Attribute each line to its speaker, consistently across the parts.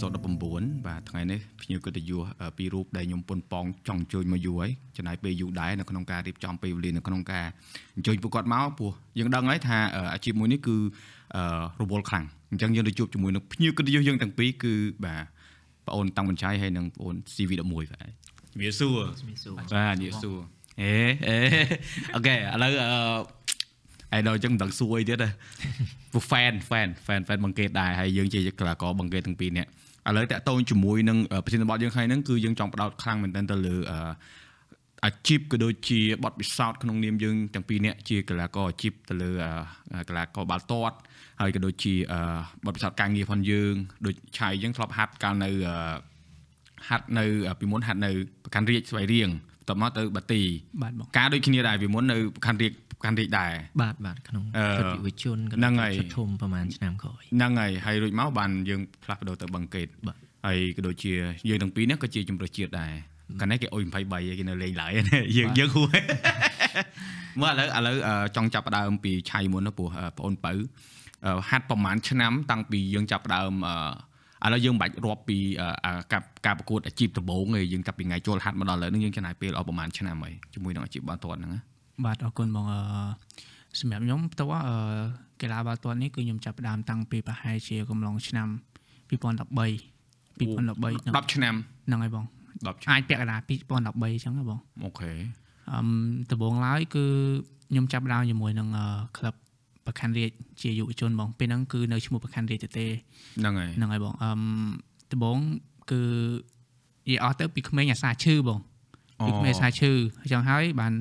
Speaker 1: សូត19បាទថ្ងៃនេះភ្ញៀវកិត្តិយសពីររូបដែលខ្ញុំពុនប៉ងចង់អញ្ជើញមកយូរហើយចំណាយពេលយូរដែរនៅក្នុងការរៀបចំពេលវេលានៅក្នុងការអញ្ជើញពួកគាត់មកព្រោះយើងដឹងហើយថាអាជីពមួយនេះគឺរវល់ខ្លាំងអញ្ចឹងយើងទៅជួបជាមួយនឹងភ្ញៀវកិត្តិយសយើងទាំងពីរគឺបាទបងអូនតាំងបញ្ឆៃហើយនិងបងអូន CV11 បាទជំរាបសួរបាទជំរាបសួរអេអេអូខេឥឡូវអឺឯដល់អញ្ចឹងមិនដឹងសួរអីទៀតទេពួក fan fan fan fan បង្កេតដែរហើយយើងជាកីឡាករបង្កេតទាំងពីរនាក់ ឥឡូវតាក់ទងជាមួយនឹងប្រធានបទយើងថ្ងៃហ្នឹងគឺយើងចង់ផ្ដោតខ្លាំងមែនទែនទៅលើអាជីពក៏ដូចជាបទពិសោធន៍ក្នុងនាមយើងទាំងពីរនាក់ជាកីឡាករអាជីពទៅលើកីឡាករបាល់ទាត់ហើយក៏ដូចជាបទពិសោធន៍ការងារផងយើងដូចឆៃយើងធ្លាប់ហាត់កាលនៅហាត់នៅពីមុនហាត់នៅប្រកាន់រាជស្វាយរៀងបន្ទាប់មកទៅបាទី
Speaker 2: បាទបង
Speaker 1: ការដូចគ្នាដែរពីមុននៅប្រកាន់រាជ កាន់រីកដែរ
Speaker 2: បាទបាទក្នុងសិទ្ធិយុវជន
Speaker 1: ហ្នឹងហើយ
Speaker 2: ធំប្រហែលឆ្នាំក្រោយ
Speaker 1: ហ្នឹងហើយហើយរួចមកបានយើងផ្លាស់ប្ដូរទៅបឹងកេតហើយក៏ដូចជាយើងទាំងពីរនេះក៏ជាជំរឿជាតិដែរកាលនេះគេអុយ23គេនៅលេងឡើយយើងយើងហួមើលឥឡូវឥឡូវចង់ចាប់ផ្ដើមពីឆៃមុនណាព្រោះបងអូនបើហាត់ប្រហែលឆ្នាំតាំងពីយើងចាប់ផ្ដើមឥឡូវយើងមិនបាច់រាប់ពីការការប្រកួតអាជីពដំបូងទេយើងចាប់ពីថ្ងៃចូលហាត់មកដល់ឥឡូវនេះយើងចំណាយពេលអស់ប្រហែលឆ្នាំហើយជាមួយនឹងអាជីពបាល់ទាត់ហ្នឹងណា
Speaker 2: បាទអរគុណបងអឺសម្រាប់ខ្ញុំផ្ទាល់អឺកីឡាបាល់ទាត់នេះគឺខ្ញុំចាប់ផ្ដើមតាំងពីប្រហែលជាកំឡុងឆ្នាំ2013 2013
Speaker 1: 10ឆ្នាំ
Speaker 2: ហ្នឹងហើយបង
Speaker 1: 10ឆ្នាំ
Speaker 2: អាចពាក់កណ្ដាល2013អញ្ចឹងហ៎បង
Speaker 1: អូខេ
Speaker 2: អឺដំបូងឡើយគឺខ្ញុំចាប់ផ្ដើមជាមួយនឹងក្លឹបប្រខណ្ឌរាជជាយុវជនបងពេលហ្នឹងគឺនៅឈ្មោះប្រខណ្ឌរាជទេ
Speaker 1: ហ្នឹងហើយ
Speaker 2: ហ្នឹងហើយបងអឺដំបូងគឺនិយាយអស់ទៅពីក្មេងអាសាឈឺបងពីក្មេងអាសាឈឺអញ្ចឹងហើយបាន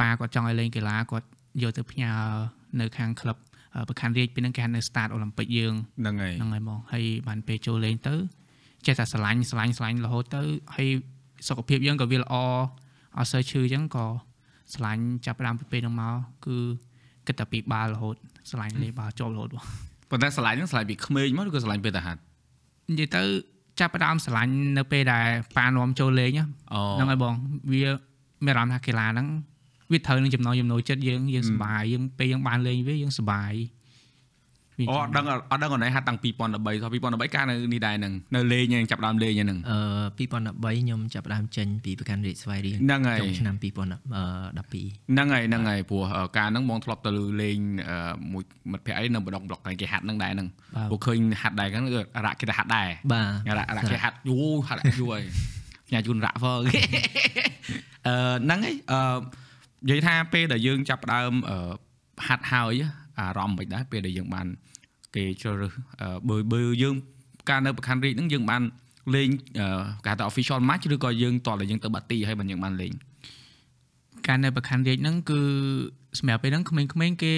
Speaker 2: ប៉ាគាត់ចង់ឲ្យលេងកីឡាគាត់យកទៅផ្ញើនៅខាងក្លឹបប្រខណ្ឌរាជពេលហ្នឹងគេហៅនៅ Start Olympic យើង
Speaker 1: ហ្នឹងហើយ
Speaker 2: ហ្នឹងហើយមកហើយបានពេលចូលលេងទៅចេះតែស្រឡាញ់ស្រឡាញ់ស្រឡាញ់រហូតទៅហើយសុខភាពយើងក៏វាល្អអត់សូវឈឺអញ្ចឹងក៏ស្រឡាញ់ចាប់ផ្ដើមពីពេលហ្នឹងមកគឺគិតតែពីបាល់រហូតស្រឡាញ់លេងបាល់ជាប់រហូតបង
Speaker 1: ប៉ុន្តែស្រឡាញ់ហ្នឹងស្រឡាញ់ពីក្មេងមកឬក៏ស្រឡាញ់ពេលតាហាត់
Speaker 2: និយាយទៅចាប់ផ្ដើមស្រឡាញ់នៅពេលដែលប៉ានាំចូលលេងហ្នឹងហើយបងវាមានអារម្មណ៍ថាកីឡាហ្នឹង វាត្រូវនឹងចំណងចំណូលចិត្តយើងយើងសប្បាយយើងពេលយើងបានលេងវាយើងសប្បាយ
Speaker 1: អូអត់ដឹងអត់ដឹងអនឡាញហាត់តាំង2013ថា2013កាលនៅនេះដែរហ្នឹងនៅលេងហ្នឹងចាប់ដើមលេងហ្នឹង
Speaker 2: អឺ2013ខ្ញុំចាប់ដើមចេញពីប្រកាន់រាជស្វាយរៀង
Speaker 1: ហ្នឹងហើយ
Speaker 2: ក្នុងឆ្នាំ2012
Speaker 1: ហ្នឹងហើយហ្នឹងហើយព្រោះកាលហ្នឹងបងធ្លាប់ទៅលេងមួយមិត្តភ័ក្តិអីនៅបដងប្លុកគេហាត់ហ្នឹងដែរហ្នឹងព្រោះឃើញហាត់ដែរហ្នឹងរ៉ាក់គេទៅហាត់ដែរ
Speaker 2: បាទ
Speaker 1: រ៉ាក់រ៉ាក់គេហាត់យូហាត់យូហើយញ៉ាជូនរ៉ាក់ហ្វអឺហ្នឹងហើយអឺ និយាយថាពេលដែលយើងចាប់ដើមហាត់ហើយអារម្មណ៍មិនដែរពេលដែលយើងបាន គេជ្រើសរើសបើបើយើងការនៅប្រខណ្ឌរាជហ្នឹងយើងបានលេងគេថា official match ឬក៏យើងតតែយើងទៅបាទីហើយបានយើងបានលេង
Speaker 2: ការនៅប្រខណ្ឌរាជហ្នឹងគឺសម្រាប់ពេលហ្នឹងក្មេងៗគេ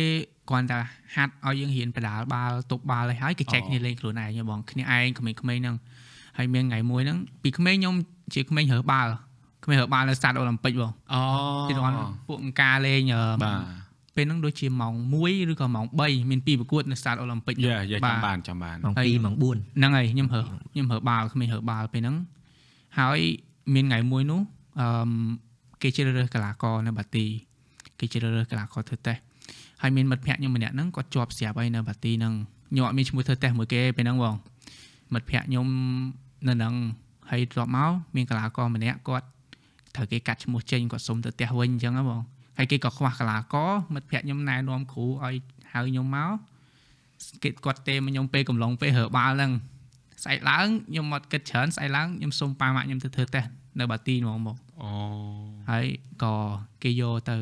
Speaker 2: គ្រាន់តែហាត់ឲ្យយើងរៀនបដាលបាល់ទប់បាល់ឲ្យហើយគេចែកគ្នាលេងខ្លួនឯងបងគ្នាឯងក្មេងៗហ្នឹងហើយមានថ្ងៃមួយហ្នឹងពីក្មេងខ្ញុំជាក្មេងរើសបាល់ គ្មានរបាល់នៅស្តាតអូឡ িম ពិកបង
Speaker 1: អូ
Speaker 2: ទីរំពួកអង្ការលេង
Speaker 1: បាទ
Speaker 2: ពេលហ្នឹងដូចជាម៉ោង1ឬក៏ម៉ោង3មានពីរប្រកួតនៅស្តាតអូឡ িম ពិក
Speaker 1: យ៉ាយ៉ាចាំបានចាំបាន
Speaker 2: ម៉ោង2ម៉ោង4ហ្នឹងហើយខ្ញុំហើខ្ញុំហើបាល់គ្មានហើបាល់ពេលហ្នឹងហើយមានថ្ងៃមួយនោះអឺគេជ្រើសរើសកីឡាករនៅបាទីគេជ្រើសរើសកីឡាករធ្វើតេស្តហើយមានមិត្តភ័ក្ដិខ្ញុំម្នាក់ហ្នឹងគាត់ជាប់ស្រាប់ហើយនៅបាទីហ្នឹងខ្ញុំអត់មានឈ្មោះធ្វើតេស្តមួយគេពេលហ្នឹងបងមិត្តភ័ក្ដិខ្ញុំនៅហ្នឹងហើយធ្លាប់មកមានកីឡាករម្នាក់គាត់ ត្រូវគេកាត់ឈ្មោះចេញគាត់សុំទៅផ្ទះវិញអញ្ចឹងហ៎បងហើយគេក៏ខ្វះកលាករមិត្តភ័ក្ដិខ្ញុំណែនាំគ្រូឲ្យហៅខ្ញុំមកគេគាត់ទេមកខ្ញុំពេលកំឡុងពេលរើបាល់ហ្នឹងស្អែកឡើងខ្ញុំមកគិតច្រើនស្អែកឡើងខ្ញុំសុំប៉ាម៉ាក់ខ្ញុំទៅធ្វើតេស្តនៅបាទីហ្មងមក
Speaker 1: អូ
Speaker 2: ហើយក៏គេយកទៅ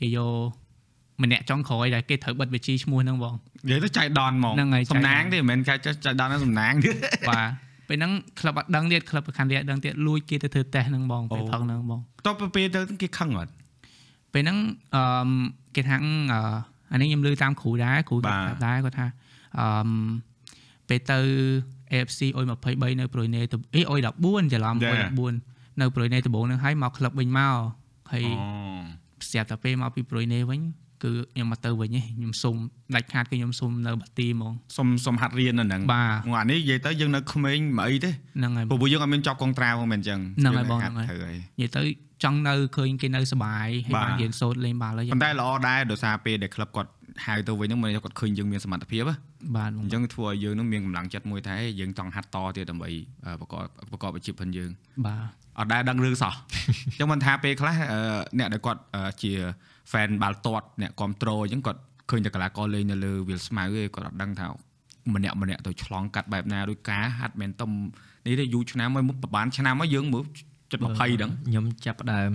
Speaker 2: គេយកម្នាក់ចុងក្រោយដែលគេត្រូវបិទវិជីឈ្មោះហ្នឹងបង
Speaker 1: និយាយទៅចៃដនហ្មងសំណាងទេមិនមែនចៃចៃដនហ្នឹងសំណាងទេ
Speaker 2: បាទ ពេលហ្នឹងក្លឹបអត់ដឹងទៀតក្លឹបប្រខាន់រាជដឹងទៀតលួចគេទៅធ្វើតេស្តហ្នឹងបងពេលផឹកហ្នឹងបង
Speaker 1: តបពេលទៅគេខឹងអត់
Speaker 2: ពេលហ្នឹងអឺគេថាអានេះខ្ញុំលើតាមគ្រូដែរគ្រូដែរគាត់ថាអឺពេលទៅ AFC អុយ23នៅប្រុយណេទៅអីអុយ14ច្រឡំអុយ14នៅប្រុយណេដំបូងហ្នឹងហើយមកក្លឹបវិញមកហើយស្រាប់តែពេលមកពីប្រុយណេវិញ គឺខ្ញុំមកទៅវិញខ្ញុំសុំដាច់ខាតគឺខ្ញុំសុំនៅបាទីហ្មង
Speaker 1: សុំសុំហាត់រៀននៅហ្នឹង
Speaker 2: បាទ
Speaker 1: អានេះនិយាយទៅយើងនៅក្មេងមិនអីទេ
Speaker 2: ហ្នឹងហើយ
Speaker 1: ព្រោះយើងអត់មានចប់កងត្រាហ្មងមិនអញ្ចឹង
Speaker 2: ហ្នឹងហើយបងហ្នឹងហើយនិយាយទៅចង់នៅឃើញគេនៅសុបាយហើយបានរៀនសូត្រលេងបាល់ហើយ
Speaker 1: ប៉ុន្តែល្អដែរដោយសារពេលដែលក្លឹបគាត់ហៅទៅវិញហ្នឹងមិនគាត់ឃើញយើងមានសមត្ថភាពហ៎
Speaker 2: បាទបង
Speaker 1: អញ្ចឹងធ្វើឲ្យយើងនឹងមានកម្លាំងចិត្តមួយថាហេយើងចង់ហាត់តទៀតដើម្បីអឺប្រកបប្រកបអាជីពផងយើង
Speaker 2: បាទ
Speaker 1: អត់ដែលដឹងរឿងសោះអញ្ចឹងមិនថាពេលខ្លះអឺអ្នកដែលគាត់អឺជា fan បាល់ទាត់អ្នកគ្រប់ត្រូលអញ្ចឹងគាត់ឃើញតែកីឡាករលេងនៅលើវាលស្មៅឯងគាត់អត់ដឹងថាម្នាក់ម្នាក់ទៅឆ្លងកាត់បែបណាដោយការហាត់មិនទំនេះទេយូរឆ្នាំហើយមុខប្រហែលឆ្នាំហើយយើងមើលចិត្ត20ហ្នឹង
Speaker 3: ខ្ញុំចាប់ផ្ដើម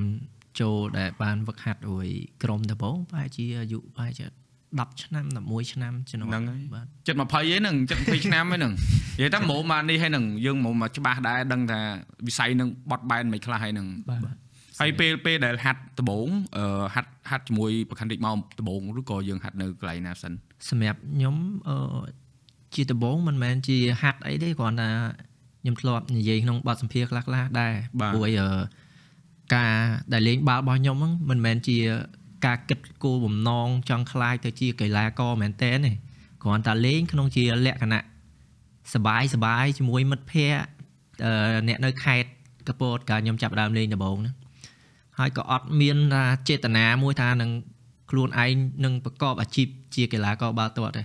Speaker 3: ចូលដែលបានវឹកហាត់រួយក្រុមដំបូងប្រហែលជាអាយុប្រហែលជា10ឆ្នាំ11ឆ្នាំជំនាន់
Speaker 1: ហ្នឹងហើយ
Speaker 3: បាទ
Speaker 1: ចិត្ត20ឯហ្នឹងចិត្ត20ឆ្នាំឯហ្នឹងនិយាយថាម៉ូមកនេះឯហ្នឹងយើងម៉ូមកច្បាស់ដែរដឹងថាវិស័យហ្នឹងបត់បែនមិនខ្លះឯហ្នឹង
Speaker 2: បាទ
Speaker 1: ហើយពេលពេលដែលហាត់ដំបងហាត់ហាត់ជាមួយប្រខាន់រិចមកដំបងឬក៏យើងហាត់នៅកន្លែងណាសិន
Speaker 3: សម្រាប់ខ្ញុំជាដំបងមិនមែនជាហាត់អីទេគ្រាន់តែខ្ញុំធ្លាប់និយាយក្នុងបទសម្ភាសន៍ខ្លះៗដែរព្រោះការដែលលេងបាល់របស់ខ្ញុំហ្នឹងមិនមែនជាការគិតគោលបំណងចង់ខ្លាយទៅជាកីឡាករមែនតើទេគ្រាន់តែលេងក្នុងជាលក្ខណៈសបាយសបាយជាមួយមិត្តភ័ក្តិអ្នកនៅខេត្តកពតកាលខ្ញុំចាប់ដើមលេងដំបូងហ្នឹង ហើយក៏អត់មានថាចេតនាមួយថានឹងខ្លួនឯងនឹងប្រកបអាជីពជាកីឡាករបាល់ទាត់ទេ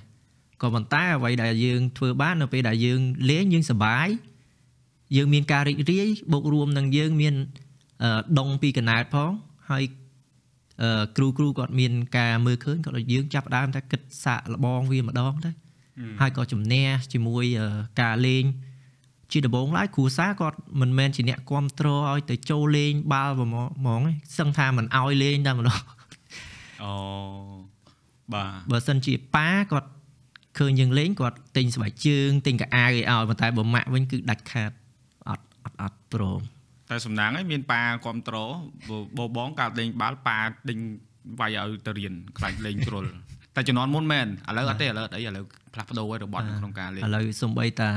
Speaker 3: ក៏ប៉ុន្តែអ្វីដែលយើងធ្វើបាននៅពេលដែលយើងលេងយើងសប្បាយយើងមានការរីករាយបូករួមនឹងយើងមានដងពីកណែតផងហើយគ្រូគ្រូគាត់មានការមើលឃើញគាត់យើងចាប់ដើមតែគិតសាក់លបងវាម្ដងទៅហើយក៏ជំនះជាមួយការលេង ជាដំបូងឡើយគ្រូសាគាត់មិនមែនជាអ្នកគ្រប់គ្រងឲ្យទៅចូលលេងបាល់ហ្មងហ្មងទេសឹងថាមិនឲ្យលេងតែម្ដង
Speaker 1: អូបាទ
Speaker 3: បើសិនជាប៉ាគាត់ឃើញយើងលេងគាត់ទិញស្បែកជើងទិញកៅអៅឲ្យឲ្យប៉ុន្តែបើម៉ាក់វិញគឺដាច់ខាតអត់អត់អត់ព្រម
Speaker 1: តែសំណាងឯងមានប៉ាគ្រប់ត្រូលបបងកើតលេងបាល់ប៉ាដេញវាយឲ្យទៅរៀនខ្លាចលេងជ្រុលតែជំនាន់មុនមែនឥឡូវអត់ទេឥឡូវអត់អីឥឡូវផ្លាស់ប្ដូរហើយរបត់នៅក្នុងការលេង
Speaker 3: ឥឡូវសំបីតា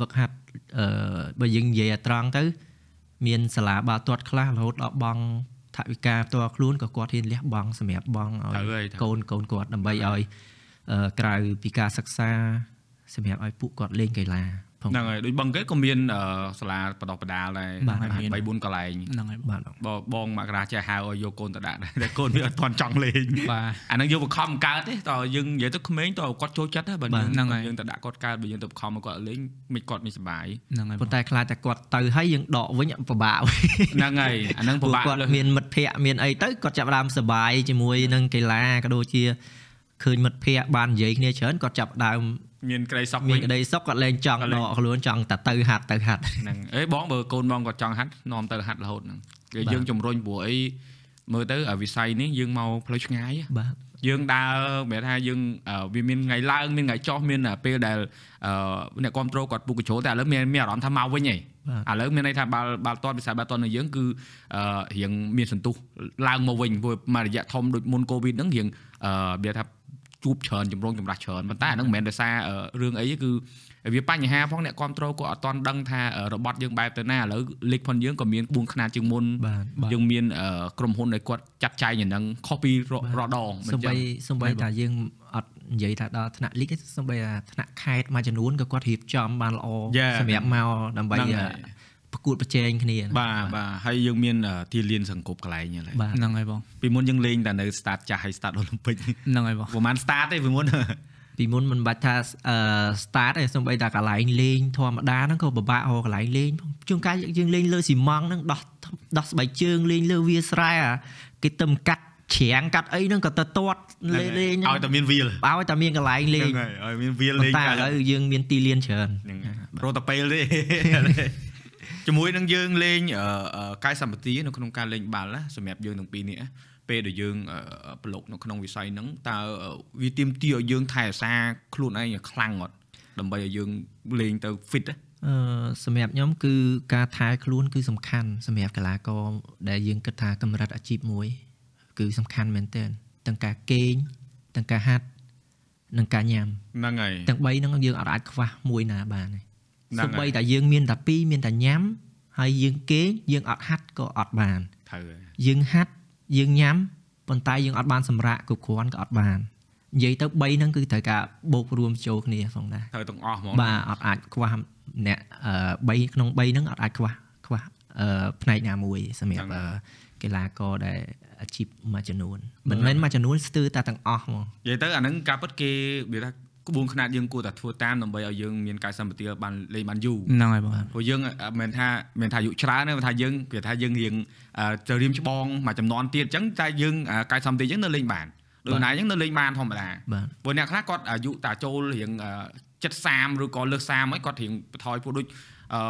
Speaker 3: វឹកហាត់ អឺបើយើងនិយាយឲ្យត្រង់ទៅ មានសាលាបាល់ទាត់ខ្លះរហូតដល់បងថវិកាផ្ទាល់ខ្លួនក៏គាត់ហ៊ានលះបង់សម្រាប់បងឲ្យ
Speaker 1: ត្រូវហើយកូ
Speaker 3: នកូនគាត់ដើម្បីឲ្យអឺក្រៅពីការសិក្សាសម្រាប់ឲ្យពួកគាត់លេងកីឡាផង
Speaker 1: ហ្នឹងហើយដូចបងគេក៏មានអឺសាលាបដោះបដាលដែរ
Speaker 3: បាទ
Speaker 1: 3 4កន្លែង
Speaker 2: ហ្នឹងហើយ
Speaker 3: បាទ
Speaker 1: បើបងមករាចេះហៅឲ្យយកកូនទៅដាក់ដែរតែកូនវាអត់ទាន់ចង់លេង
Speaker 2: បាទ
Speaker 1: អាហ្នឹងយើងបង្ខំកើតទេតើយើងនិយាយទៅក្មេងតើគាត់ចូលចិត្តហ៎បើ
Speaker 3: បាទ
Speaker 1: យើង
Speaker 2: ហ្នឹងហើយ
Speaker 1: យើងទៅដាក់គាត់កើតបើយើងទៅបង្ខំឲ្យគាត់លេងមិនគាត់មិនសុបាយ
Speaker 2: ហ្នឹងហើយ
Speaker 3: ប៉ុន្តែខ្លាចតែគាត់ទៅហើយយើងដកវិញពិបាក
Speaker 1: ហ្នឹងហើយអាហ្នឹងពិ
Speaker 3: ពួក
Speaker 1: បាក
Speaker 3: គាត់
Speaker 1: លើស
Speaker 3: មានមិត្តភ័ក្តិមានអីទៅគាត់ចាប់ផ្ដើមសប្បាយជាមួយនឹងកីឡាក៏ដូចជាឃើញមិត្តភ័ក្តិបាននិយាយគ្នាច្រើនគាត់ចាប់ផ្ដើម
Speaker 1: មានក្តីសោក
Speaker 3: មា
Speaker 1: វិញ
Speaker 3: នក្តីសុខគាត់លែងចង់
Speaker 1: គាត់លែ
Speaker 3: ដ
Speaker 1: ង
Speaker 3: កខ្លួនចង់តែទៅហាត់ទៅហាត់
Speaker 1: ហ្នឹងអេបងបើកូនបងគាត់ចង់ហាត់នាំទៅហាត់រហូតហ្នឹងគេ
Speaker 3: បាទ
Speaker 1: យើងជំរុញព្រោះអីមើលទៅអាវិស័យនេះយើងមកផ្លូវឆ្ងាយហ៎
Speaker 3: បាទ
Speaker 1: យើងដើរមិនថាយើងអឺវាមានថ្ងៃឡើងមានថ្ងៃចុះមានអាពេលដែលអឺអ្នកគ្រប់គ្រងគាត់ពុកកញ្ជ្រោតែឥឡូវមានមានអារម្មណ៍ថាមកវិញហី
Speaker 3: បាទ
Speaker 1: ឥឡូវមានន័យថាបាល់បាល់ទាត់វិស័យបាល់ទាត់នៅយើងគឺអឺរៀងមានសន្ទុះឡើងមកវិញព្រោះមករយៈធំដូចមុនកូវីដហ្នឹងរៀងអឺវាថា ជួបច្រើនចម្រងចម្រាស់ច្រើនប៉ុន្តែអាហ្នឹងមិនមែនដោយសារអឺរឿងអីទេគឺវាបញ្ហាផងអ្នកគ្រប់គ្រងក៏អត់ទាន់ដឹងថាអឺរបត់យើងបែបទៅណាឥឡូវលីកផុនយើងក៏មាន4ខ្នាតជាងមុន
Speaker 3: បាទ
Speaker 2: បាទ
Speaker 1: យើងមានអឺក្រុមហ៊ុនដែលគាត់ចាត់ចែងយ៉ាងហ្នឹងខុសពីររដងមិន
Speaker 3: សំ
Speaker 1: ចឹ
Speaker 3: បី
Speaker 1: ង
Speaker 3: សំបីថាយើងអត់និយាយថាដល់ថ្នាក់លីកទេសំបីថាថ្នាក់ខេត្តមួយចំនួនក៏គាត់រៀបចំបានល្អ
Speaker 1: Yeah
Speaker 3: សម្រាប់មកដើម្បី
Speaker 1: ហ្នឹង
Speaker 3: អឺ
Speaker 1: ហើយ
Speaker 3: ប្រកួតប្រជែងគ្នា
Speaker 1: បាទបាទហើយយើងមានអឺទីលានសង្គប់កន្លែងហ្នឹងហើយ
Speaker 3: បាទ
Speaker 2: ហ្នឹងហើយបង
Speaker 1: ពីមុនយើងលេងតែនៅ start ចាស់ហើយ start Olympic
Speaker 2: ហ្នឹងហើយបង
Speaker 1: ប្រហែល start ទេពីមុន
Speaker 3: ពីមុនមិនបាច់ថាអឺ start ទេសំបីតែកន្លែងលេងធម្មតាហ្នឹងក៏ពិបាករកកន្លែងលេងផងជួនកាលយើងលេងលើស៊ីម៉ង់ហ្នឹងដោះដោះស្បែកជើងលេងលើវាលស្រែអាគេទៅកាត់ច្រាំងកាត់អីហ្នឹងក៏ទៅទាត់លេងលេង
Speaker 1: ឲ្យតែមានវាល
Speaker 3: ឲ្យតែមានកន្លែងលេ
Speaker 1: ហ្នឹង
Speaker 3: ង
Speaker 1: ហើយឲ្យមានវាល
Speaker 3: ប៉ុ
Speaker 1: លេង
Speaker 3: ន្តែឥឡូវយើងមានទីលានច្រើន
Speaker 1: ហ្នឹងរត់តែពេលទេ ជាមួយនឹងយើងលេងអឺអឺកាយសម្បទានៅក្នុងការលេងបាល់ណាសម្រាប់យើងទាំងពីរនេះណាពេលដែលយើងអឺប្រឡូកនៅក្នុងវិស័យហ្នឹងតើអឺវាទាមទារឲ្យយើងថែរក្សាខ្លួនឯងឲ្យខ្លាំងអត់ដើម្បីឲ្យយើងលេងទៅ fit ណា
Speaker 3: អឺសម្រាប់ខ្ញុំគឺការថែខ្លួនគឺសំខាន់សម្រាប់កីឡាករដែលយើងគិតថាកម្រិតអាជីពមួយ គឺសំខាន់មែនទែនទាំងការគេងទាំងការហាត់និងការញ៉ាំ
Speaker 1: ហ្នឹងហើយ
Speaker 3: ទាំង3ហ្នឹងយើងអត់អាចខ្វះមួយណាបានទេ
Speaker 1: ហ្នឹង
Speaker 3: សូម្បី
Speaker 1: ហើយ
Speaker 3: តែយើងមានតែពីរមានតែញ៉ាំហើយយើងគេងយើងអត់ហាត់ក៏អត់បាន
Speaker 1: ត្រូវហើយ
Speaker 3: យើងហាត់យើងញ៉ាំប៉ុន្តែយើងអត់បានសម្រាកគ្រប់គ្រាន់ក៏អត់បាននិយាយទៅ3ហ្នឹងគឺត្រូវការបូករួមចូលគ្នាផងដែរ
Speaker 1: ត្រូវទាំងអស់ហ្មង
Speaker 3: បាទអត់អាចខ្វះអ្នកអឺ3ក្នុង3ហ្នឹងអត់អាចខ្វះខ្វះអឺផ្នែកណាមួយសម្រាប់អឺកីឡាករដែលអាជីពមួយចំនួនមិនមែនមួយចំនួនស្ទើរតែទាំងអស់ហ្មង
Speaker 1: និយាយទៅអាហ្នឹងការពិតគេវាថា ក្បួនខ្នាតយើងគួរតែធ្វើតាមដើម្បីឲ្យយើងមានកាយសម្បទាបានលេងបានយូរ
Speaker 2: ហ្នឹងហើយបង
Speaker 1: ព្រោះយើងអត់មិនថាមិនថាអាយុច្រើនទេមិនថាយើងគេថាយើងរៀងអឺទៅរៀមច្បងមួយចំនួនទៀតអញ្ចឹងតែយើងអឺកាយសម្បទាយើងនៅលេងបានដូចណាអញ្ចឹងនៅលេងបានធម្មតា
Speaker 3: បាទ
Speaker 1: ព្រោះអ្នកខ្លះគាត់អាយុតាចូលរៀងអឺចិត្ត30ឬក៏លើស30ហើយគាត់រៀងបន្ថយពួកដូចអឺ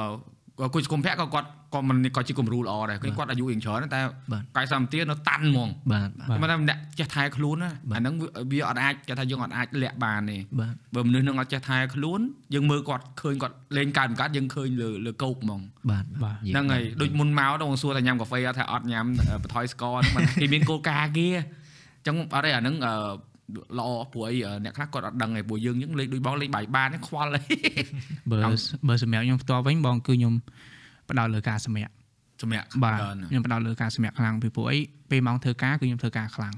Speaker 1: គុជគុំភៈក៏គាត់ក៏មិនក៏ជាគំរូល្អដែរគាត់គាត់អាយុរៀងច្រើនតែ
Speaker 3: បាទ
Speaker 1: កាយសម្បទានៅតាន់ហ្មង
Speaker 3: បាទបាទ
Speaker 1: មិនថាអ្នកចេះថែខ្លួនណា
Speaker 3: បាទ
Speaker 1: អាហ្នឹងវាវាអត់អាចគេថាយើងអត់អាចលាក់បានទេ
Speaker 3: បាទ
Speaker 1: បើមនុស្សនឹងអត់ចេះថែខ្លួនយើងមើលគាត់ឃើញគាត់លេងកើតមិនកើតយើងឃើញលើលើកោកហ្មង
Speaker 3: បាទ
Speaker 2: បាទ
Speaker 3: និយាយ
Speaker 1: ហ្នឹងហើយដូចមុនមកដល់សួរថាញ៉ាំកាហ្វេអត់ថាអត់ញ៉ាំអឺបន្ថយស្ករហ្នឹងមិនគេមានគោលការណ៍គេអញ្ចឹងអត់ទេអាហ្នឹងអឺ ល្អព្រោះអីអឺអ្នកខ្លះគាត់អត់ដឹងឯងព្រោះយើងហ្នឹងលេងដូចបងលេងបាយបានហ្នឹងខ្វល់ហើយ
Speaker 2: បើ
Speaker 1: អោ
Speaker 2: បើសម្រាប់ខ្ញុំផ្ទាល់វិញបងគឺខ្ញុំផ្ដោតលើការសម្រាប់
Speaker 1: សម្រាប់
Speaker 2: បាទ
Speaker 1: ច្រើន
Speaker 2: ខ្ញុំផ្ដោតលើការសម្រាប់ខ្លាំងពីព្រោះអីពេលម៉ោងធ្វើការគឺខ្ញុំធ្វើការខ្លាំង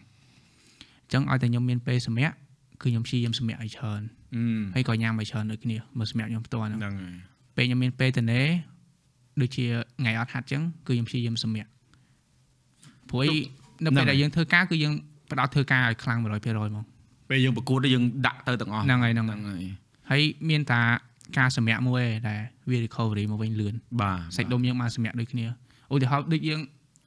Speaker 2: អញ្ចឹងឲ្យតែខ្ញុំមានពេលសម្រាប់គឺខ្ញុំព្យាយាមសម្រាប់ឲ្យច្រើន
Speaker 1: អឺ
Speaker 2: ហើយក៏ញ៉ាំឲ្យច្រើនដូចគ្នាបើសម្រាប់ខ្ញុំផ្ទាល់ហ្នឹង
Speaker 1: ហ្នឹងហើយ
Speaker 2: ពេលខ្ញុំមានពេលទៅណេដូចជាថ្ងៃអត់ហាត់អញ្ចឹងគឺខ្ញុំព្យាយាមសម្រាប់ព្រោះអីនៅពេលដែលយើងធ្វើការគឺយើង ផ្ដោតធ្វើការឲ្យខ្លាំង100%ហ្មង
Speaker 1: ពេលយើងប្រកួតទៅយើងដាក់ទៅទាំងអស់
Speaker 2: ហ្នឹងហើយហ្នឹង
Speaker 1: ហ្នឹងហើយ
Speaker 2: ហើយមានតាការសម្រាប់មួយឯងដែលវា recovery មកវិញលឿន
Speaker 1: បាទ
Speaker 2: សាច់ដុំយើងបានសម្រាប់ដូចគ្នាឧទាហរណ៍ដូចយើង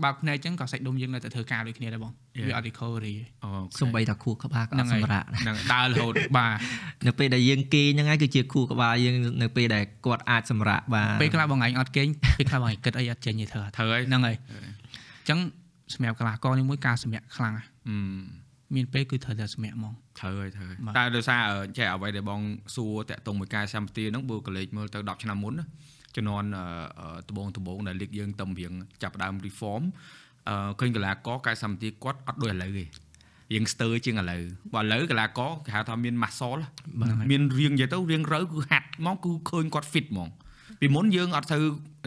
Speaker 2: បើកភ្នែកអញ្ចឹងក៏សាច់ដុំយើងនៅតែធ្វើការដូចគ្នាដែរបង
Speaker 1: Yeah.
Speaker 2: វាអត់ recovery ទេ
Speaker 1: អូ
Speaker 3: សំបីតាខួរក្បាលក៏អ
Speaker 2: ហ្នឹង
Speaker 3: ត់
Speaker 2: ហើយ
Speaker 3: សម្រាប់ដែរ
Speaker 1: ហ្នឹងដើររហូត
Speaker 2: បាទ
Speaker 3: នៅពេលដែលយើងគេងហ្នឹងហើយគឺជាខួរក្បាលយើងនៅពេលដែលគាត់អាចសម្រាប់បាទ
Speaker 2: ពេលខ្លះបងឯងអត់គេងពេលខ្លះបងឯងគិតអីអត់ចេញទេធ្វើអត់
Speaker 1: ធ្វើហើយ
Speaker 2: ហ្នឹងហើយអញ្ចឹងសម្រាប់កីឡាករនេះមួយការសម្រាប់ខ្លាំងណាស់
Speaker 1: អឺ
Speaker 2: មានពេលគឺត្រូវតែសម្រាប់ហ្មង
Speaker 1: ត្រូវហើយត្រូវហើយ
Speaker 2: បាទ
Speaker 1: តែដោយសារអឺចេះអ្វីដែលបងសួរតាក់ទងមួយកាយសម្បទាហ្នឹងបើកលេចមើលទៅ10ឆ្នាំមុនណាជំនាន់អឺអឺដបងដបងដែលលីកយើងតំរៀងចាប់ផ្ដើម reform អឺឃើញកីឡាករកាយសម្បទាគាត់អត់ដូចឥឡូវទេរៀងស្ទើរជាងឥឡូវបើឥឡូវកីឡាករគេហៅថាមាន muscle មានរៀងនិយាយទៅរៀងរូវគឺហាត់មកគឺឃើញគាត់ fit ហ្មង ពីមុនយើងអត់ទៅ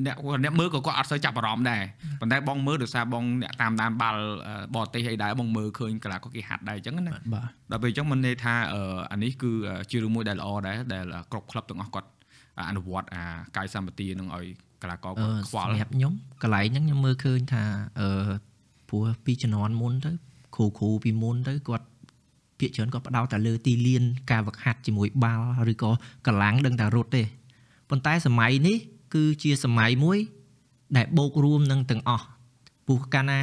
Speaker 1: អ្នកអ្នកមើលក៏គាត់អត់ទៅចាប់អារម្មណ៍ដែរប៉ុន្តែបងមើលដោយសារបងអ្នកតាមដានបាល់អឺបរទេសអីដែរបងមើលឃើញកីឡាករគេហាត់ដែរអញ្ចឹងណា
Speaker 2: បាទ
Speaker 1: ដល់ពេលអញ្ចឹងមិនន័យថាអឺអានេះគឺជារឿងមួយដែលល្អដែរដែលគ្រប់ក្លឹបទាំងអស់គាត់អនុវត្តអាកាយសម្បទានឹងឲ្យកីឡាករ
Speaker 3: អឺ
Speaker 1: គាត់ខ្វល់
Speaker 3: សម្រាប់ខ្ញុំកន្លែងហ្នឹងខ្ញុំមើលឃើញថាអឺព្រោះពីជំនាន់មុនទៅគ្រូគ្រូពីមុនទៅគាត់ភាគច្រើនគាត់ផ្ដោតតែលើទីលានការវឹកហាត់ជាមួយបាល់ឬក៏កម្លាំងដឹងតែរត់ទេ ប៉ុន្តែសម័យនេះគឺជាសម័យមួយ ដែលបូករួមនឹងទាំងអស់ព្រោះកាលណា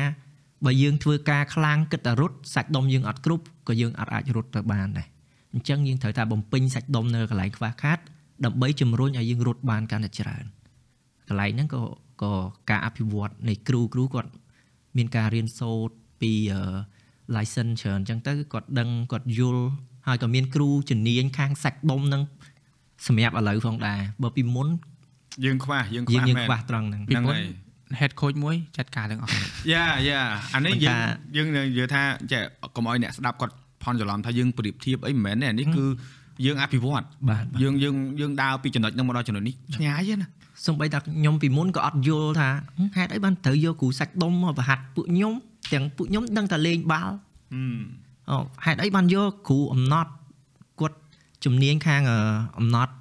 Speaker 3: បើយើងធ្វើការខ្លាំងគិតតែរត់សាច់ដុំយើងអត់គ្រប់ក៏យើងអត់អាចរត់ទៅបានដែរអញ្ចឹងយើងត្រូវតែបំពេញសាច់ដុំនៅកន្លែងខ្វះខាតដើម្បីជំរុញឲ្យយើងរត់បានកាន់តែច្រើនកន្លែងហ្នឹងក៏ក៏ការអភិវឌ្ឍនៃគ្រូគ្រូគាត់មានការរៀនសូត្រពីអឺ license ច្រើនអញ្ចឹងទៅគាត់ដឹងគាត់យល់ហើយក៏មានគ្រូជំនាញខាងសាច់ដុំហ្នឹង សម្រាប់ឥឡូវផងដែរបើពីមុន
Speaker 1: យើងខ្វះយើងខ្វះ
Speaker 3: យើងយើង
Speaker 1: មែន
Speaker 3: ខ្វះត្រង់ហ្នឹង
Speaker 2: ពី
Speaker 1: ហ្នឹង
Speaker 2: មុន
Speaker 1: ហើយ
Speaker 2: head coach មួយចាត់ការទាំងអស់
Speaker 1: យ៉ាយ៉ាអានេះ
Speaker 3: ប៉ុន្តែ
Speaker 1: យើងយើងនិយាយថាចេះកុំឲ្យអ្នកស្ដាប់គាត់ផន់ច្រឡំថាយើងប្រៀបធៀបអីមិនមែនទេអានេះគឺយើងអភិវឌ្ឍ
Speaker 3: បាទ
Speaker 1: យើងយើងយើងដើរពីចំណុចហ្នឹងមកដល់ចំណុចនេះឆ្ងាយទេណា
Speaker 3: សំបីតែខ្ញុំពីមុនក៏អត់យល់ថាហឹមហេតុអីបានត្រូវយកគ្រូសាច់ដុំមកប្រហាត់ពួកខ្ញុំទាំងពួកខ្ញុំដឹងតែលេងបាល់
Speaker 1: អឺ
Speaker 3: អូហេតុអីបានយកគ្រូអំណត់គាត់ ជំនាញខាងអឺអំណត់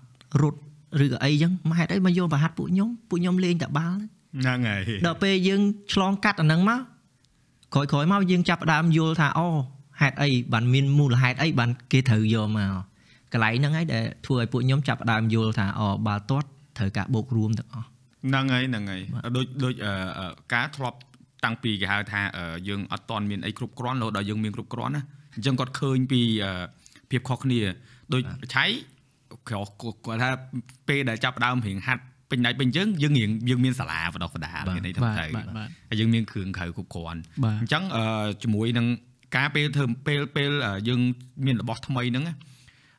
Speaker 3: រត់ឬក៏អីចឹងមកហេតុអីមកយកប្រហាត់ពួកខ្ញុំពួកខ្ញុំលេងតែបាល់
Speaker 1: ហ្នឹងហើយ
Speaker 3: ដល់ពេលយើងឆ្លងកាត់អាហ្នឹងមកក្រោយក្រោយៗមកយើងចាប់ផ្ដើមយល់ថាអូហេតុអីបានមានមូលហេតុអីបានគេត្រូវយកមកកន្លែងហ្នឹងហើយដែលធ្វើឲ្យពួកខ្ញុំចាប់ផ្ដើមយល់ថាអូបាល់ទាត់ត្រូវការបូករួមទាំងអស់
Speaker 1: ហ្នឹងហើយហ្នឹងហើយដូចដូចអឺអឺការធ្លាប់តាំងពីគេហៅថាអឺយើងអត់តន់មានអីគ្រប់គ្រាន់រហូតដល់យើងមានគ្រប់គ្រាន់ណាអញ្ចឹងគាត់ឃើញពីអឺភាពខុសគ្នា ដូចឆៃក្រោគាត់ថាពេលដែលចាប់ផ្ដើមរៀងហាត់ពេញដៃពេញជើងយើងរៀងយើងមានសាលាបដោះបដាមានន័យថា
Speaker 2: បាទ
Speaker 1: ទៅ
Speaker 2: បាទបាទ
Speaker 1: ហើយយើងមានគ្រឿងក្រៅគ្រប់គ្រាន់
Speaker 2: បាទ
Speaker 1: អញ្ចឹងអឺជាមួយនឹងការពេលធ្វើពេលពេលអឺយើងមានរបស់ថ្មីហ្នឹងណា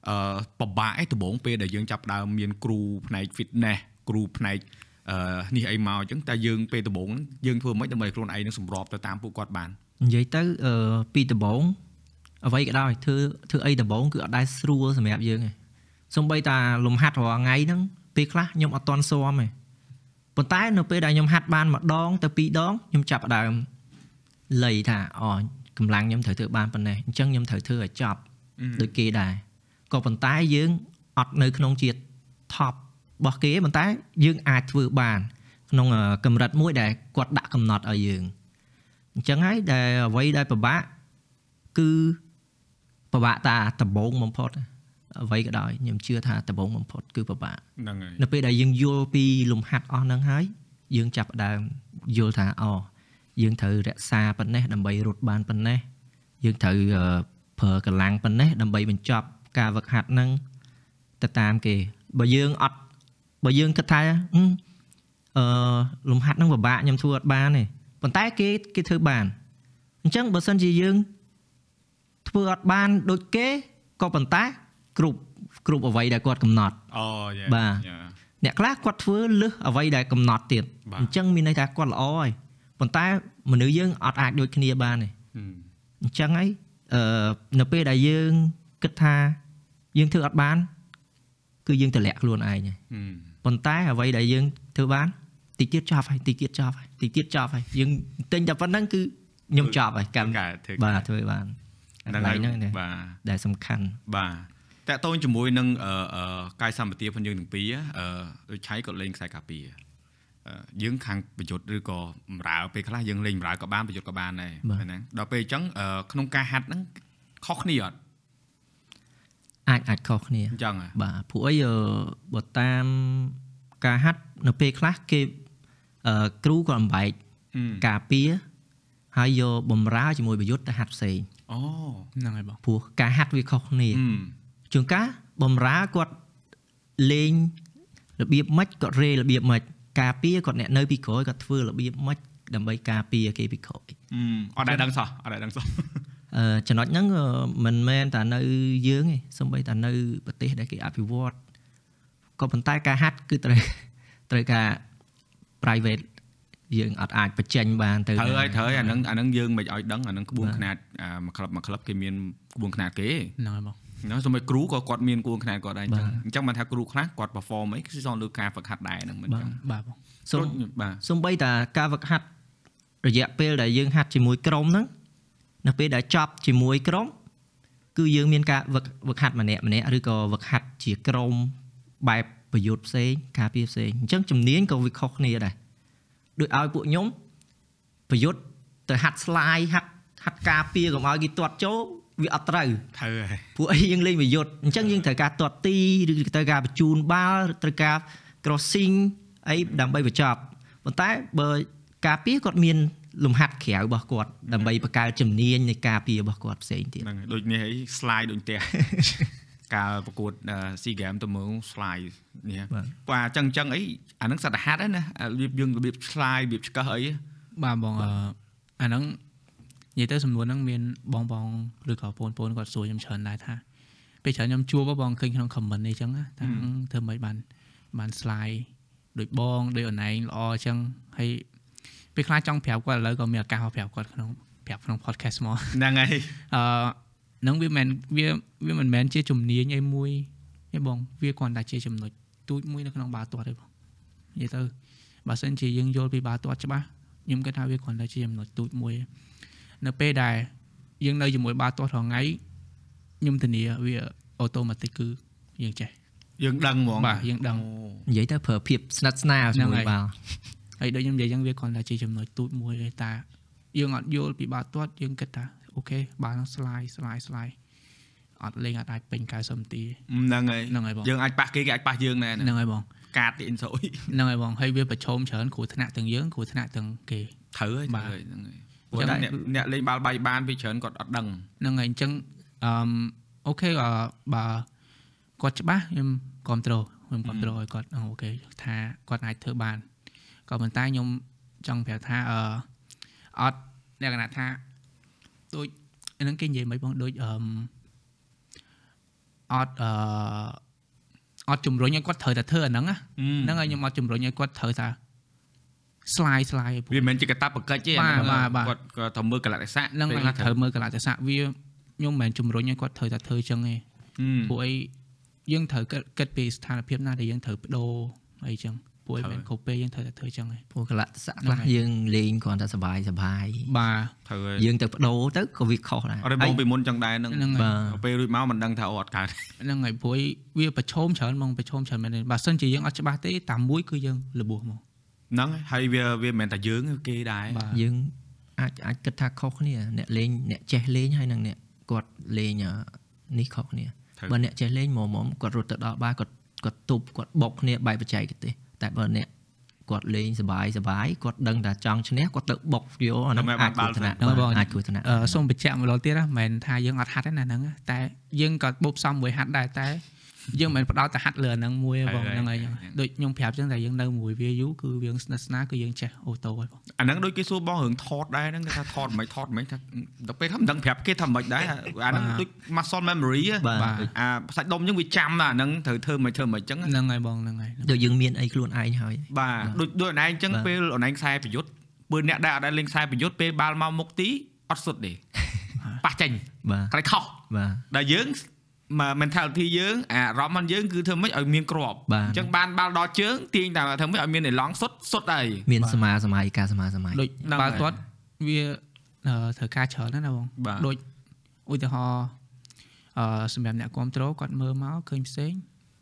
Speaker 1: អឺពិបាកឯងដំបូងពេលដែលយើងចាប់ផ្ដើមមានគ្រូផ្នែក fitness គ្រូផ្នែកអឺនេះអីមកអញ្ចឹងតែយើងពេលដំបូងហ្នឹងយើងធ្វើមិនដើម្បីខ្លួនឯងនឹងសម្របទៅតាមពួកគាត់បាន
Speaker 3: និយាយទៅអឺពីដំបូង អ្វីក៏ដោយធ្វើធ្វើអីដំបូងគឺអត់ដែលស្រួលសម្រាប់យើងទេសំបីតាលំហាត់រាល់ថ្ងៃហ្នឹងពេលខ្លះខ្ញុំអត់តន់ស៊ាំទេប៉ុន្តែនៅពេលដែលខ្ញុំហាត់បានម្ដងទៅពីរដងខ្ញុំចាប់ផ្ដើមលៃថាអូកម្លាំងខ្ញុំត្រូវធ្វើបានប៉ុណ្ណេះអញ្ចឹងខ្ញុំត្រូវធ្វើឲ្យចប់ដូចគេដែរក៏ប៉ុន្តែយើងអត់នៅក្នុងជាតិ top របស់គេប៉ុន្តែយើងអាចធ្វើបាន ក្នុងអឺកម្រិតមួយដែលគាត់ដាក់កំណត់ឲ្យយើងអញ្ចឹងហើយដែលអ្វីដែលពិបាកគឺ ពិបាកតាដំបូងបំផុតអ្វីក៏ដោយខ្ញុំជឿថាដំបូងបំផុតគឺពិបាក
Speaker 1: ហ្នឹងហើយ
Speaker 3: នៅពេលដែលយើងយល់ពីលំហាត់អស់ហ្នឹងហើយយើងចាប់ផ្ដើមយល់ថាអូយើងត្រូវរក្សាប៉ុណ្ណេះដើម្បីរត់បានប៉ុណ្ណេះយើងត្រូវអឺប្រើកម្លាំងប៉ុណ្ណេះដើម្បីបញ្ចប់ការវឹកហាត់ហ្នឹងទៅតាមគេបើយើងអត់បើយើងគិតថាអឺអឺលំហាត់ហ្នឹងពិបាកខ្ញុំធ្វើអត់បានទេប៉ុន្តែគេគេធ្វើបានអញ្ចឹងបើសិនជាយើង ធ្វើអត់បានដូចគេក៏ប៉ុន្តែគ្រប់គ្រប់អ្វីដែលគាត់កំណត់
Speaker 1: អូយ៉ា
Speaker 3: បាទ
Speaker 1: យ៉ា
Speaker 3: អ្នកខ្លះគាត់ធ្វើលឹះអ្វីដែលកំណត់ទៀត
Speaker 1: បាទ
Speaker 3: អញ្ចឹងមានន័យថាគាត់ល្អហើយប៉ុន្តែមនុស្សយើងអត់អាចដូចគ្នាបានទេ
Speaker 1: ហឹម
Speaker 3: អញ្ចឹងហើយអឺនៅពេលដែលយើងគិតថាយើងធ្វើអត់បាន គឺយើងទម្លាក់ខ្លួនឯងហើយ
Speaker 1: ហឹម
Speaker 3: ប៉ុន្តែអ្វីដែលយើងធ្វើបានតិចទៀតចប់ហើយតិចទៀតចប់ហើយតិចទៀតចប់ហើយយើងទិញតែប៉ុណ្្នឹងគឺខ្ញុំចប់ហើយកម្ម
Speaker 1: ការធ្វើ
Speaker 3: បាទធ្វើបាន
Speaker 1: ហ្នឹងហើយ
Speaker 3: ហ្នឹងទេ
Speaker 1: បាទ
Speaker 3: ដែលសំខាន់
Speaker 1: បាទតកតូនជាមួយនឹងអឺអឺកាយសម្បទាផងយើងទាំងពីរអឺដូចឆៃក៏លេងខ្សែកាពីអឺយើងខាងប្រយុទ្ធឬក៏បម្រើពេលខ្លះយើងលេងបម្រើក៏បានប្រយុទ្ធក៏បានដែរហ្នឹងដល់ពេលអញ្ចឹងអឺក្នុងការហាត់ហ្នឹងខុសគ្នាអត់
Speaker 3: អាចអាចខុសគ្នា
Speaker 1: អញ្ចឹងហ៎
Speaker 3: បាទព្រោះអីអឺបើតាមការហាត់នៅពេលខ្លះគេអឺគ្រូក៏អំបែក
Speaker 1: ហឹម
Speaker 3: ការពារហើយយកបំរើជាមួយប្រយុទ្ធទៅហាត់ផ្សេង
Speaker 1: អូ
Speaker 2: ហ្នឹងហើយបង
Speaker 3: ព្រោះការហាត់វាខុសគ្នា
Speaker 1: ហឹម
Speaker 3: ជួនកាលបំរើគាត់លេងរបៀបម៉េចគាត់រេរបៀបម៉េចការពារគាត់អ្នកនៅពីក្រោយគាត់ធ្វើរបៀបម៉េចដើម្បីការពារគេពីក្រោយ
Speaker 1: ហឹមអត់ដែលដឹងសោះអត់ដែលដឹងសោះ
Speaker 3: អឺចំណុចហ្នឹងអឺមិនមែនតែនៅយើងទេសូម្បីតែនៅប្រទេសដែលគេអភិវឌ្ឍក៏ប៉ុន្តែការហាត់គឺត្រូវត្រូវការ private យើងអត់អាចបញ្ចេញបានទៅ
Speaker 1: ត្រូវហើយ
Speaker 3: ណា
Speaker 1: ត្រូវហើយអាហ្នឹងអាហ្នឹងយើងមិនឲ្យដឹងអាហ្នឹងក្បួន
Speaker 3: បាទ
Speaker 1: ខ្នាតអាមួយក្លឹបមួយក្លឹបគេមានក្បួនខ្នាតគេ
Speaker 2: ហ្នឹងហើយបង
Speaker 1: ហ្នឹងសូម្បីគ្រូក៏គាត់មានក្បួនខ្នាតគាត់ដែរអញ្ចឹង
Speaker 3: បាទ
Speaker 1: អញ្ចឹងបានថាគ្រូខ្លះគាត់ perform អីគឺសងលើការហ្វឹកហាត់ដែរហ្នឹងមិនអញ្ចឹង
Speaker 2: បាទបង
Speaker 3: សូម
Speaker 1: បាទ
Speaker 3: សំបីតាការវឹកហាត់រយៈពេលដែលយើងហាត់ជាមួយក្រុមហ្នឹងនៅពេលដែលចប់ជាមួយក្រុមគឺយើងមានការវឹកវឹកហាត់ម្នាក់ម្នាក់ឬក៏វឹកហាត់ជាក្រុមបែបប្រយុទ្ធផ្សេងការពារផ្សេងអញ្ចឹងជំនាញក៏វាខុសគ្នាដែរ ដូចឲ្យពួកខ្ញុំប្រយុទ្ធទៅហាត់ស្លាយហាត់ហាត់ការពារកុំឲ្យគេទាត់ចូលវាអត់ត្រូវ
Speaker 1: ត្រូវហើយ
Speaker 3: ព្រោះអីយើងលេងប្រយុទ្ធអញ្ចឹងយើងត្រូវការទាត់ទីឬត្រូវការបញ្ជូនបាល់ត្រូវការ crossing អីដើម្បីបញ្ចប់ប៉ុន្តែបើការពារគាត់មានលំហាត់ក្រៅរបស់គាត់ដើម្បីបង្កើតជំនាញនៃការពាររបស់គាត់ផ្សេងទៀត
Speaker 1: ហ្នឹងហើយដូចនេះអី slide ដូចផ្ទះ កាលប្រកួត SEA Games ទៅមើល slide នេះ
Speaker 3: បាទ
Speaker 1: បាទអញ្ចឹងអញ្ចឹងអីអាហ្នឹងសត្វហាត់ហ្នឹងណាអារបៀបយើងរបៀប slide របៀបឆ្កឹះអី
Speaker 2: បាទបងអឺអាហ្នឹងនិយាយទៅសំណួរហ្នឹងមានបងបងឬក៏បងប្អូនគាត់សួរខ្ញុំច្រើនដែរថាពេលច្រើនខ្ញុំជួបបងឃើញក្នុង comment នេះអញ្ចឹងណាថាធ្វើមិនបានបាន slide ដូចបងដូចអនឯងល្អអញ្ចឹងហើយពេលខ្លះចង់ប្រាប់គាត់ឥឡូវក៏មានឱកាសមកប្រាប់គាត់ក្នុងប្រាប់ក្នុង podcast មក
Speaker 1: ហ្នឹងហើយ
Speaker 2: អឺ នឹងវាមិនវាវាមិនមែនជាជំនាញអីមួយទេបងវាគ្រាន់តែជាចំណុចទូចមួយនៅក្នុងបាល់ទាត់ទេបងនិយាយទៅបើសិនជាយើងយល់ពីបាល់ទាត់ច្បាស់ខ្ញុំគិតថាវាគ្រាន់តែជាចំណុចទូចមួយទេនៅពេលដែលយើងនៅជាមួយបាល់ទាត់រាល់ថ្ងៃខ្ញុំធានាវាអូតូម៉ាទិកគឺយើងចេះ
Speaker 1: យើងដឹងហ្មង
Speaker 2: បាទយើងដឹង
Speaker 3: និយាយទៅប្រើភាពស្និទ្ធស្នាលជាមួយបាល់
Speaker 2: ហើយដូចខ្ញុំនិយាយអញ្ចឹងវាគ្រាន់តែជាចំណុចទូចមួយទេតែយើងអត់យល់ពីបាល់ទាត់យើងគិតថា អូខេបាល់ហ្នឹង slide slide slide អត់លេងអត់អាចពេញ90នាទីទេ
Speaker 1: ហ្នឹងហើយ
Speaker 2: ហ្នឹងហើយបង
Speaker 1: យើងអាចប៉ះគេគេអាចប៉ះយើងដែរ
Speaker 2: ហ្នឹងហើយបង
Speaker 1: កាតទីអ៊ីនសូយ
Speaker 2: ហ្នឹងហើយបងហើយវាប្រឈមច្រើនគ្រោះថ្នាក់ទាំងយើងគ្រោះថ្នាក់ទាំងគេ
Speaker 1: ត្រូវហើយ
Speaker 2: បាទ
Speaker 1: ត្រូវហើយហ្នឹងហើយព្រោះ
Speaker 2: អញ្ចឹង
Speaker 1: អ្នកអ្នកលេងបាល់បាយបានវាច្រើនគាត់អត់ដឹង
Speaker 2: ហ្នឹងហើយអញ្ចឹងអឺមអូខេអឺបើគាត់ច្បាស់ខ្ញុំគ្រប់ត្រូលខ្ញុំគ្រប់ត្រូលឲ្យគាត់អូអូខេថាគាត់អាចធ្វើបានក៏ប៉ុន្តែខ្ញុំចង់ប្រាប់ថាអឺអត់លក្ខណៈថា ដូចហ្នឹងគេនិយាយមិនបងដូចអឺមអត់អឺអត់ជំរុញឲ្យគាត់ត្រូវតែធ្វើអាហ្នឹងណាហ្នឹងហើយខ្ញុំអត់ជំរុញឲ្យគាត់ត្រូវថា slide slide
Speaker 1: វាមិនមែនជាកតាបកិច្ចទេ
Speaker 2: បាទ
Speaker 1: អាហ្នឹង
Speaker 2: បាទបាទ
Speaker 1: គាត់គាត់ត្រូវមើលកលៈទេសៈ
Speaker 2: ហ្នឹង
Speaker 1: ពេល
Speaker 2: ហើយ
Speaker 1: ខ្លះ
Speaker 2: ត្រូវមើលកលៈទេសៈវាខ្ញុំមិនមែនជំរុញឲ្យគាត់ត្រូវតែធ្វើចឹងទេ
Speaker 1: ហឹម
Speaker 2: ព្រោះអីយើងត្រូវគិតគិតពីស្ថានភាពណាដែលយើងត្រូវបដូរអីចឹង ពួ
Speaker 1: កឯង
Speaker 2: មិនកូពេយើងត្រូវតែធ្វើចឹងឯង
Speaker 3: ពួកកលៈស័
Speaker 2: ក
Speaker 3: ខ្លះ
Speaker 2: យើ
Speaker 3: ងលេងគ្រាន់តែសបាយសបាយ
Speaker 2: បាទ
Speaker 1: ត្រូវឯង
Speaker 3: យើងទៅបដូរទៅក៏វាខុសដែរ
Speaker 1: អត់បងពីមុនចឹងដែរហ្នឹង
Speaker 3: បាទ
Speaker 1: ពេលរួចមកមិនដឹងថាអត់កើត
Speaker 2: ហ្នឹងហើយព្រួយវាប្រឈមច្រើនមកប្រឈមច្រើនមែនបើសិនជាយើងអត់ច្បាស់ទេតាមមួយគឺយើងលបោះមក
Speaker 1: ហ្នឹងហើយវាវាមិនមែនតែយើងគេដែរ
Speaker 3: យើងអាចអាចគិតថាខុសគ្នាអ្នកលេងអ្នកចេះលេងហើយនឹងអ្នកគាត់លេងនេះខុសគ្នាបើអ្នកចេះលេងមុំមុំគាត់រត់ទៅដល់បារគាត់គាត់ទប់គាត់បុកគ្នាបែបបច្ចេកទេស តែបើអ្នកគាត់លេងសបាយសបាយគាត់ដឹងថាចង់ឈ្នះគាត់ទៅបុកយកអាហ្នឹង
Speaker 1: ដើម្បី
Speaker 3: អាច
Speaker 1: បា
Speaker 3: គួ
Speaker 1: ល់
Speaker 3: រថ្នាក់
Speaker 2: ហ្នឹងហើយបង
Speaker 3: អាចគួរថ្នាក់
Speaker 2: អឺសូមបញ្ជាក់ម្ដងទៀតណាមិនមែនថាយើងអត់ហាត់ទេណាហ្នឹងណាតែយើងក៏បូកផ្សំមួយហាត់ដែរតែ យើងមិនមែនផ្ដោតតែហាត់លើអាហ្នឹងមួយទេបង
Speaker 1: ហើយ
Speaker 2: ហ្នឹងហើយ
Speaker 1: ហើយ
Speaker 2: ដូចខ្ញុំប្រាប់ចឹងតែយើងនៅមួយវាយូរគឺយើងស្និទ្ធស្នាលគឺយើងចេះអូតូហើយបង
Speaker 1: អាហ្នឹងដូចគេសួរបងរឿងថតដែរហ្នឹងគេថាថតមិនថតមិនថាដល់ពេលថាមិនដឹងប្រាប់គេថាមិនដែរអាហ្នឹងដូច muscle memory ហ៎
Speaker 3: បាទ
Speaker 2: បាទ
Speaker 1: អាសាច់ដុំអញ្ចឹងវាចាំណាអាហ្នឹងត្រូវធ្វើមិនធ្វើមិនអញ្ចឹង
Speaker 2: ហ្នឹងហើយបងហ្នឹងហើយ
Speaker 3: ដូចយើងមានអីខ្លួនឯងហើយ
Speaker 1: បាទដូចដូចអនឯងអញ្ចឹង
Speaker 3: បាទ
Speaker 1: ពេលអនឯងខ្សែប្រយុទ្ធពេលអ្នកដែលអត់ដែលលេងខ្សែប្រយុទ្ធពេលបាល់មកមុខទីអត់សុទ្ធទេប៉ះចេញ
Speaker 3: បាទ
Speaker 1: ខ្លាចខុស
Speaker 3: បាទ
Speaker 1: ដែលយើងមក mentality យើងអារម្មណ៍របស់យើងគឺធ្វើម៉េចឲ្យមានក្រប
Speaker 3: បាទ
Speaker 1: អញ្ចឹងបានបាល់ដល់ជើងទាញតែធ្វើម៉េចឲ្យមានអេឡង់សុទ្ធសុទ្ធហើយ
Speaker 3: មានសមាសម័យការសមាសម័យ
Speaker 2: ដូច
Speaker 1: ហ្នឹង
Speaker 2: បាល់
Speaker 1: ហើយ
Speaker 2: ទាត់វាអឺត្រូវការច្រើនណាស់ណាបង
Speaker 1: បាទ
Speaker 2: ដូចឧទាហរណ៍អឺសម្រាប់អ្នកគ្រប់គ្រងគាត់មើលមកឃើញផ្សេង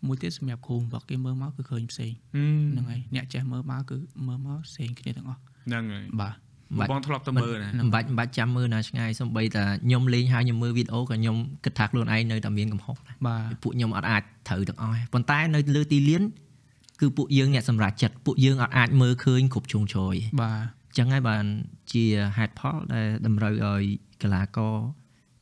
Speaker 2: មួយទៀតសម្រាប់គ្រូបង្វឹកគេមើលមកគឺឃើញផ្សេងហ្នឹងហើយអ្នកចេះមើលមកគឺមើលមកផ្សេងគ្នាទាំងអស់
Speaker 1: ហ្នឹងហើយ
Speaker 2: បាទ
Speaker 3: បាច់
Speaker 1: បងធ្លាប់ទៅមើលណា
Speaker 3: មិនបាច់មិនបាច់ចាំមើលណាឆ្ងាយសំបីតែខ្ញុំលេងហើយខ្ញុំមើលវីដេអូក៏ខ្ញុំគិតថាខ្លួនឯងនៅតែមានកំហុសដែរ
Speaker 2: បាទ
Speaker 3: ពួកខ្ញុំអត់អាចត្រូវទាំងអស់ទេប៉ុន្តែនៅលើទីលានគឺពួកយើងអ្នកសម្រេចចិត្តពួកយើងអត់អាចមើលឃើញគ្រប់ជ្រុងជ្រោយទេ
Speaker 2: បាទ
Speaker 3: អញ្ចឹងហើយបានជាហេតុផលដែលតម្រូវឲ្យកីឡាករ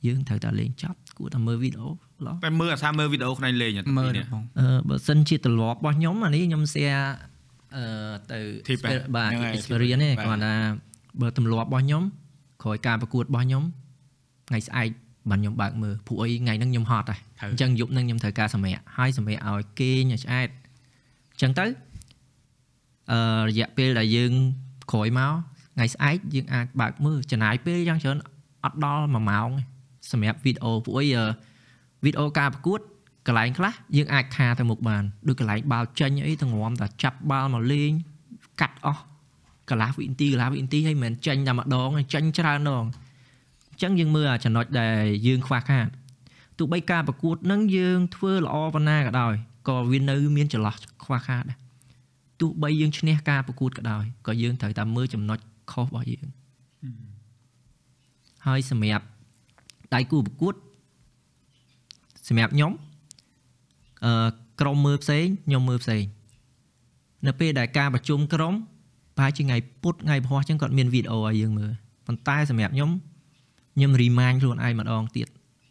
Speaker 3: យើងត្រូវតែលេងចប់គួរតែមើលវីដេអូឡោះ
Speaker 1: តែមើលអាសាមើលវីដេអូខ្លួនឯងលេង
Speaker 2: មើល
Speaker 1: នេះ
Speaker 2: ទេបង
Speaker 3: អឺបើសិនជាទម្លាប់របស់ខ្ញុំអានេះខ្ញុំ share អឺទៅ
Speaker 1: Tip ហ៎
Speaker 3: បាទ
Speaker 1: ហ្នឹងហើយ
Speaker 3: experience ទេ
Speaker 1: បាទ
Speaker 3: គាត់ថា បើទម្លាប់របស់ខ្ញុំក្រោយការប្រកួតរបស់ខ្ញុំថ្ងៃស្អែកបានខ្ញុំបើកមើលព្រោះអីថ្ងៃហ្នឹងខ្ញុំហត់ហើយ
Speaker 1: ត្រូវ
Speaker 3: អញ្ចឹងយប់ហ្នឹងខ្ញុំត្រូវការសម្រាកហើយសម្រាកឲ្យគេងឲ្យឆ្អែតអញ្ចឹងទៅអឺរយៈពេលដែលយើងក្រោយមកថ្ងៃស្អែកយើងអាចបើកមើលចំណាយពេលយ៉ាងច្រើនអត់ដល់1ម៉ោងទេសម្រាប់វីដេអូព្រោះអីអឺវីដេអូការប្រកួតកន្លែងខ្លះយើងអាចខាទៅមុខបានដូចកន្លែងបាល់ចេញអីទៅងំតែចាប់បាល់មកលេងកាត់អស់ កន្លះវិនាទីកន្លះវិនាទីហើយមិនមែនចេញតែម្ដងទេចេញច្រើនដងអញ្ចឹងយើងមើលអាចំណុចដែលយើងខ្វះខាតទោះបីការប្រកួតនឹងយើងធ្វើល្អប៉ុណ្ណាក៏ដោយក៏វានៅមានចន្លោះខ្វះខាតដែរទោះបីយើងឈ្នះការប្រកួតក៏ដោយក៏យើងត្រូវតែមើលចំណុចខុសរបស់យើងហើយសម្រាប់ដៃគូប្រកួតសម្រាប់ខ្ញុំអឺក្រុមមើលផ្សេងខ្ញុំមើលផ្សេងនៅពេលដែលការប្រជុំក្រុម ប្រហែលជាថ្ងៃពុធថ្ងៃពហុអញ្ចឹងគាត់មានវីដេអូឲ្យយើងមើលប៉ុន្តែសម្រាប់ខ្ញុំខ្ញុំ remind ខ្លួនឯងម្ដងទៀត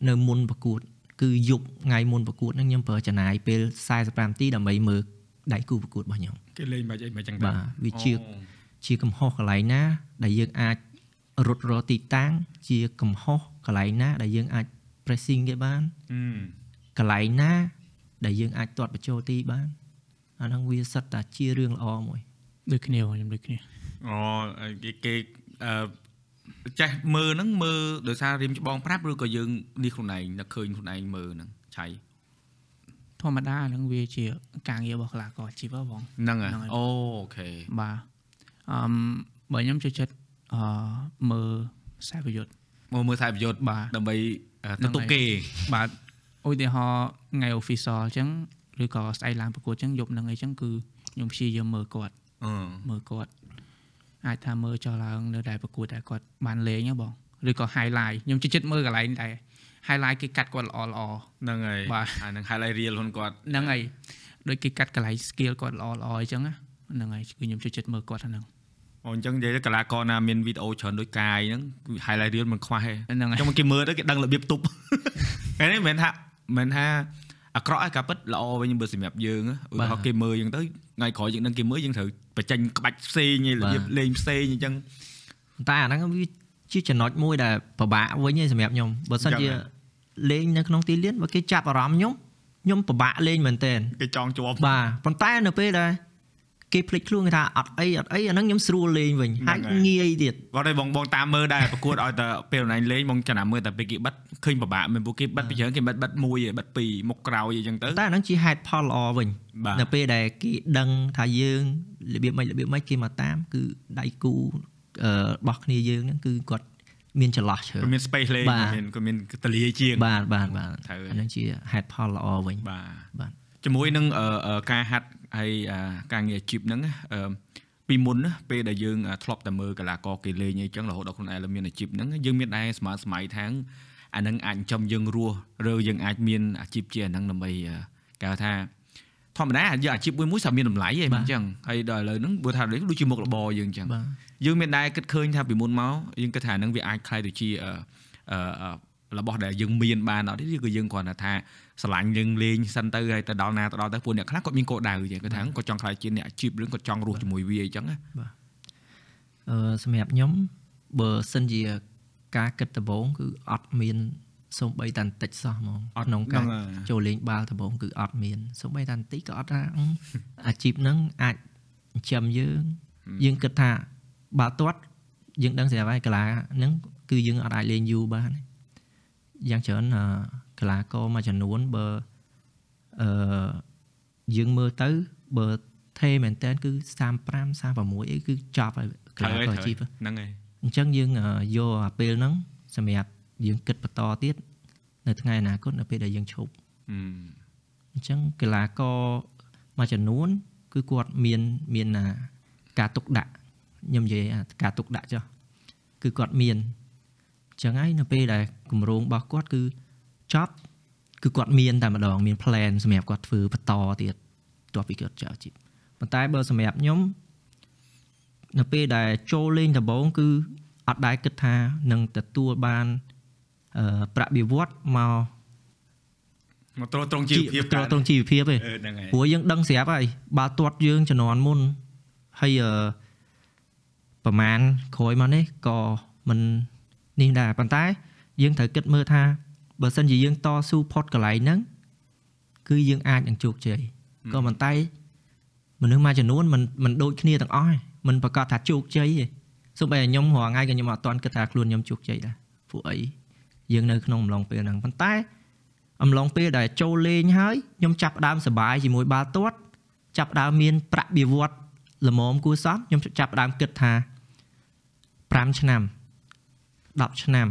Speaker 3: នៅមុនប្រកួត គឺយប់ថ្ងៃមុនប្រកួតហ្នឹងខ្ញុំប្រើចំណាយពេល45នាទីដើម្បីមើលដៃគូប្រកួតរបស់ខ្ញុំ
Speaker 1: គេលេងមិនអីមិនចឹង
Speaker 3: បាទវាជាជាកំហុសកន្លែងណា ដែលយើងអាចរត់រកទីតាំងជាកំហុសកន្លែងណា ដែលយើងអាច pressing គេបាន
Speaker 1: អឺ
Speaker 3: កន្លែងណា ដែលយើងអាចទាត់បញ្ចូលទីបានអាហ្នឹងវាសិតតែជារឿងល្អមួយ
Speaker 2: ដូចគ្នាបងខ្ញុំដូចគ្នា
Speaker 1: អូគេគេអឺចេះមើលហ្នឹងមើលដោយសាររៀមច្បងប្រាប់ឬក៏យើងនេះខ្លួនឯងនឹកឃើញខ្លួនឯងមើលហ្នឹងឆៃ
Speaker 2: ធម្មតាហ្នឹងវាជាការងាររបស់កីឡាករអាជីពហ៎បង
Speaker 1: ហ្នឹងហ៎
Speaker 2: ហ្នឹងហើយ
Speaker 1: អូខេ
Speaker 2: បាទអឺមបើខ្ញុំចូលចិត្តអឺមើលខ្សែប្រយុទ្ធ
Speaker 1: មកមើលខ្សែប្រយុទ្ធ
Speaker 2: បាទ
Speaker 1: ដើម្បីអឺ
Speaker 2: ហ្នឹង
Speaker 1: ទទួល
Speaker 2: ហើយ
Speaker 1: គេ
Speaker 2: បាទឧទាហរណ៍ថ្ងៃ official អញ្ចឹងឬក៏ស្អែកឡើងប្រកួតអញ្ចឹងយប់ហ្នឹងអីចឹងគឺខ្ញុំព្យាយាមមើលគាត់
Speaker 1: អឺ
Speaker 2: មើលគាត់អាចថាមើលចុះឡើងនៅដែលប្រកួតដែលគាត់បានលេងហ៎បងឬក៏ highlight ខ្ញុំជិះចិត្តមើលកន្លែងដែល highlight គេកាត់គាត់ល្អល្អ
Speaker 1: ហ្នឹងហើយ
Speaker 2: បាទ
Speaker 1: អាហ្នឹង highlight reel ខ្លួនគាត់
Speaker 2: ហ្នឹងហើយដូចគេកាត់កន្លែង skill គាត់ល្អល្អអញ្ចឹងណាហ្នឹងហើយគឺខ្ញុំជិះចិត្តមើលគាត់ហ្នឹង
Speaker 1: អូអញ្ចឹងនិយាយទៅកីឡាករណាមានវីដេអូច្រើនដូចកាយហ្នឹងគឺ highlight reel មិនខ្វះទេ
Speaker 2: ហ្នឹងហើយ
Speaker 1: ចុងគេមើលទៅគេដឹងរបៀបទប់ហើយនេះមិនមែនថាមិនមែនថា អាក្រក់ឯងការពិតល្អវិញបើសម្រាប់យើងឧទាហរណ៍គេមើលអញ្ចឹងទៅថ្ងៃក្រោយយើងនឹងគេមើលយើងត្រូវបញ្ចេញក្បាច់ផ្សេងឯងរបៀបលេងផ្សេងអញ្ចឹង
Speaker 3: តែអាហ្នឹងវាជាចំណុចមួយដែលពិបាកវិញឯងសម្រាប់ខ្ញុំបើសិន
Speaker 1: អញ្ចឹ
Speaker 3: ជា
Speaker 1: ងហ៎
Speaker 3: លេងនៅក្នុងទីលានបើគេចាប់អារម្មណ៍ខ្ញុំខ្ញុំពិបាកលេងមែនទែន
Speaker 1: គេចង់ជាប់
Speaker 3: បាទប៉ុន្តែនៅពេលដែល គេភ្លេចខ្លួនគេថាអត់អីអត់អីអាហ្នឹងខ្ញុំស្រួលលេងវិញហើយងាយទៀត
Speaker 1: គាត់ឲ្យបងបងតាមមើលដែរប្រកួតឲ្យតែពេលណៃលេងបងចំណាំមើលតែពេលគេបិទឃើញពិបាកមែនពួកគេបិទពីច្រើនគេបិទបិទមួយឯងបិទពីរមុខក្រោយអញ្ចឹងទៅ
Speaker 3: តែអាហ្នឹងជាហេតុផលល្អវិញ
Speaker 1: បាទ
Speaker 3: នៅពេលដែលគេដឹងថាយើងរបៀបម៉េចរបៀបម៉េចគេមកតាម គឺដៃគូអឺរបស់គ្នាយើងហ្នឹងគឺគាត់មានចន្លោះជ្រើ
Speaker 1: គាត់មាន space លេង
Speaker 3: បាទ
Speaker 1: មានគាត់មានតលាជាង
Speaker 3: បាទបាទបាទ
Speaker 1: ត្រូវ
Speaker 3: អាហ្នឹងជាហេតុផលល្អវិញ
Speaker 1: បាទ
Speaker 3: បាទ
Speaker 1: ជាមួយនឹងអឺអឺការហាត់ ហើយអាការងារអាជីពហ្នឹងណាអឺពីមុនណាពេលដែលយើងធ្លាប់តែមើលកីឡាករគេលេងអីចឹងរហូតដល់ខ្លួនឯងមានអាជីពហ្នឹងយើងមានដែរស្មើសម័យថាងអាហ្នឹងអាចចំយើងរស់ឬយើងអាចមានអាជីពជាអាហ្នឹងដើម្បីគេហៅថាធម្មតាយើងអាជីពមួយមួយសាមានតម្លៃឯងអញ្ចឹងហើយដល់ឥឡូវហ្នឹងបើថាដូចជាមុខរបរយើងអញ្ចឹង
Speaker 3: បាទ
Speaker 1: យើងមានដែរគិតឃើញថាពីមុនមកយើងគិតថាហ្នឹងវាអាចខ្លាយទៅជាអឺអឺរបស់ដែលយើងមានបានអត់ទេគឺយើងគ្រាន់តែថា ស្រឡាញ់យើងលេងសិនទៅហើយទៅដល់ណាទៅដល់ទៅពួកអ្នកខ្លះគាត់មានកោដៅចឹងគាត់ថាគាត់ចង់ខ្លាយជាអ្នកអាជីពឬគាត់ចង់រស់ជាមួយវាអញ្ចឹងណា
Speaker 3: អឺសម្រាប់ខ្ញុំបើសិនជាការគិតដំបូងគឺអត់មានសូម្បីតែបន្តិចសោះហ្មងក្នុងការចូលលេងបាល់ដំបូងគឺអត់មានសូម្បីតែបន្តិចក៏អត់ថាអឺអាជីពហ្នឹងអាចចិញ្ចឹមយើងយើងគិតថាបាល់ទាត់យើងដឹងស្រាប់ហើយកីឡាហ្នឹងគឺយើងអត់អាចលេងយូរបានយ៉ាងច្រើនអឺ កីឡាករមួយចំនួនបើអឺយើងមើលទៅបើថេមែនតើគឺ35 36អីគឺចប់ហើយកីឡាករអាជីព
Speaker 1: ហ្នឹងហើយ
Speaker 3: អញ្ចឹងយើងអឺយកអាពេលហ្នឹងសម្រាប់យើងគិតបន្តទៀតនៅថ្ងៃអនាគតនៅពេលដែលយើងឈប់
Speaker 1: អឺ
Speaker 3: អញ្ចឹងកីឡាករមួយចំនួន គឺគាត់មានមានអាការទុកដាក់ខ្ញុំនិយាយអាការទុកដាក់ចុះគឺគាត់មានអញ្ចឹងហើយនៅពេលដែលគម្រោងរបស់គាត់គឺ ចប់គឺគាត់មានតែម្ដងមាន plan សម្រាប់គាត់ធ្វើបន្តទៀតទោះពីគាត់ចោលជីពប៉ុន្តែបើសម្រាប់ខ្ញុំនៅពេលដែលចូលលេងដំបូងគឺអត់ដែរគិតថានឹងទទួលបានអឺប្រាក់បៀវត្សមក
Speaker 1: មកត្រត្រង់ជីវភាព
Speaker 3: ត្រត្រង់ជីវភាពឯង
Speaker 1: អឺហ្នឹងហើយ
Speaker 3: ព្រោះយើងដឹងស្រាប់ហើយបាល់ទាត់យើងជំនាន់មុនហើយអឺប្រហែលក្រោយមកនេះក៏មិននេះដែរប៉ុន្តែយើងត្រូវគិតមើលថា បើសិនជាយើងតស៊ូផុតកន្លែងហ្នឹងគឺយើងអាចនឹងជោគជ័យក៏ប៉ុន្តែមនុស្សមួយចំនួនមិនមិនដូចគ្នាទាំងអស់ឯងមិនប្រកាសថាជោគជ័យទេសូម្បីតែខ្ញុំរាល់ថ្ងៃក៏ខ្ញុំអត់ទាន់គិតថាខ្លួនខ្ញុំជោគជ័យដែរពួកអីយើងនៅក្នុងអំឡុងពេលហ្នឹងប៉ុន្តែអំឡុងពេលដែលចូលលេងហើយខ្ញុំចាប់ផ្ដើមសប្បាយជាមួយបាល់ទាត់ចាប់ផ្ដើមមានប្រាក់បៀវត្សល្មមគួរសមខ្ញុំចាប់ផ្ដើមគិតថា5ឆ្នាំ10ឆ្នាំ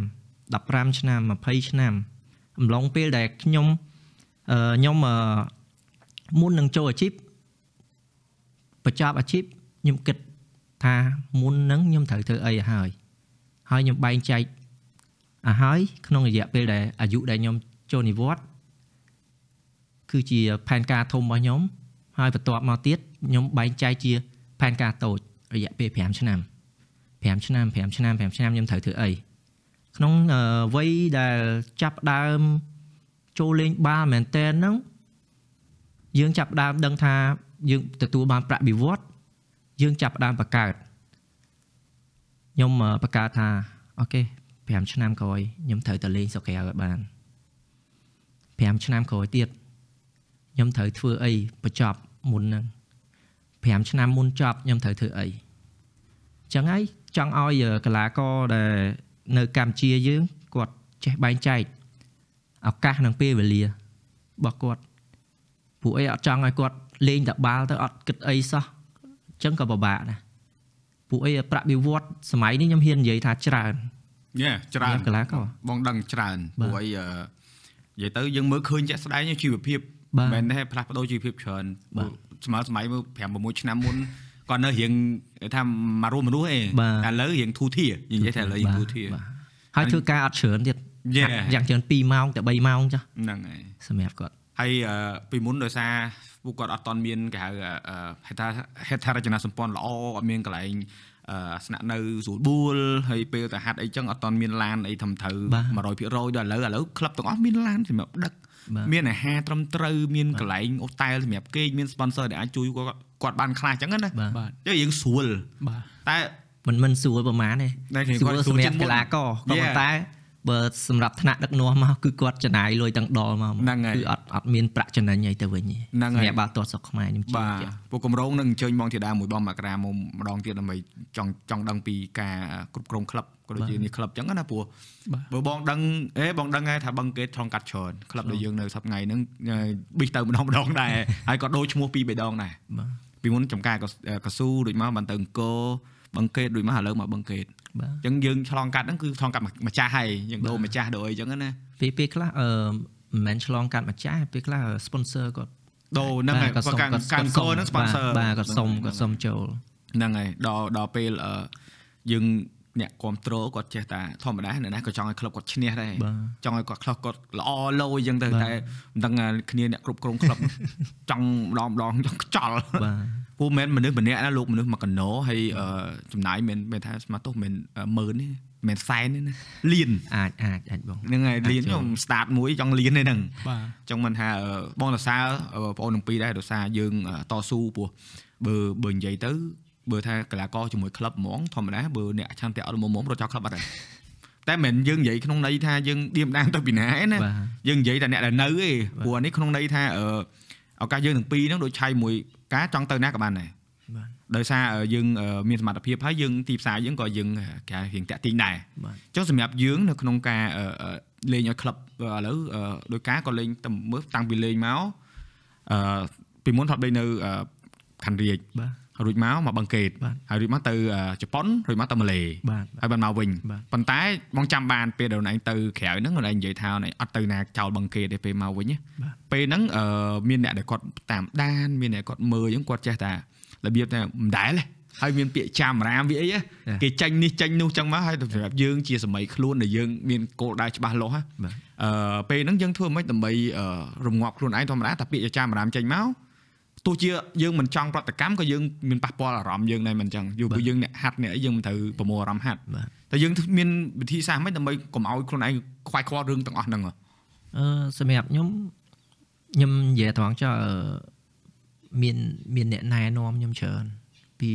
Speaker 3: 15ឆ្នាំ20ឆ្នាំ អំឡុងពេលដែលខ្ញុំអឺខ្ញុំអឺមុននឹងចូលអាជីពបញ្ចប់អាជីពខ្ញុំគិតថាមុននឹងខ្ញុំត្រូវធ្វើអីឲ្យហើយហើយខ្ញុំបែងចែកឲ្យហើយក្នុងរយៈពេលដែលអាយុដែលខ្ញុំចូលនិវត្តន៍គឺជាផែនការធំរបស់ខ្ញុំហើយបន្ទាប់មកទៀតខ្ញុំបែងចែកជាផែនការតូចរយៈពេល5ឆ្នាំ5ឆ្នាំ5ឆ្នាំ5ឆ្នាំខ្ញុំត្រូវធ្វើអី ក្នុងអឺវ័យដែលចាប់ផ្ដើមចូលលេងបាល់មែនតើហ្នឹងយើងចាប់ផ្ដើមដឹងថាយើងទទួលបានប្រាក់បៀវត្សយើងចាប់ផ្ដើមបង្កើតខ្ញុំអឺបង្កើតថាអូខេ5ឆ្នាំក្រោយខ្ញុំត្រូវទៅលេងសុកក្រៅឲ្យបាន5ឆ្នាំក្រោយទៀតខ្ញុំត្រូវធ្វើអីបញ្ចប់មុនហ្នឹង5ឆ្នាំមុនចប់ខ្ញុំត្រូវធ្វើអីអញ្ចឹងហើយចង់ឲ្យកីឡាករដែល នៅកម្ពុជាយើងគាត់ចេះបែងចែកឱកាសនិងពេលវេលារបស់គាត់ពួកអីអត់ចង់ឲ្យគាត់លេងតែបាល់ទៅអត់គិតអីសោះអញ្ចឹងក៏ពិបាកដែរពួកអីប្រាក់បៀវត្សសម័យនេះខ្ញុំហ៊ាននិយាយថាច្រើន
Speaker 1: យេច្រើន
Speaker 3: សម្រាប់កីឡាករ
Speaker 1: បងដឹងច្រើន
Speaker 3: បាទ
Speaker 1: ព្រោះអីអឺនិយាយទៅយើងមើលឃើញជាក់ស្ដែងជីវភាព
Speaker 3: បាទ
Speaker 1: មិនមែនទេផ្លាស់ប្ដូរជីវភាពច្រើន
Speaker 3: បាទ
Speaker 1: ស្មើសម័យមើល5 6ឆ្នាំមុន គាត់នៅរៀងគេថាមករួមមនុស្សឯង
Speaker 3: បាទ
Speaker 1: តែឥឡូវរៀងធូរធារនិយាយថាឥឡូវរៀងធូរធារ
Speaker 3: បាទហើយធ្វើការអត់ច្រើនទៀត
Speaker 1: យេ
Speaker 3: យ៉ាងច្រើន2ម៉ោងទៅ3ម៉ោងចាស់
Speaker 1: ហ្នឹងហើយ
Speaker 3: សម្រាប់គាត់
Speaker 1: ហើយអឺពីមុនដោយសារពួកគាត់អត់តន់មានគេហៅអឺហេដ្ឋាហេដ្ឋារចនាសម្ព័ន្ធល្អអត់មានកន្លែងអឺស្នាក់នៅស្រួលបួលហើយពេលទៅហាត់អីចឹងអត់តន់មានឡានអីធំត្រូវ
Speaker 3: បាទ
Speaker 1: 100%ដល់ឥឡូវឥឡូវក្លឹបទាំងអស់មានឡានសម្រាប់ដឹក
Speaker 3: បាទ
Speaker 1: មានអាហារត្រឹមត្រូវមានកន្លែងអូតែលសម្រាប់គេងមាន sponsor ដែលអាចជួយគាត់គាត់បានខ្លះចឹងណា
Speaker 3: បាទ
Speaker 2: បាទ
Speaker 1: ចឹងយើងស្រួល
Speaker 2: បាទ
Speaker 1: តែ
Speaker 3: មិនមិនស្រួលប្រហែលទេ
Speaker 1: តែគេ
Speaker 3: ស្រួ
Speaker 1: គាត់
Speaker 3: ល
Speaker 1: ស្រួល
Speaker 3: សម្ជារាប់
Speaker 1: ងមុ
Speaker 3: កី
Speaker 1: ន
Speaker 3: ឡាករក៏
Speaker 1: Yeah.
Speaker 3: ប៉ុន្តែបើសម្រាប់ថ្នាក់ដឹកនាំមកគឺគាត់ចំណាយលុយទាំងដលមក
Speaker 1: ហ្នឹងហើយ
Speaker 3: គឺអត់អត់មានប្រាក់ចំណេញអីទៅវិញទេ
Speaker 1: ហ្នឹងហើយ
Speaker 3: សម្រាប់បាល់ទាត់ស្រុកខ្មែរខ្ញុំជឿ
Speaker 1: បាទ
Speaker 3: ជាក់
Speaker 1: ពួកកម្រងនឹងអញ្ជើញបងធីតាមួយបងមករាមកម្ដងទៀតដើម្បីចង់ចង់ដឹងពីការគ្រប់គ្រងក្លឹប ក៏ដូចជានេះក្លឹបចឹងណាព្រោះ
Speaker 2: បាទ
Speaker 1: បើបងដឹងអេបងដឹងហើយថាបឹងកេតថងកាត់ច្រើនក្លឹបដែលយើងនៅសប្តាហ៍ហ្នឹងប៊ីសទៅម្ដងម្ដងដែរហើយក៏ដូរឈ្មោះពីរបីដងដែរ
Speaker 3: បាទ
Speaker 1: ពីមុនចំការកស៊ូដូចមកបានទៅអង្គរបឹងកេតដូចមកឥឡូវមកបឹងកេត
Speaker 3: បាទ
Speaker 1: អញ្ចឹងយើងឆ្លងកាត់ហ្នឹងគឺឆ្លងកាត់ម្ចាស់ហើយយើងដូរម្ចាស់ដូរអីចឹងណា
Speaker 3: ពេលពេលខ្លះអឺមិនមែនឆ្លងកាត់ម្ចាស់ពេលខ្លះ sponsor គាត់
Speaker 1: ដូរហ្នឹងហើយ
Speaker 3: បាទ
Speaker 1: គាត់កាន់កាន់កោហ្នឹង sponsor
Speaker 3: បាទគាត់សុំគាត់សុំចូល
Speaker 1: ហ្នឹងហើយដល់ដល់ពេលអឺយើង អ្នកគ្រប់គ្រងគាត់ចេះតែធម្មតាអ្នកណាក៏ចង់ឲ្យក្លឹបគាត់ឈ្នះដែរ
Speaker 3: បាទ
Speaker 1: ចង់ឲ្យគាត់ខ្លះគាត់ល្អលោអញ្ចឹងទៅ
Speaker 3: បាទ
Speaker 1: តែមិនដឹងថាគ្នាអ្នកគ្រប់គ្រងក្លឹបចង់ម្ដងម្ដងចង់ខ្ចល់
Speaker 3: បាទ
Speaker 1: ពូមិនមែនមនុស្សម្នាក់ណាលោកមនុស្សមកកណោហើយអឺចំណាយមិនមែនថាស្មាត់ទោះមិនមែនម៉ឺនទេមិនមែនសែនទេណាលៀន
Speaker 3: អាចអាចអាចបង
Speaker 1: ហ្នឹងហើយលៀន
Speaker 3: អាចចូល
Speaker 1: ខ្ញុំ start មួយចង់លៀនទេហ្នឹង
Speaker 2: បាទ
Speaker 1: ចង់មិនថាអឺបងសរសើរអឺបងប្អូនទាំងពីរដែរដោយសារយើងអឺតស៊ូពោះបើបើនិយាយទៅ បើថាកីឡាករជាមួយក្លឹបហ្មងធម្មតាបើអ្នកឆន្ទៈអត់មុំមុំរត់ចោលក្លឹបអត់ដែរតែមិនមែនយើងនិយាយក្នុងន័យថាយើងឌៀមដានទៅពីណាឯណា
Speaker 3: បាទ
Speaker 1: យើងនិយាយតែអ្នកដែលនៅឯ
Speaker 3: បាទ
Speaker 1: ព្រោះអានេះក្នុងន័យថាអឺឱកាសយើងទាំងពីរហ្នឹងដូចឆៃមួយការចង់ទៅណាក៏បានដែរ
Speaker 3: បាទ
Speaker 1: ដោយសារអឺយើងអឺមានសមត្ថភាពហើយយើងទីផ្សារយើងក៏យើងគេហៅរៀងតាក់ទាញដែរ
Speaker 3: បាទ
Speaker 1: ចុះសម្រាប់យើងនៅក្នុងការអឺអឺលេងឲ្យក្លឹបឥឡូវអឺដោយការក៏លេងតែមើលតាំងពីលេងមកអឺពីមុនធ្លាប់លេងនៅអឺខណ្ឌរាជ
Speaker 3: បាទ
Speaker 1: រួចមកមកបឹងកេត
Speaker 3: បាទ
Speaker 1: ហើយរួចមកទៅអឺជប៉ុនរួចមកទៅម៉ាឡេ
Speaker 3: បាទ
Speaker 1: ហើយបានមកវិញ
Speaker 3: បាទ
Speaker 1: ប៉ុន្តែបងចាំបានពេលដែលខ្លួនឯងទៅក្រៅហ្នឹងខ្លួនឯងនិយាយថាខ្លួនឯងអត់ទៅណាចោលបឹងកេតទេពេលមកវិញណា
Speaker 3: បាទ
Speaker 1: ពេលហ្នឹងអឺមានអ្នកដែលគាត់តាមដានមានអ្នកគាត់មើលអញ្ចឹងគាត់ចេះតែរបៀបថាមិនដែលទេហើយមានពាក្យចាំរាមវាអីហ៎
Speaker 3: ចា៎
Speaker 1: គេចាញ់នេះចាញ់នោះចឹងមកហើយទៅសម្រាប់យើងជាសម័យខ្លួនដែលយើងមានគោលដៅច្បាស់លាស់ហ៎
Speaker 3: បាទ
Speaker 1: អឺពេលហ្នឹងយើងធ្វើមិនដើម្បីអឺរងាប់ខ្លួនឯងធម្មតាតែពាក្យចាំរាមចេញមក ទោះជាយើងមិនចង់ប្រតិកម្មក៏យើងមានប៉ះពាល់អារម្មណ៍យើងដែរមិនចឹងយូរ
Speaker 3: បាទ
Speaker 1: ពីយើងអ្នកហាត់អ្នកអីយើងមិនត្រូវប្រមូលអារម្មណ៍ហាត់
Speaker 3: បាទ
Speaker 1: តែយើងមានវិធីសាស្ត្រមិនដើម្បីកុំឲ្យខ្លួនឯងខ្វាយខ្វល់រឿងទាំងអស់ហ្នឹងហ៎
Speaker 3: អឺសម្រាប់ខ្ញុំខ្ញុំនិយាយត្រង់ចុះអឺមានមានអ្នកណែនាំខ្ញុំច្រើនពី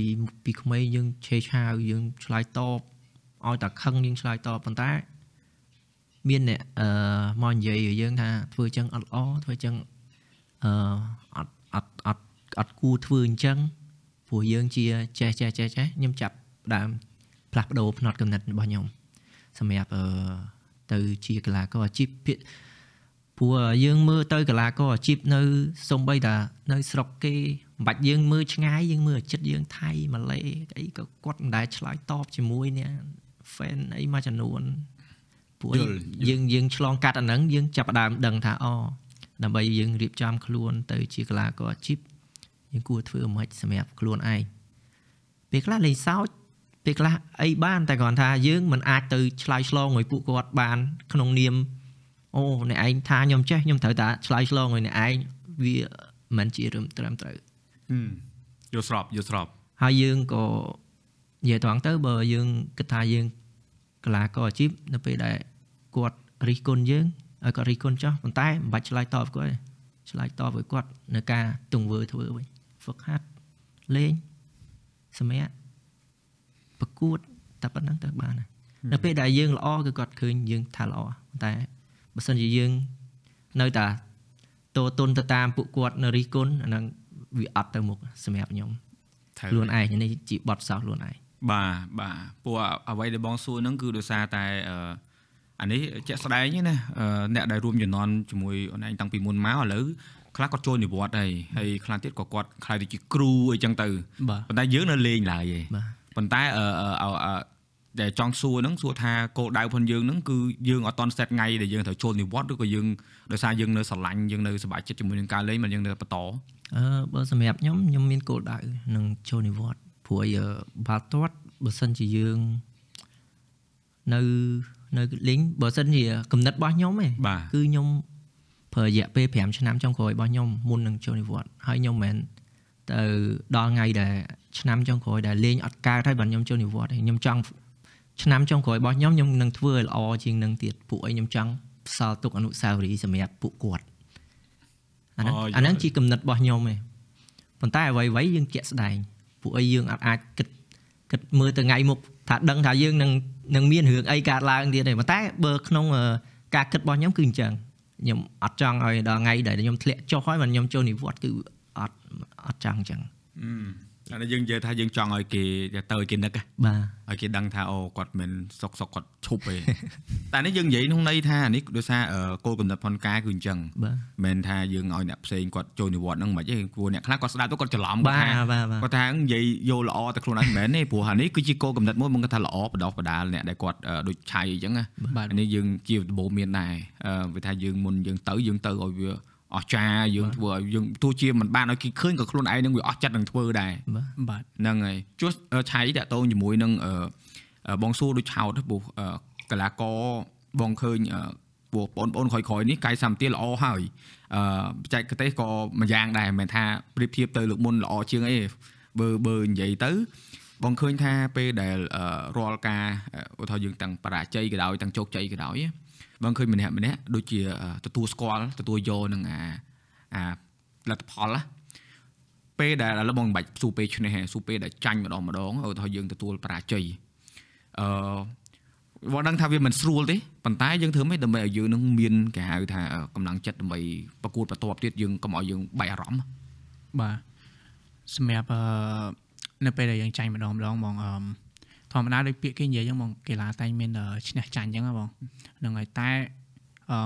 Speaker 3: ពីក្មេងយើងឆេឆាវយើងឆ្លើយតបឲ្យតែខឹងយើងឆ្លើយតបប៉ុន្តែមានអ្នកអឺមកនិយាយឲ្យយើងថាធ្វើចឹងអត់ល្អធ្វើចឹងអឺអត់ អត់អត់អត់គួរធ្វើអញ្ចឹងព្រោះយើងជាចេះចេះចេះចេះខ្ញុំចាប់ផ្ដើមផ្លាស់ប្ដូរផ្នត់កំណត់របស់ខ្ញុំសម្រាប់អឺទៅជាកីឡាករអាជីពភាគព្រោះយើងមើលទៅកីឡាករអាជីពនៅសំបីតានៅស្រុកគេមិនបាច់យើងមើលឆ្ងាយយើងមើលចិត្តយើងថៃម៉ាឡេអីក៏គាត់មិនដែលឆ្លើយតបជាមួយអ្នក fan អីមួយចំនួនព្រោះ
Speaker 1: យល់
Speaker 3: យើងយើងឆ្លងកាត់អាហ្នឹងយើងចាប់ផ្ដើមដឹងថាអូ ដើម្បីយើងរៀបចំខ្លួនទៅជាកីឡាករអាជីពយើងគួរធ្វើអ្ម៉េចសម្រាប់ខ្លួនឯងពេលខ្លះលេងសើចពេលខ្លះអីបានតែគ្រាន់ថាយើងមិនអាចទៅឆ្លើយឆ្លងមួយពួកគាត់បានក្នុងនាមអូអ្នកឯងថាខ្ញុំចេះខ្ញុំត្រូវតែឆ្លើយឆ្លងឲ្យអ្នកឯងវាមិនជារឿងត្រឹមត្រូវ
Speaker 1: យល់ស្របយល់ស្រប
Speaker 3: ហើយយើងក៏និយាយត្រង់ទៅបើយើងគិតថាយើងកីឡាករអាជីពនៅពេលដែលគាត់រិះគន់យើង ឲ្យគាត់រិះគន់ចោះប៉ុន្តែមិនបាច់ឆ្លើយតបគាត់ទេឆ្លើយតបឲ្យគាត់នៅការទង្វើធ្វើវិញហ្វឹកហាត់លេងសម្រាប់ប្រកួតតែប៉ុណ្្នឹងទៅបានហើយនៅពេលដែលយើងល្អគឺគាត់ឃើញយើងថាល្អប៉ុន្តែបើសិនជាយើងនៅតែតូតុនទៅតាមពួកគាត់នៅរិះគន់អាហ្នឹងវាអត់ទៅមុខសម្រាប់ខ្ញុំ
Speaker 1: ត្រូវ
Speaker 3: ខ្លួនឯងនេះជាបទពិសោធន៍ខ្លួនឯង
Speaker 1: បាទបាទព្រោះអ្វីដែលបងសួរហ្នឹងគឺដោយសារតែអឺ អានេះជាក់ស្ដែងទេណាអឺអ្នកដែលរួមជំនាន់ជាមួយអូនឯងតាំងពីមុនមកឥឡូវខ្លះគាត់ចូលនិវត្តន៍ហើយហើយខ្លះទៀតក៏គាត់ខ្លាយទៅជាគ្រូអីចឹងទៅ
Speaker 2: បាទ
Speaker 1: ប៉ុន្តែយើងនៅលេងឡើយឯង
Speaker 3: បាទ
Speaker 1: ប៉ុន្តែអឺអឺអឺអឺដែលចង់សួរហ្នឹងសួរថាគោលដៅផងយើងហ្នឹងគឺយើងអត់តន់ set ថ្ងៃដែលយើងត្រូវចូលនិវត្តន៍ឬក៏យើងដោយសារយើងនៅស្រឡាញ់យើងនៅសប្បាយចិត្តជាមួយនឹងការលេងមិនយើងនៅបន្ត
Speaker 3: អឺបើសម្រាប់ខ្ញុំខ្ញុំមានគោលដៅនឹងចូលនិវត្តន៍ព្រោះអីបាល់ទាត់បើសិនជាយើងនៅ នៅលេងបើសិនជាគំនិតរបស់ខ្ញុំឯង
Speaker 1: បាទ
Speaker 3: គឺខ្ញុំប្រើរយៈពេល5ឆ្នាំចុងក្រោយរបស់ខ្ញុំមុននឹងចូលនិវត្តន៍ហើយខ្ញុំមិនមែនទៅដល់ថ្ងៃដែលឆ្នាំចុងក្រោយដែលលេងអត់កើតហើយបានខ្ញុំចូលនិវត្តន៍ទេខ្ញុំចង់ឆ្នាំចុងក្រោយរបស់ខ្ញុំខ្ញុំនឹងធ្វើឲ្យល្អជាងនឹងទៀតពួកអីខ្ញុំចង់ផ្សល់ទុកអនុស្សាវរីយ៍សម្រាប់ពួកគាត់អាហ្នឹង
Speaker 1: អូយល់
Speaker 3: អាហ្នឹងជាគំនិតរបស់ខ្ញុំឯងប៉ុន្តែអ្វីៗយើងជាក់ស្ដែងពួកអីយើងអាចអាចគិតគិតមើលទៅថ្ងៃមុខថាដឹងថាយើងនឹង នឹងមានរឿងអីកើតឡើងទៀតទេប៉ុន្តែបើក្នុងអឺការគិតរបស់ខ្ញុំគឺអញ្ចឹងខ្ញុំអត់ចង់ឲ្យដល់ថ្ងៃដែលខ្ញុំធ្លាក់ចុះហើយបានខ្ញុំចូលនិវត្តន៍គឺអត់អត់ចង់អញ្ចឹង
Speaker 1: អឺអានេះយើងនិយាយថាយើងចង់ឲ្យគេទៅឲ្យគេនឹក
Speaker 3: បាទ
Speaker 1: ឲ្យគេដឹងថាអូគាត់មិនសុកសុកគាត់ឈប់ទេតែនេះយើងនិយាយក្នុងន័យថានេះដោយសារអឺគោលកំណត់ផនការគឺអញ្ចឹង
Speaker 3: បាទ
Speaker 1: មិនមែនថាយើងឲ្យអ្នកផ្សេងគាត់ចូលនិវត្តន៍ហ្នឹងមិនទេព្រោះអ្នកខ្លះគាត់ស្ដាប់ទៅគាត់ច្រឡំ
Speaker 3: បាទ
Speaker 1: គាត់ថា
Speaker 3: បាទបាទ
Speaker 1: គាត់ថានិយាយយកល្អតែខ្លួនឯងមិនមែនទេព្រោះអានេះគឺជាគោលកំណត់មួយមកគាត់ថាល្អបដោះបដាលអ្នកដែលគាត់អឺដូចឆៃអញ្ចឹងណា
Speaker 2: បាទ
Speaker 1: អានេះយើងជាដំបូងមានដែរអឺវាថាយើងមុនយើងទៅយើងទៅឲ្យវា អស្ចារ្យយើងធ្វើឲ្យយើងទោះជាមិនបានឲ្យគេឃើញក៏ខ្លួនឯងនឹងវាអស់ចិត្តនឹងធ្វើដែរ
Speaker 3: បាទ
Speaker 2: បាទ
Speaker 1: ហ្នឹងហើយជួសអឺឆៃតាក់ទងជាមួយនឹងអឺអឺបងសួរដូចឆោតហ្នឹងព្រោះអឺកីឡាករបងឃើញអឺព្រោះបងប្អូនក្រោយៗនេះកាយសម្បទាល្អហើយអឺបច្ចេកទេសក៏មួយយ៉ាងដែរមិនមែនថាប្រៀបធៀបទៅលើកមុនល្អជាងអីបើបើនិយាយទៅបងឃើញថាពេលដែលអឺរាល់ការអឺឧទាហរណ៍យើងទាំងបរាជ័យក៏ដោយទាំងជោគជ័យក៏ដោយ បងឃើញម្នាក់ម្នាក់ដូចជាអឺទទួលស្គាល់ទទួលយកនឹងអាអាលទ្ធផលណាពេលដែលឥឡូវបងមិនបាច់ស៊ូពេលឈ្នះទេស៊ូពេលដែលចាញ់ម្ដងម្ដងឧទាហរណ៍យើងទទួលបរាជ័យអឺបងដឹងថាវាមិនស្រួលទេប៉ុន្តែយើងធ្វើម៉េចដើម្បីឲ្យយើងនឹងមានគេហៅថាកម្លាំងចិត្តដើម្បីប្រកួតបន្ទាប់ទៀតយើងកុំឲ្យយើងបែកអារម្មណ៍
Speaker 2: បាទសម្រាប់អឺនៅពេលដែលយើងចាញ់ម្ដងម្ដងហ្មងអឺ ធម្មតាដូចពាក្យគេនិយាយអញ្ចឹងហ្មងកីឡាតែងមានអឺឈ្នះចាញ់អញ្ចឹងហ៎បងហ្នឹងហើយតែអឺ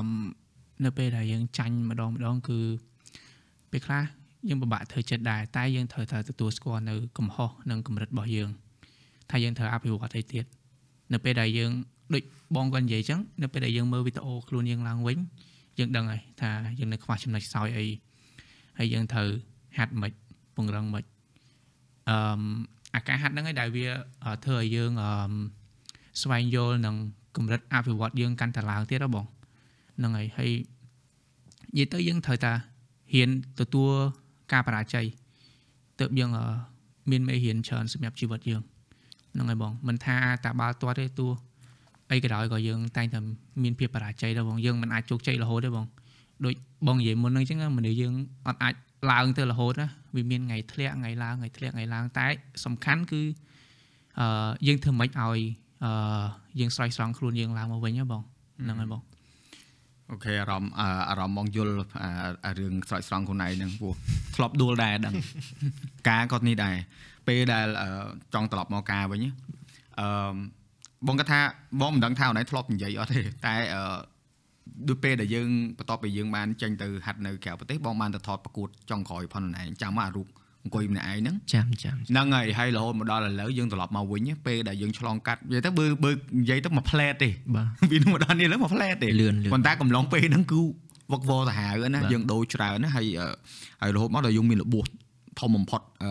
Speaker 2: នៅពេលដែលយើងចាញ់ម្ដងម្ដងគឺពេលខ្លះយើងពិបាកធ្វើចិត្តដែរតែយើងត្រូវតែទទួលស្គាល់នៅកំហុសនិងកម្រិតរបស់យើងថាយើងត្រូវអភិវឌ្ឍអីទៀតនៅពេលដែលយើងដូចបងគាត់និយាយអញ្ចឹងនៅពេលដែលយើងមើលវីដេអូខ្លួនយើងឡើងវិញយើងដឹងហើយថាយើងនៅខ្វះចំណុចខ្សោយអីហើយយើងត្រូវហាត់មិនពង្រឹងមិនអឺម អាការហាត់ហ្នឹងឯងដែលវាអឺធ្វើឲ្យយើងអឺមស្វែងយល់និងកម្រិតអភិវឌ្ឍយើងកាន់តែឡើងទៀតហ៎បងហ្នឹងហើយហើយនិយាយទៅយើងត្រូវតែហ៊ានទទួលការបរាជ័យទើបយើងអឺមានមេរៀនច្រើនសម្រាប់ជីវិតយើងហ្នឹងហើយបងមិនថាតាបាល់ទាត់ទេទោះអីក៏ដោយក៏យើងតែងតែមានភាពបរាជ័យដែរបងយើងមិនអាចជោគជ័យរហូតទេបងដូចបងនិយាយមុនហ្នឹងអញ្ចឹងណាមនុស្សយើងអត់អាចឡើងទៅរហូតណា វាមានថ្ងៃធ្លាក់ថ្ងៃឡើងថ្ងៃធ្លាក់ថ្ងៃឡើងតែសំខាន់គឺអឺយើងធ្វើម៉េចឲ្យអឺយើងស្រោចស្រង់ខ្លួនយើងឡើងមកវិញណាបងហ្នឹងហើយបង
Speaker 1: អូខេអារម្មណ៍អឺអារម្មណ៍បងយល់អាអារឿងស្រោចស្រង់ខ្លួនឯងហ្នឹងព្រោះធ្លាប់ដួលដែរដឹងការក៏នេះដែរពេលដែលអឺចង់ត្រឡប់មកការវិញអឺបងគាត់ថាបងមិនដឹងថាអូនឯងធ្លាប់និយាយអត់ទេតែអឺ ដូចពេលដែលយើងបន្ទាប់ពីយើងបានចេញទៅហាត់នៅក្រៅប្រទេសបងបានទៅថតប្រកួតចុងក្រោយផងខ្លួនឯងចាំមកអារូបអង្គុយម្នាក់ឯងហ្នឹង
Speaker 3: ចាំចាំ
Speaker 1: ហ្នឹងហើយហើយរហូតមកដល់ឥឡូវយើងត្រឡប់មកវិញពេលដែលយើងឆ្លងកាត់និយាយទៅបើបើនិយាយទៅមួយផ្លែតទេ
Speaker 3: បាទ
Speaker 1: ពីនោះមកដល់នេះឥឡូវមួយផ្លែតទេ
Speaker 3: លឿនលឿន
Speaker 1: ប៉ុន្តែកំឡុងពេលហ្នឹងគឺវឹកវរទៅហៅណា
Speaker 3: បាទ
Speaker 1: យើងដូរច្រើនណាហើយអឺហើយរហូតមកដល់យើងមានរបួសធំបំផុតអឺ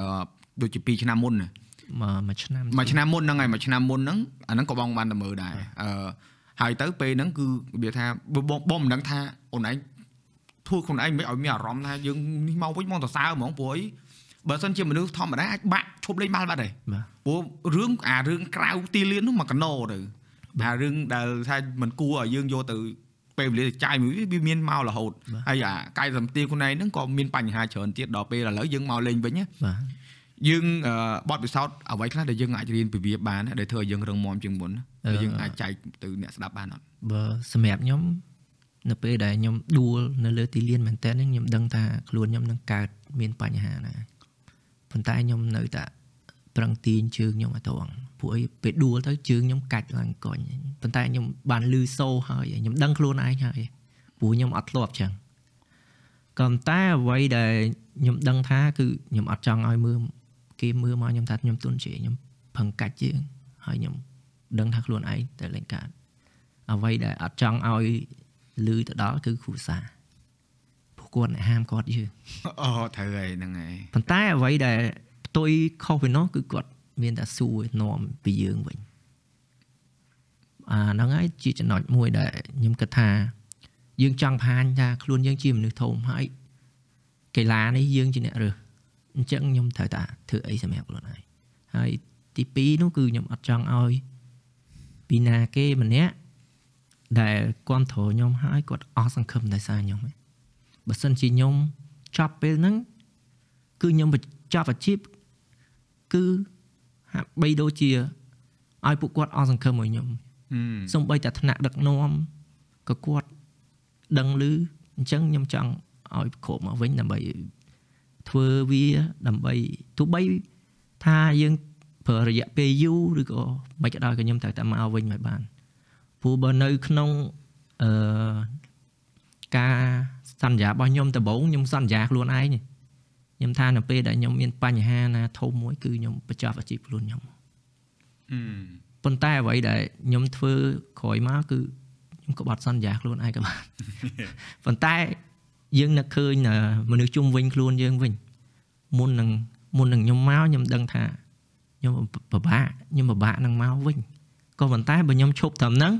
Speaker 1: ដូចជា2ឆ្នាំមុនណា
Speaker 3: មកមួយឆ្នាំ
Speaker 1: មួយឆ្នាំមុនហ្នឹងហើយមួយឆ្នាំមុនហ្នឹងអាហ្នឹងក៏បងបានទៅមើលដែរអឺ ហើយទៅពេលហ្នឹងគឺវាថាបើបងបងមិនដឹងថាអូនឯងធ្វើខ្លួនឯងមិនឲ្យមានអារម្មណ៍ថាយើងនេះមកវិញមកទៅសើហ្មងព្រោះអីបើសិនជាមនុស្សធម្មតាអាចបាក់ឈប់លេងបាល់បាត់ហើយ
Speaker 3: បាទ
Speaker 1: ព្រោះរឿងអារឿងក្រៅទីលាននោះមកកណោទៅអារឿងដែលថាมันគួរឲ្យយើងយកទៅពេលវេលាទៅចាយមួយវាមានមករហូត
Speaker 3: បាទ
Speaker 1: ហើយអាកាយសម្បទាខ្លួនឯងហ្នឹងក៏មានបញ្ហាច្រើនទៀតដល់ពេលឥឡូវយើងមកលេងវិញណា
Speaker 3: បាទ
Speaker 1: យើងអឺបទពិសោធន៍អ្វីខ្លះដែលយើងអាចរៀនពីវាបានណាដែលធ្វើឲ្យយើងរឹងមាំជាងមុនណា ដែលយើងអាចចែកទៅអ្នកស្ដាប់បានអត់
Speaker 3: បើសម្រាប់ខ្ញុំនៅពេលដែលខ្ញុំដួលនៅលើទីលានមែនតើហ្នឹងខ្ញុំដឹងថាខ្លួនខ្ញុំនឹងកើតមានបញ្ហាណាប៉ុន្តែខ្ញុំនៅតែប្រឹងទាញជើងខ្ញុំឲ្យត្រង់ពួកអីពេលដួលទៅជើងខ្ញុំកាច់ឡើងកុញប៉ុន្តែខ្ញុំបានលឺសូរហើយខ្ញុំដឹងខ្លួនឯងហើយព្រោះខ្ញុំអត់ធ្លាប់ចឹងក៏ប៉ុន្តែអ្វីដែលខ្ញុំដឹងថាគឺខ្ញុំអត់ចង់ឲ្យមើលគេមើលមកខ្ញុំថាខ្ញុំទុនជាខ្ញុំផឹងកាច់ជើងហើយខ្ញុំ ដឹងថាខ្លួនឯងតែលេងកាត់អ្វីដែលអត់ចង់ឲ្យលឺទៅដល់គឺគ្រូសាពួកគាត់អ្នកហាមគាត់យើង
Speaker 1: អូត្រូវហើយហ្នឹងហើយ
Speaker 3: ប៉ុន្តែអ្វីដែលផ្ទុយខុសពីនោះគឺគាត់មានតែសួរនាំពីយើងវិញអាហ្នឹងហើយជាចំណុចមួយដែលខ្ញុំគិតថា យើងចង់បង្ហាញថាខ្លួនយើងជាមនុស្សធំហើយកីឡានេះយើងជាអ្នករើសអញ្ចឹងខ្ញុំត្រូវតែធ្វើអីសម្រាប់ខ្លួនឯងហើយទី2នោះគឺខ្ញុំអត់ចង់ឲ្យ ពីណាគេម្នាក់ដែលគ្រប់គ្រងខ្ញុំហើយគាត់អស់សង្ឃឹមដោយសារខ្ញុំឯងបើសិនជាខ្ញុំចប់ពេលហ្នឹងគឺខ្ញុំបញ្ចប់អាជីពគឺហាក់បីដូចជាឲ្យពួកគាត់អស់សង្ឃឹមឲ្យខ្ញុំ
Speaker 1: ហឹម
Speaker 3: សំបីតែថ្នាក់ដឹកនាំក៏គាត់ដឹងឮអញ្ចឹងខ្ញុំចង់ឲ្យគ្រប់មកវិញដើម្បីធ្វើវាដើម្បីទោះបីថាយើង ប្រើរយៈពេលយូរឬក៏មិនក៏ដោយក៏ខ្ញុំត្រូវតែមកវិញមកបានព្រោះបើនៅក្នុងអឺការសន្យារបស់ខ្ញុំដំបូងខ្ញុំសន្យាខ្លួនឯងនេះខ្ញុំថានៅពេលដែលខ្ញុំមានបញ្ហាណាធំមួយគឺខ្ញុំបញ្ចប់អាជីពខ្លួនខ្ញុំ
Speaker 1: ហឹម
Speaker 3: ប៉ុន្តែអ្វីដែលខ្ញុំធ្វើក្រោយមកគឺខ្ញុំក៏បាត់សន្យាខ្លួនឯងក៏បានប៉ុន្តែយើងនឹកឃើញអឺមនុស្សជុំវិញខ្លួនយើងវិញមុននឹងមុននឹងខ្ញុំមកខ្ញុំដឹងថា ខ្ញុំពិបាកខ្ញុំពិបាកនឹងមកវិញក៏ប៉ុន្តែបើខ្ញុំឈប់ត្រឹមហ្នឹង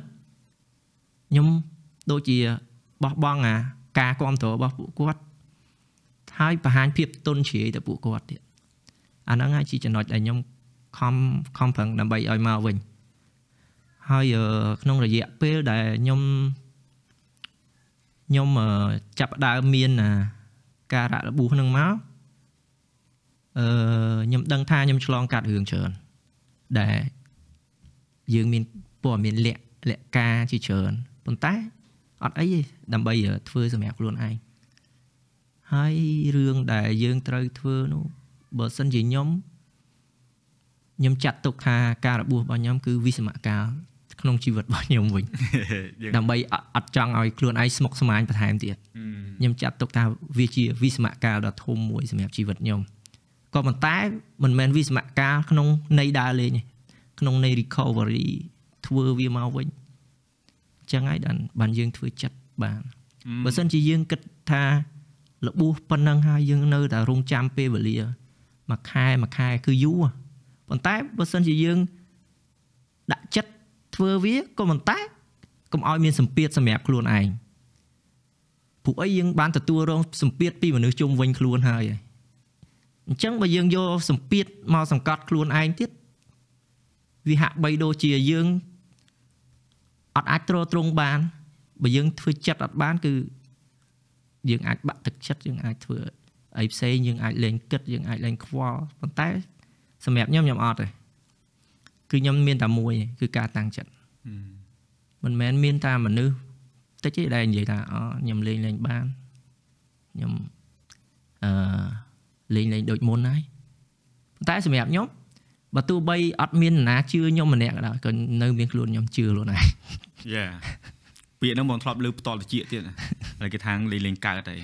Speaker 3: ខ្ញុំដូចជាបោះបង់អាការគ្រប់គ្រងរបស់ពួកគាត់ហើយបង្ហាញភាពទុនជ្រាយទៅពួកគាត់ទៀតអាហ្នឹងហើយជាចំណុចដែលខ្ញុំខំខំប្រឹងដើម្បីឲ្យមកវិញហើយអឺក្នុងរយៈពេលដែលខ្ញុំខ្ញុំអឺចាប់ផ្ដើមមានអាការរ៉ាក់របួសហ្នឹងមក អឺខ្ញុំដឹងថាខ្ញុំឆ្លងកាត់រឿងច្រើនដែលយើងមានព័ត៌មានលក្ខលក្ខការជាច្រើនប៉ុន្តែអត់អីទេដើម្បីធ្វើសម្រាប់ខ្លួនឯងហើយរឿងដែលយើងត្រូវធ្វើនោះបើសិនជាខ្ញុំខ្ញុំចាត់ទុកថាការរបួសរបស់ខ្ញុំគឺវិសមកាលក្នុងជីវិតរបស់ខ្ញុំវិញ
Speaker 1: យើង
Speaker 3: ដើម្បីអត់អត់ចង់ឲ្យខ្លួនឯងស្មុគស្មាញបន្ថែមទៀតខ្ញុំចាត់ទុកថាវាជាវិសមកាលដ៏ធំមួយសម្រាប់ជីវិតខ្ញុំ ក៏ប៉ុន្តែមិនមែនវិសមកាលក្នុងន័យដើរលេងទេក្នុងន័យ recovery ធ្វើវាមកវិញអញ្ចឹងហើយបានបានយើងធ្វើចិត្តបានបើសិនជាយើងគិតថារបួសប៉ុណ្ណឹងហើយយើងនៅតែរងចាំពេលវេលាមួយខែមួយខែគឺយូរប៉ុន្តែបើសិនជាយើងដាក់ចិត្តធ្វើវាក៏ប៉ុន្តែកុំឲ្យមានសម្ពាធសម្រាប់ខ្លួនឯងពួកអីយើងបានទទួលរងសម្ពាធពីមនុស្សជុំវិញខ្លួនហើយហើយ អញ្ចឹងបើយើងយកសម្ពាធមកសង្កត់ខ្លួនឯងទៀតវាហាក់បីដូចជាយើងអត់អាចទ្រទ្រង់បានបើយើងធ្វើចិត្តអត់បានគឺយើងអាចបាក់ទឹកចិត្តយើងអាចធ្វើអីផ្សេងយើងអាចលេងគិតយើងអាចលេងខ្វល់ប៉ុន្តែសម្រាប់ខ្ញុំខ្ញុំអត់ទេគឺខ្ញុំមានតែមួយឯងគឺការតាំងចិត្តមិនមែនមានតែមនុស្សតិចទេដែលនិយាយថាអូខ្ញុំលេងលេងបានខ្ញុំអឺ លេងលេងដូចមុនហើយប៉ុន្តែសម្រាប់ខ្ញុំបើទោះបីអត់មាននរណាជឿខ្ញុំម្នាក់ក៏ដោយក៏នៅមានខ្លួនខ្ញុំជឿខ្លួនឯង
Speaker 1: យ៉ាពាក្យហ្នឹងបងធ្លាប់លើផ្ទាល់តិចទៀតណាហើយគេថាងលេងលេងកើតហើយ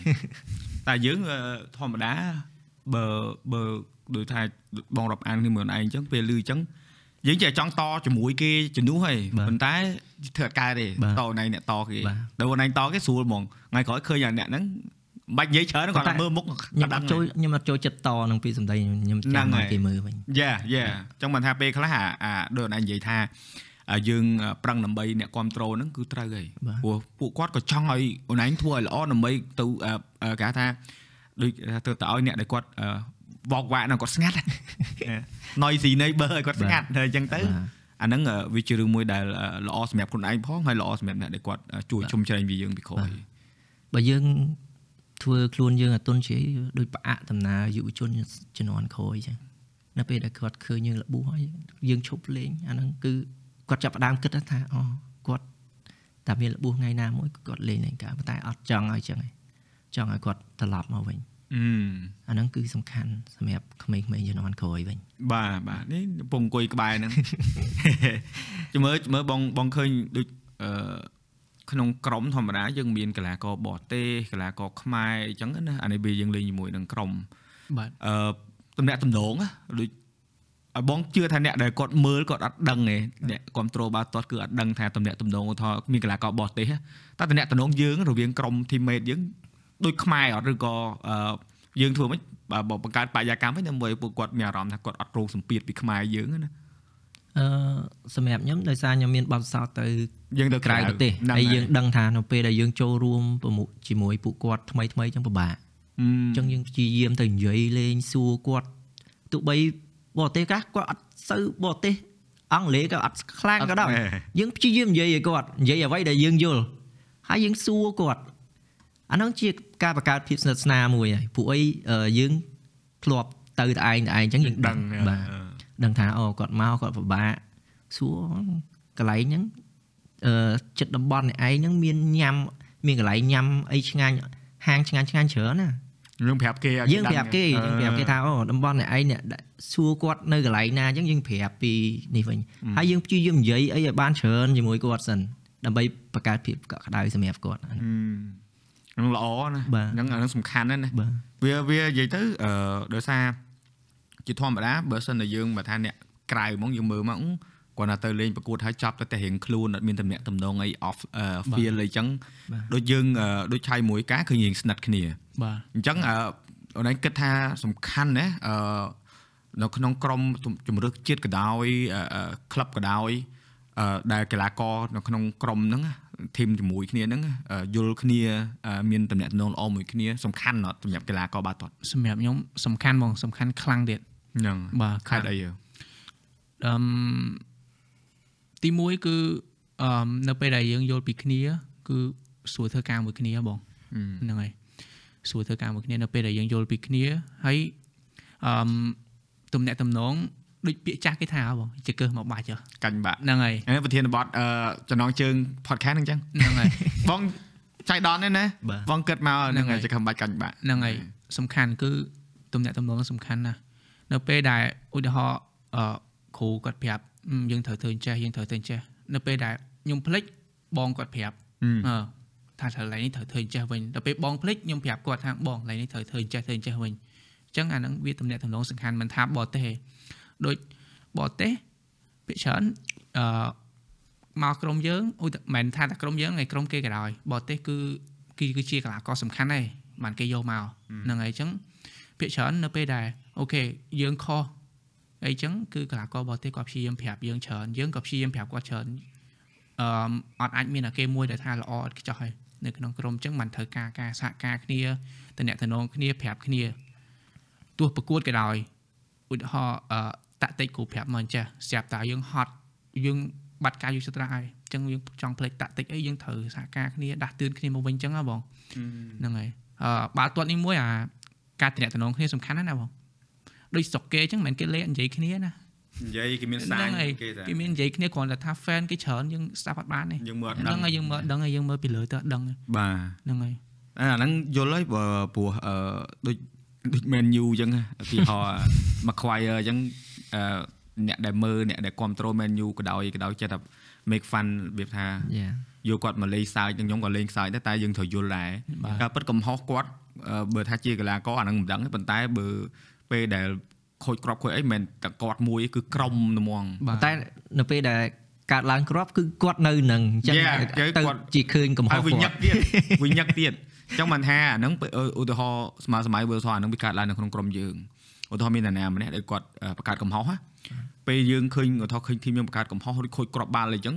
Speaker 1: តែយើងអឺធម្មតាបើបើដូចថាបងរាប់អានគ្នាមើលឯងអញ្ចឹងពេលលឺអញ្ចឹងយើងចេះចង់តជាមួយគេជំនួសហើយ
Speaker 3: បាទ
Speaker 1: ប៉ុន្តែធ្វើអត់កើតទេ
Speaker 3: បាទ
Speaker 1: តណៃអ្នកតគេ
Speaker 3: បាទ
Speaker 1: ដល់ណៃតគេស្រួលហ្មងថ្ងៃក្រោយឃើញអាអ្នកហ្នឹងមិន បាច់និយាយច្រើនគាត់តែមើលមុខ
Speaker 3: ខ្ញុំអត់ចូលខ្ញុំអត់ចូលចិត្តតនឹងពីសម្ដីខ្ញុំ
Speaker 1: ហ្នឹ
Speaker 3: ចាំ
Speaker 1: ងហើយ
Speaker 3: ឲ្យគេមើលវិញ
Speaker 1: យ៉ាយ៉ាអញ្ចឹងមិនថាពេលខ្លះអាអាដូចណៃនិយាយថាអាយើងប្រឹងដើម្បីអ្នកគ្រប់ត្រូលហ្នឹងគឺត្រូវហើយ
Speaker 3: បាទ
Speaker 1: ព្រោះពួកគាត់ក៏ចង់ឲ្យអូនឯងធ្វើឲ្យល្អដើម្បីទៅអឺអឺគេហៅថាដូចទៅទៅឲ្យអ្នកដែលគាត់អឺវកវាក់ហ្នឹងគាត់ស្ងាត់ណយស៊ីនៃបើឲ្យគាត់ស្ងាត់ហើយអញ្ចឹងទៅ
Speaker 3: បាទ
Speaker 1: អាហ្នឹងអឺវាជារឿងមួយដែលអឺល្អសម្រាប់ខ្លួនឯងផងហើយល្អសម្រាប់អ្នកដែលគាត់អឺជួយជុំជ្រែងវាយើងពីក្រោយ
Speaker 3: បើយើង ធ្វើខ្លួនយើងអត់ទុនជ្រាយដូចផ្អាកដំណើរយុវជនជំនាន់ក្រោយអញ្ចឹងនៅពេលដែលគាត់ឃើញយើងរបួសហើយយើងឈប់លេងអាហ្នឹងគឺគាត់ចាប់ផ្ដើមគិតថាអូគាត់តែមានរបួសថ្ងៃណាមួយគាត់លេងលេងកើតប៉ុន្តែអត់ចង់ឲ្យអញ្ចឹងឯងចង់ឲ្យគាត់ត្រឡប់មកវិញ
Speaker 1: អឺ
Speaker 3: អាហ្នឹងគឺសំខាន់សម្រាប់ក្មេងៗជំនាន់ក្រោយវិញ
Speaker 1: បាទបាទនេះកំពុងអង្គុយក្បែរហ្នឹងជមើលមើលបងបងឃើញដូចអឺ ក្នុងក្រុមធម្មតាយើងមានកីឡាករបរទេសកីឡាករខ្មែរអញ្ចឹងណាអានេះពេលយើងលេងជាមួយនឹងក្រុម
Speaker 2: បាទ
Speaker 1: អឺតំណាក់តំណងណាដូចឲ្យបងជឿថាអ្នកដែលគាត់មើលគាត់អត់ដឹងទេអ្នកគ្រប់ត្រូលបាល់ទាត់គឺអត់ដឹងថាតំណាក់តំណងថាមានកីឡាករបរទេសតែតំណាក់តំណងយើងរវាងក្រុម teammate យើងដូចខ្មែរអត់ឬក៏អឺយើងធ្វើមិនបើបើបង្កើតបរិយាកាសវិញដើម្បីពួកគាត់មានអារម្មណ៍ថាគាត់អត់រងសម្ពាធពីខ្មែរយើងណា
Speaker 3: អឺសម្រាប់ខ្ញុំដោយសារខ្ញុំមានបទពិសោធន៍ទៅ
Speaker 1: យើងទៅ
Speaker 3: ក្រៅប្រទេស
Speaker 1: ហ្នឹង
Speaker 3: ហើយ
Speaker 1: ហើយ
Speaker 3: យើងដឹងថានៅពេលដែលយើងចូលរួមប្រមុខជាមួយពួកគាត់ថ្មីថ្មីអញ្ចឹងពិបាក
Speaker 1: អឺ
Speaker 3: អញ្ចឹងយើងព្យាយាមទៅនិយាយលេងសួរគាត់ទោះបីបរទេសខ្លះគាត់អត់សូវបរទេសអង់គ្លេសក៏អត់ខ្លាំងក៏ដោយយើងព្យាយាមនិយាយឲ្យគាត់និយាយអ្វីដែលយើងយល់ហើយយើងសួរគាត់អាហ្នឹងជាការបង្កើតភាពស្និទ្ធស្នាលមួយហើយពួកអីអឺយើងធ្លាប់ទៅតែឯងតែឯងអញ្ចឹងយើង
Speaker 1: ដឹង
Speaker 3: បាទ ដឹងថាអូគាត់មកគាត់ពិបាកសួរកន្លែងហ្នឹងអឺចិត្តតំបន់នេះឯងហ្នឹងមានញ៉ាំមានកន្លែងញ៉ាំអីឆ្ងាញ់ហាងឆ្ងាញ់ឆ្ងាញ់ច្រើនណា
Speaker 1: យើងប្រាប់គេឲ្យ
Speaker 3: យើងប្រាប់គេយើងប្រាប់គេថាអូតំបន់នេះឯងអ្នកដែលសួរគាត់នៅកន្លែងណាអញ្ចឹងយើងប្រាប់ពីនេះវិញហើយយើងព្យាយាមនិយាយអីឲ្យបានច្រើនជាមួយគាត់សិនដើម្បីបង្កើតភាពកក់ក្ដៅសម្រាប់គាត់
Speaker 1: អឺហ្នឹងល្អណា
Speaker 3: បាទ
Speaker 1: ហ្នឹងអាហ្នឹងសំខាន់ណាស់ណា
Speaker 3: បាទ
Speaker 1: វាវានិយាយទៅអឺដោយសារ ជាធម្មតាបើសិនតែយើងបើថាអ្នកក្រៅហ្មងយើងមើលមកអឺគាត់ណាទៅលេងប្រកួតហើយចប់ទៅតែរៀងខ្លួនអត់មានតំណែងតំណងអី off អឺ feel អីចឹង
Speaker 3: បាទ
Speaker 1: ដូចយើងអឺដូចឆៃមួយការគឺរៀងស្និទ្ធគ្នា
Speaker 2: បាទ
Speaker 1: អញ្ចឹងអឺអូនឯងគិតថាសំខាន់ណាអឺនៅក្នុងក្រុមជំរឿសជាតិក៏ដោយអឺអឺក្លឹបក៏ដោយអឺដែលកីឡាករនៅក្នុងក្រុមហ្នឹងធីមជាមួយគ្នាហ្នឹងអឺយល់គ្នាអឺមានតំណែងតំណងល្អមួយគ្នាសំខាន់ណាស់សម្រាប់កីឡាករបាល់ទាត់
Speaker 2: សម្រាប់ខ្ញុំសំខាន់ហ្មងសំខាន់ខ្លាំងទៀត
Speaker 1: ហ្នឹង
Speaker 2: បាទ
Speaker 1: ខេត្តអីយើ
Speaker 2: អឺមទី1គឺអឺមនៅពេលដែលយើងយល់ពីគ្នា គឺស្រួលធ្វើការមួយគ្នាបងហ្នឹងហើយស្រួលធ្វើការមួយគ្នានៅពេលដែលយើងយល់ពីគ្នាហើយអឺមទំនាក់ទំនងដូចពាក្យចាស់គេថាហ៎បងជាកើសមកបាច់ហ៎
Speaker 1: កាញ់បាក់
Speaker 2: ហ្នឹងហើយ
Speaker 1: ហើយប្រធានបទអឺចំណងជើង podcast ហ្នឹងអញ្ចឹង
Speaker 2: ហ្នឹងហើយ
Speaker 1: បងចៃដនទេណា
Speaker 3: បាទ
Speaker 1: បងគិតមកហ្នឹង
Speaker 2: ហ្នឹងហើ
Speaker 1: ហើយយជាខំបាច់កាញ់បាក់
Speaker 2: ហ្នឹងហើយសំខាន់គឺទំនាក់ទំនងសំខាន់ណាស់ នៅពេលដែលឧទាហរណ៍អឺគ្រូគាត់ប្រាប់អឺយើងត្រូវធ្វើអញ្ចេះយើងត្រូវធ្វើអញ្ចេះនៅពេលដែលខ្ញុំភ្លេចបងគាត់ប្រាប់
Speaker 1: ហឹម
Speaker 2: អឺថាត្រូវឡៃនេះត្រូវធ្វើអញ្ចេះវិញដល់ពេលបងភ្លេចខ្ញុំប្រាប់គាត់ថាបងឡៃនេះត្រូវធ្វើអញ្ចេះធ្វើអញ្ចេះវិញអញ្ចឹងអាហ្នឹងវាទំនាក់ទំនងសំខាន់មិនថាបរទេសទេដូចបរទេសភាគច្រើនអឺមកក្រុមយើងឧទាមិនមែនថាតែក្រុមយើងឯក្រុមគេក៏ដោយបរទេសគឺគឺគឺជាកីឡាករសំខាន់ដែរបានគេយកមកហ្នឹងហើយអញ្ចឹងភាគច្រើននៅពេលដែល អូខេយើងខុសអីចឹងគឺកីឡាករបរទេសគាត់ព្យាយាមប្រាប់យើងច្រើនយើងក៏ព្យាយាមប្រាប់គាត់ច្រើនអឺអត់អាចមានអាគេមួយដែលថាល្អឥតខ្ចោះហើយនៅក្នុងក្រុមអញ្ចឹងมันត្រូវការការសហការគ្នាតំណែងតំណងគ្នាប្រាប់គ្នាទោះប្រកួតក៏ដោយឧទាហរណ៍អឺតាក់តិចគ្រូប្រាប់មកអញ្ចេះស្រាប់តែយើងហត់យើងបាត់ការយកចិត្តទុកដាក់ហើយអញ្ចឹងយើងចង់ផ្លេចតាក់តិចអីយើងត្រូវសហការគ្នាដាស់តឿនគ្នាមកវិញអញ្ចឹងហ៎បងហ្នឹងហើយអឺបាល់ទាត់នេះមួយអាការតំណែងតំណងគ្នាសំខាន់ណាស់ណាបង ដូចស្រុកគេអញ្ចឹងមិនមែនគេលេងនិយាយគ្នាណា
Speaker 1: និយាយគេមានសា
Speaker 2: ហ្នឹ
Speaker 1: ញ
Speaker 2: ងហើយ
Speaker 1: គេថា
Speaker 2: គេមាននិយាយគ្នាគ្រាន់តែថា fan គេច្រើនយើងស្ដាប់អត់បានទេ
Speaker 1: យើងមើលអត់
Speaker 2: ហ្ដឹ
Speaker 1: ង
Speaker 2: នឹងហើយយើងមើលអត់ដឹងហើយយើងមើលពីលើទៅអត់ដឹងទេ
Speaker 1: បាទ
Speaker 2: ហ្នឹងហើយ
Speaker 1: អាហ្នឹងយល់ហើយបើព្រោះអឺដូចដូច Man U អញ្ចឹងឧទាហរណ៍ Maguire អញ្ចឹងអឺអ្នកដែលមើលអ្នកដែលគ្រប់គ្រង Man U ក៏ដោយក៏ដោយចិត្តថា make fun របៀបថា
Speaker 3: យ៉ា
Speaker 1: យកគាត់មកលេងសើចនឹងខ្ញុំក៏លេងសើចដែរតែយើងត្រូវយល់ដែរ
Speaker 2: បាទ
Speaker 1: ការពិតកំហុសគាត់អឺបើថាជាកីឡាករអាហ្នឹងមិនដឹងទេប៉ុន្តែបើ ពេលដែលខូចក្របខូចអីមិនមែនតែគាត់មួយទេគឺក្រុមហ្មង
Speaker 2: បាទ
Speaker 3: តែនៅពេលដែលកើតឡើងគ្រាប់គឺគាត់នៅនឹងអញ្ចឹង
Speaker 1: Yeah,
Speaker 3: ទៅ
Speaker 1: គាត់
Speaker 3: ជាឃើញកំហុ
Speaker 1: ហើ
Speaker 3: ស
Speaker 1: យវិញញឹ
Speaker 3: គាត់
Speaker 1: កទៀតវិញញឹកទៀតអញ្ចឹងមិនថាអាហ្នឹងពេលឧទាហរណ៍ស្មើសម័យបើថាអាហ្នឹងវាកើតឡើងនៅក្នុងក្រុមយើងឧទាហរណ៍មាននរណាម្នាក់ដែលគាត់អឺបង្កើតកំហុសណាពេលយើងឃើញឧទាហរណ៍ឃើញធីមយើងបង្កើតកំហុសឬខូចគ្រាប់បាល់អីចឹង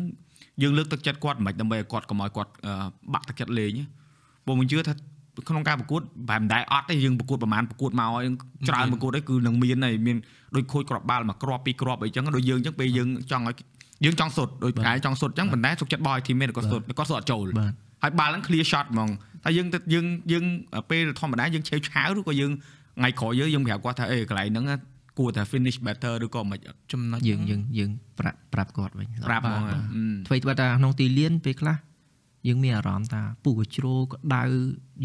Speaker 1: យើងលើកទឹកចិត្តគាត់មិនដើម្បីឲ្យគាត់កុំឲ្យគាត់អឺបាក់ទឹកចិត្តលេងណាព្រោះមិនជឿថា ក្នុងការប្រកួតបែបមិនដែរអត់ទេយើងប្រកួតប្រហែលប្រកួតមកហើយច្រើនប្រកួតអីគឺនឹងមានហើយមានដូចខូចគ្រាប់បាល់មកគ្រាប់ពីរគ្រាប់អីចឹងដូចយើងចឹងពេលយើងចង់ឲ្យយើងចង់សុតដូចឯងចង់សុតចឹងប៉ុន្តែសុខចិត្តបោះឲ្យធីមមេតគាត់សុតគាត់សុតអត់ចូល
Speaker 3: បាទ
Speaker 1: ហើយបាល់ហ្នឹង clear shot ហ្មងតែយើងទៅយើងយើងពេលធម្មតាយើងឆេវឆាវឬក៏យើងថ្ងៃក្រោយយើងយើងប្រាប់គាត់ថាអេកន្លែងហ្នឹងណាគួរតែ finish better ឬក៏មិនអត់
Speaker 2: ចំណុច
Speaker 3: យើងយើងយើងប្រាប់ប្រាប់គាត់វិញ
Speaker 1: ប្រាប់ហ្មង
Speaker 3: បាទ
Speaker 1: អឺ
Speaker 3: អ្វីត្បិតថាក្នុងទីលានពេលខ្លះ យើងមានអារម្មណ៍ថាពុះកជ្រោក៏ដៅ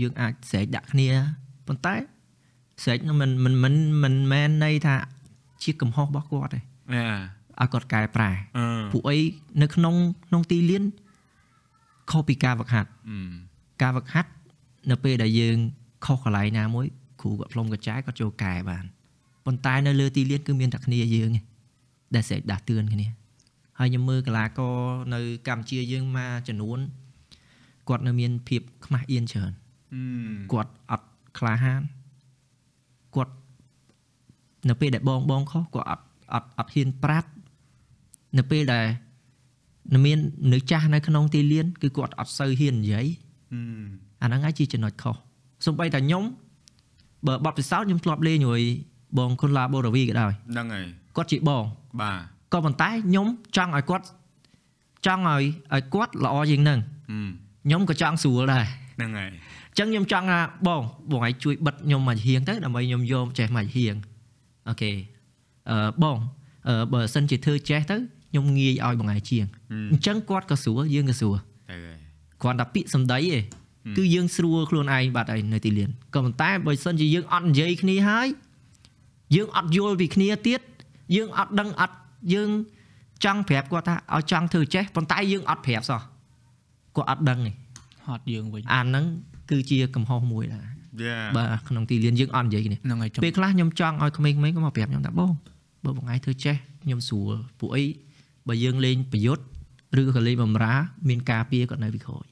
Speaker 3: យើងអាចស្រែកដាក់គ្នាប៉ុន្តែស្រែកនោះមិនមិនមិនមិនមែនន័យថាជាកំហុសរបស់គាត់ទេ
Speaker 1: អឺ
Speaker 3: ឲ្យគាត់កែប្រែ
Speaker 1: អឺ
Speaker 3: ពួកអីនៅក្នុងក្នុងទីលានខុសពីការវឹកហាត់
Speaker 1: អឺ
Speaker 3: ការវឹកហាត់នៅពេលដែលយើងខុសកន្លែងណាមួយគ្រូគាត់ផ្លុំកញ្ចាយគាត់ចូលកែបានប៉ុន្តែនៅលើទីលានគឺមានតែគ្នាយើងឯងដែលស្រែកដាស់តឿនគ្នាហើយខ្ញុំមើលកីឡាករនៅកម្ពុជាយើងមកចំនួន គាត់នៅមានភាពខ្មាស់អៀនច្រើន
Speaker 1: អឺ
Speaker 3: គាត់អត់ក្លាហានគាត់នៅពេលដែលបងបងខុសគាត់អត់អត់អត់ហ៊ានប្រាប់នៅពេលដែលនៅមាននៅចាស់នៅក្នុងទីលានគឺគាត់អត់សូវហ៊ាននិយាយ
Speaker 1: អឺ
Speaker 3: អាហ្នឹងហើយជាចំណុចខុសសំបីតែខ្ញុំបើបត់ពិសោធន៍ខ្ញុំធ្លាប់លេងជាមួយបងគុនឡាបូរ៉ាវីក៏ដោយ
Speaker 1: ហ្នឹងហើយ
Speaker 3: គាត់ជាបង
Speaker 1: បាទ
Speaker 3: ក៏ប៉ុន្តែខ្ញុំចង់ឲ្យគាត់ចង់ឲ្យឲ្យគាត់ល្អជាងហ្នឹង
Speaker 1: អឺ
Speaker 3: ខ្ញុំក៏ចង់ស្រួលដែរ
Speaker 1: ហ្នឹងហើយ
Speaker 3: អញ្ចឹងខ្ញុំចង់ថាបងបងឲ្យជួយបិទខ្ញុំមកហៀងទៅដើម្បីខ្ញុំយកចេះមកហៀងអូខេអឺបងអឺបើសិនជាធ្វើចេះទៅខ្ញុំងាយឲ្យបងឯងជាង
Speaker 1: អឺ
Speaker 3: អញ្ចឹងគាត់ក៏ស្រួលយើងក៏ស្រួល
Speaker 1: ទៅហើយ
Speaker 3: គ្រាន់តែពាក្យសម្ដីឯងគឺយើងស្រួលខ្លួនឯងបាត់ហើយនៅទីលានក៏ប៉ុន្តែបើសិនជាយើងអត់និយាយគ្នាហើយយើងអត់យល់ពីគ្នាទៀតយើងអត់ដឹងអត់យើងចង់ប្រាប់គាត់ថាឲ្យចង់ធ្វើចេះប៉ុន្តែយើងអត់ប្រាប់សោះ គាត់អត់ដឹងទេ
Speaker 2: ហត់យើងវិញ
Speaker 3: អាហ្នឹងគឺជាកំហុសមួយដែរ
Speaker 1: យ៉ា
Speaker 3: បាទក្នុងទីលានយើងអត់និយាយគ្នា
Speaker 2: ហ្នឹងហើយចំ
Speaker 3: ពេលខ្លះខ្ញុំចង់ឲ្យក្មេងៗក៏មកប្រាប់ខ្ញុំថាបងបើបងឯងធ្វើចេះខ្ញុំស្រួលពួកអីបើយើងលេងប្រយុទ្ធឬក៏លេងបំរើមានការពារគាត់នៅពីក្រោយ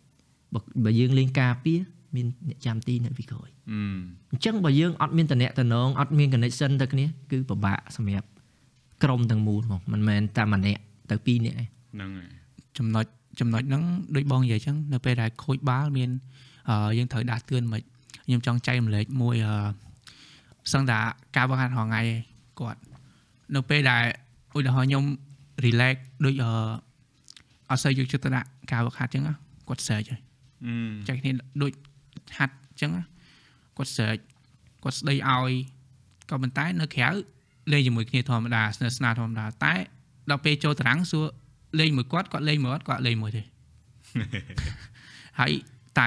Speaker 3: បើបើយើងលេងការពារមានអ្នកចាំទីនៅពីក្រោយ
Speaker 1: អឺ
Speaker 3: អញ្ចឹងបើយើងអត់មានតំណែងតំណងអត់មាន connection ទៅគ្នាគឺពិបាកសម្រាប់ក្រុមទាំងមូលហ្មងមិនមែនតែម្នាក់ទៅពីរនាក់ទេ
Speaker 1: ហ្នឹងហើយ
Speaker 2: ចំណុច ចំណុចហ្នឹងដូចបងនិយាយអញ្ចឹងនៅពេលដែលខូចបាល់មានអឺយើងត្រូវដាស់តឿនមិនខ្ញុំចង់ចែករំលែកមួយអឺសឹងថាការបង្ហាត់រហងៃឯងគាត់នៅពេលដែលឧទាហរណ៍ខ្ញុំ relax ដូចអឺអត់សូវយកចិត្តទុកដាក់ការបង្ហាត់អញ្ចឹងណាគាត់ search ហើយ
Speaker 1: អឺ
Speaker 2: ចែកគ្នាដូចហាត់អញ្ចឹងណាគាត់ search គាត់ស្ដីឲ្យក៏ប៉ុន្តែនៅក្រៅលេងជាមួយគ្នាធម្មតាស្និទ្ធស្នាលធម្មតាតែដល់ពេលចូលតារាងសួរ លេងមួយគាត់គាត់លេងមួយគាត់គាត់លេងមួយទេហើយតែ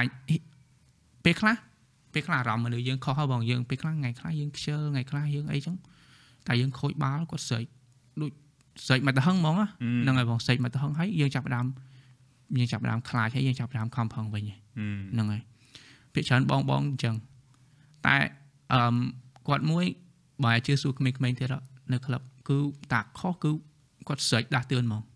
Speaker 2: ពេលខ្លះពេលខ្លះអារម្មណ៍មនុស្សយើងខុសហើយបងយើងពេលខ្លះថ្ងៃខ្លះយើងខ្ជិលថ្ងៃខ្លះយើងអីចឹងតែយើងខូចបាល់គាត់ស្រែកដូចស្រែកមកទៅហឹងហ្មងណាហ្នឹងហើយបងស្រែកមកទៅហឹងហើយយើងចាប់ផ្ដើមយើងចាប់ផ្ដើមខ្លាចហើយយើងចាប់ផ្ដើមខំប្រឹងវិញហើយ
Speaker 1: អឺ
Speaker 2: ហ្នឹងហើយភាគច្រើនបងបងអញ្ចឹងតែអឺមគាត់មួយបើជឿសួរក្មេងៗទៀតអត់នៅក្លឹបគឺតាខុសគឺគាត់ស្រែកដាស់តឿនហ្មងគាត់ស្រែ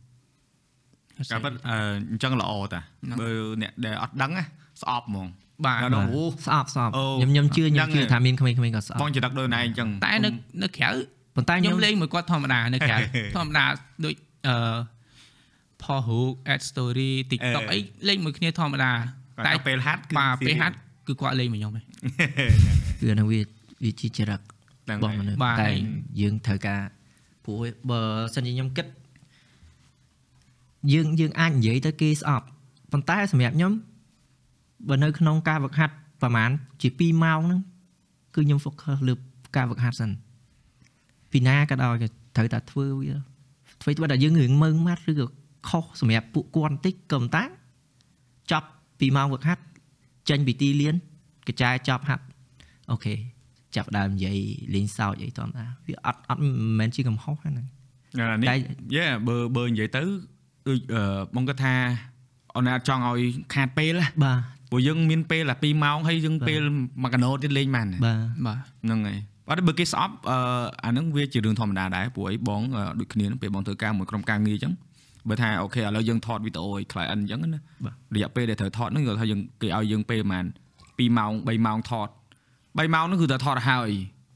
Speaker 1: ការពិតអឺអញ្ចឹងល្អតា
Speaker 2: ហ្នឹង
Speaker 1: បើអ្នកដែលអត់ដឹងណាស្អប់ហ្មង
Speaker 2: បាទ
Speaker 1: ដល់ដល់អូ
Speaker 3: ស្អប់ស្អប់
Speaker 1: អូ
Speaker 3: ខ្ញុំខ្ញុំជឿខ្ញុំ
Speaker 1: ហ្នឹង
Speaker 3: ជឿ
Speaker 1: ហើយ
Speaker 3: ថាមានក្មេងៗក៏ស្អ
Speaker 1: បង
Speaker 3: ប់
Speaker 1: ចរិតដូចណែអញ្ចឹង
Speaker 2: តែនៅនៅក្រៅ
Speaker 3: ប៉ុន្តែ
Speaker 2: ខ្ញុំ
Speaker 3: ខ្ញុំ
Speaker 2: លេងមួយគាត់ធម្មតានៅក្រៅធម្មតាដូចអឺផុសរូប add story TikTok អីលេងមួយគ្នាធម្មតា
Speaker 1: តែ
Speaker 2: តែ
Speaker 1: ពេលហាត់គឺ
Speaker 2: បាទ
Speaker 1: serious
Speaker 2: ពេលហាត់គឺគាត់លេងមួយខ្ញុំឯង
Speaker 3: គឺអានឹងវាវាជាចរិត
Speaker 1: ហ្នឹង
Speaker 3: របស់
Speaker 1: ហើយ
Speaker 3: មនុស្ស
Speaker 2: បាទ
Speaker 3: តែ
Speaker 2: ហើយ
Speaker 3: យើងត្រូវការព្រោះបើសិនជាខ្ញុំគិត យើងយើងអាចនិយាយទៅគេស្អប់ប៉ុន្តែសម្រាប់ខ្ញុំបើនៅក្នុងការវឹកហាត់ប្រហែលជា2ម៉ោងហ្នឹងគឺខ្ញុំ focus លើការវឹកហាត់សិនពីណាក៏ដោយក៏ត្រូវតែធ្វើវាធ្វើទៅតែយើងរឿងមើងម៉ាត់ឬក៏ខុសសម្រាប់ពួកគាត់បន្តិចក៏ប៉ុន្តែចប់2ម៉ោងវឹកហាត់ចេញពីទីលានកញ្ចែចប់ហាត់អូខេចាប់ផ្ដើមនិយាយលេងសើចអីតន់តាវាអត់អត់មិនមែនជាកំហុសហ្នឹង
Speaker 1: អានេះ
Speaker 3: តែ
Speaker 1: យេបើបើនិយាយទៅ ដូចអឺបងគាត់ថាអូនអត់ចង់ឲ្យខាតពេលណា
Speaker 3: បាទ
Speaker 1: ព្រោះយើងមានពេលតែ2ម៉ោងហើយយើងពេលមួយកណោទៀតលេងបានណា
Speaker 3: បាទ
Speaker 2: បាទ
Speaker 1: ហ្នឹងហើយអត់ទេបើគេស្អប់អឺអាហ្នឹងវាជារឿងធម្មតាដែរព្រោះអីបងអឺដូចគ្នាហ្នឹងពេលបងធ្វើការមួយក្រុមការងារអញ្ចឹងបើថាអូខេឥឡូវយើងថតវីដេអូឲ្យ client អញ្ចឹងណារយៈពេលដែលត្រូវថតហ្នឹងគាត់ថាយើងគេឲ្យយើងពេលប្រហែល2ម៉ោង3ម៉ោងថត3ម៉ោងហ្នឹងគឺតែថតឲ្យហើយ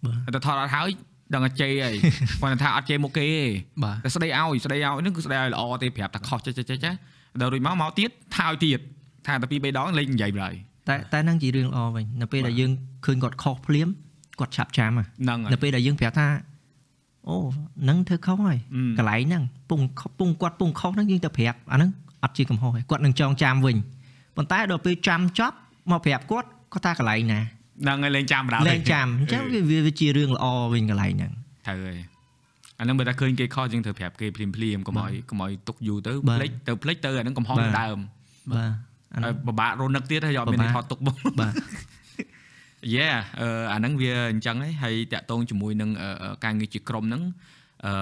Speaker 3: បាទ
Speaker 1: តែថតអត់ហើយ ដឹងតែជេរហើយគាត់ថាអត់ជេរមុខគេទេ
Speaker 2: បាទ
Speaker 1: តែស្ដីឲ្យស្ដីឲ្យហ្នឹងគឺស្ដីឲ្យល្អទេប្រាប់តែខុសចេះចេះចេះចេះដល់រួចមកមកទៀតថាឲ្យទៀតថាតែពីរបីដងលេងនិយាយបណ្ដោយ
Speaker 3: តែតែហ្នឹងជារឿងល្អវិញនៅពេលដែលយើងឃើញគាត់ខុសភ្លាមគាត់ឆាប់ចាំហ่ะ
Speaker 1: ហ្នឹងហើ
Speaker 3: នៅ
Speaker 1: យ
Speaker 3: ពេលដែលយើងប្រាប់ថាអូហ្នឹងធ្វើខុសហើយក
Speaker 1: អឺ
Speaker 3: ន្លែងហ្នឹងពងខុសពងគាត់ពងខុសហ្នឹងយើងទៅប្រាប់អាហ្នឹងអត់ជាកំហុសទេគាត់នឹងចងចាំវិញប៉ុន្តែដល់ពេលចាំចប់មកប្រាប់គាត់គាត់ថាកន្លែងណា
Speaker 1: ហ្នឹងហើយលេងចាំបណ្ដោយ
Speaker 3: លែងចាំអញ្ចឹងវាវាវាជារឿងល្អវិញកន្លែងហ្នឹង
Speaker 1: ត្រូវហើយអាហ្នឹងបើតែឃើញគេខុសយើងត្រូវប្រាប់គេភ្លាមភ្លាមៗកុំឲ្យកុំឲ្យទុកយូរទៅ
Speaker 3: បាទ
Speaker 1: ភ្លេចទៅភ្លេចទៅអាហ្នឹងកំហុស
Speaker 3: បាទ
Speaker 1: ពីដើម
Speaker 3: បាទអា
Speaker 1: ហើយ
Speaker 3: ហ្នឹង
Speaker 1: ពិបាករនឹកទៀតហើយអត់មាន
Speaker 3: ពិបាក
Speaker 1: ថតទុកបង
Speaker 3: បាទ
Speaker 1: យេអឺអាហ្នឹងវាអញ្ចឹងហើយហើយតាក់ទងជាមួយនឹងអឺអឺការងារជាក្រុមហ្នឹងអឺ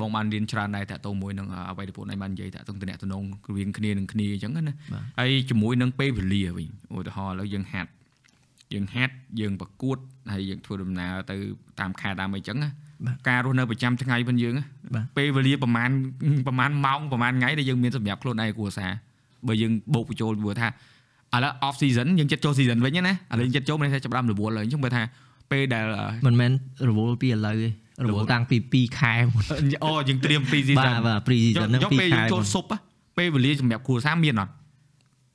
Speaker 1: បងបានរៀនច្រើនដែរតាក់ទងមួយនឹងអ្វីដែលពួកឯងបាននិយាយតាក់ទងតំណែងតំណងរវាងគ្នានឹងគ្នាអញ្ចឹងណា
Speaker 3: បាទ
Speaker 1: ហើយជាមួយនឹងពេលវេលាវិញឧទាហរណ៍ឥឡូវយើងហាត់ យើងហាត់យើងប្រកួតហើយយើងធ្វើដំណើរទៅតាមខែតាមអីចឹងណា
Speaker 3: បាទ
Speaker 1: ការរស់នៅប្រចាំថ្ងៃវិញយើងណា
Speaker 3: បាទ
Speaker 1: ពេលវេលាប្រហែលប្រហែលម៉ោងប្រហែលថ្ងៃដែលយើងមានសម្រាប់ខ្លួនឯងគ្រួសារបើយើងបូកបញ្ចូលព្រោះថាឥឡូវ off season យើងចិត្តចូល season វិញណាឥឡូវយើងចិត្តចូលមិនថាចាប់ផ្ដើមរវល់ហើយអញ្ចឹងបើថាពេលដែល
Speaker 3: មិនមែនរវល់ពីឥឡូវទេរវល់តាំងពី2ខែមុន
Speaker 1: អូយើងត្រៀម pre
Speaker 3: បាទ
Speaker 1: season
Speaker 3: បាទ pre
Speaker 1: យក
Speaker 3: season ហ្នឹង
Speaker 1: យកពេល
Speaker 3: 2ខែ
Speaker 1: យើងចូល
Speaker 3: មុន
Speaker 1: ស៊ុបណាពេលវេលាសម្រាប់គ្រួសារមានអត់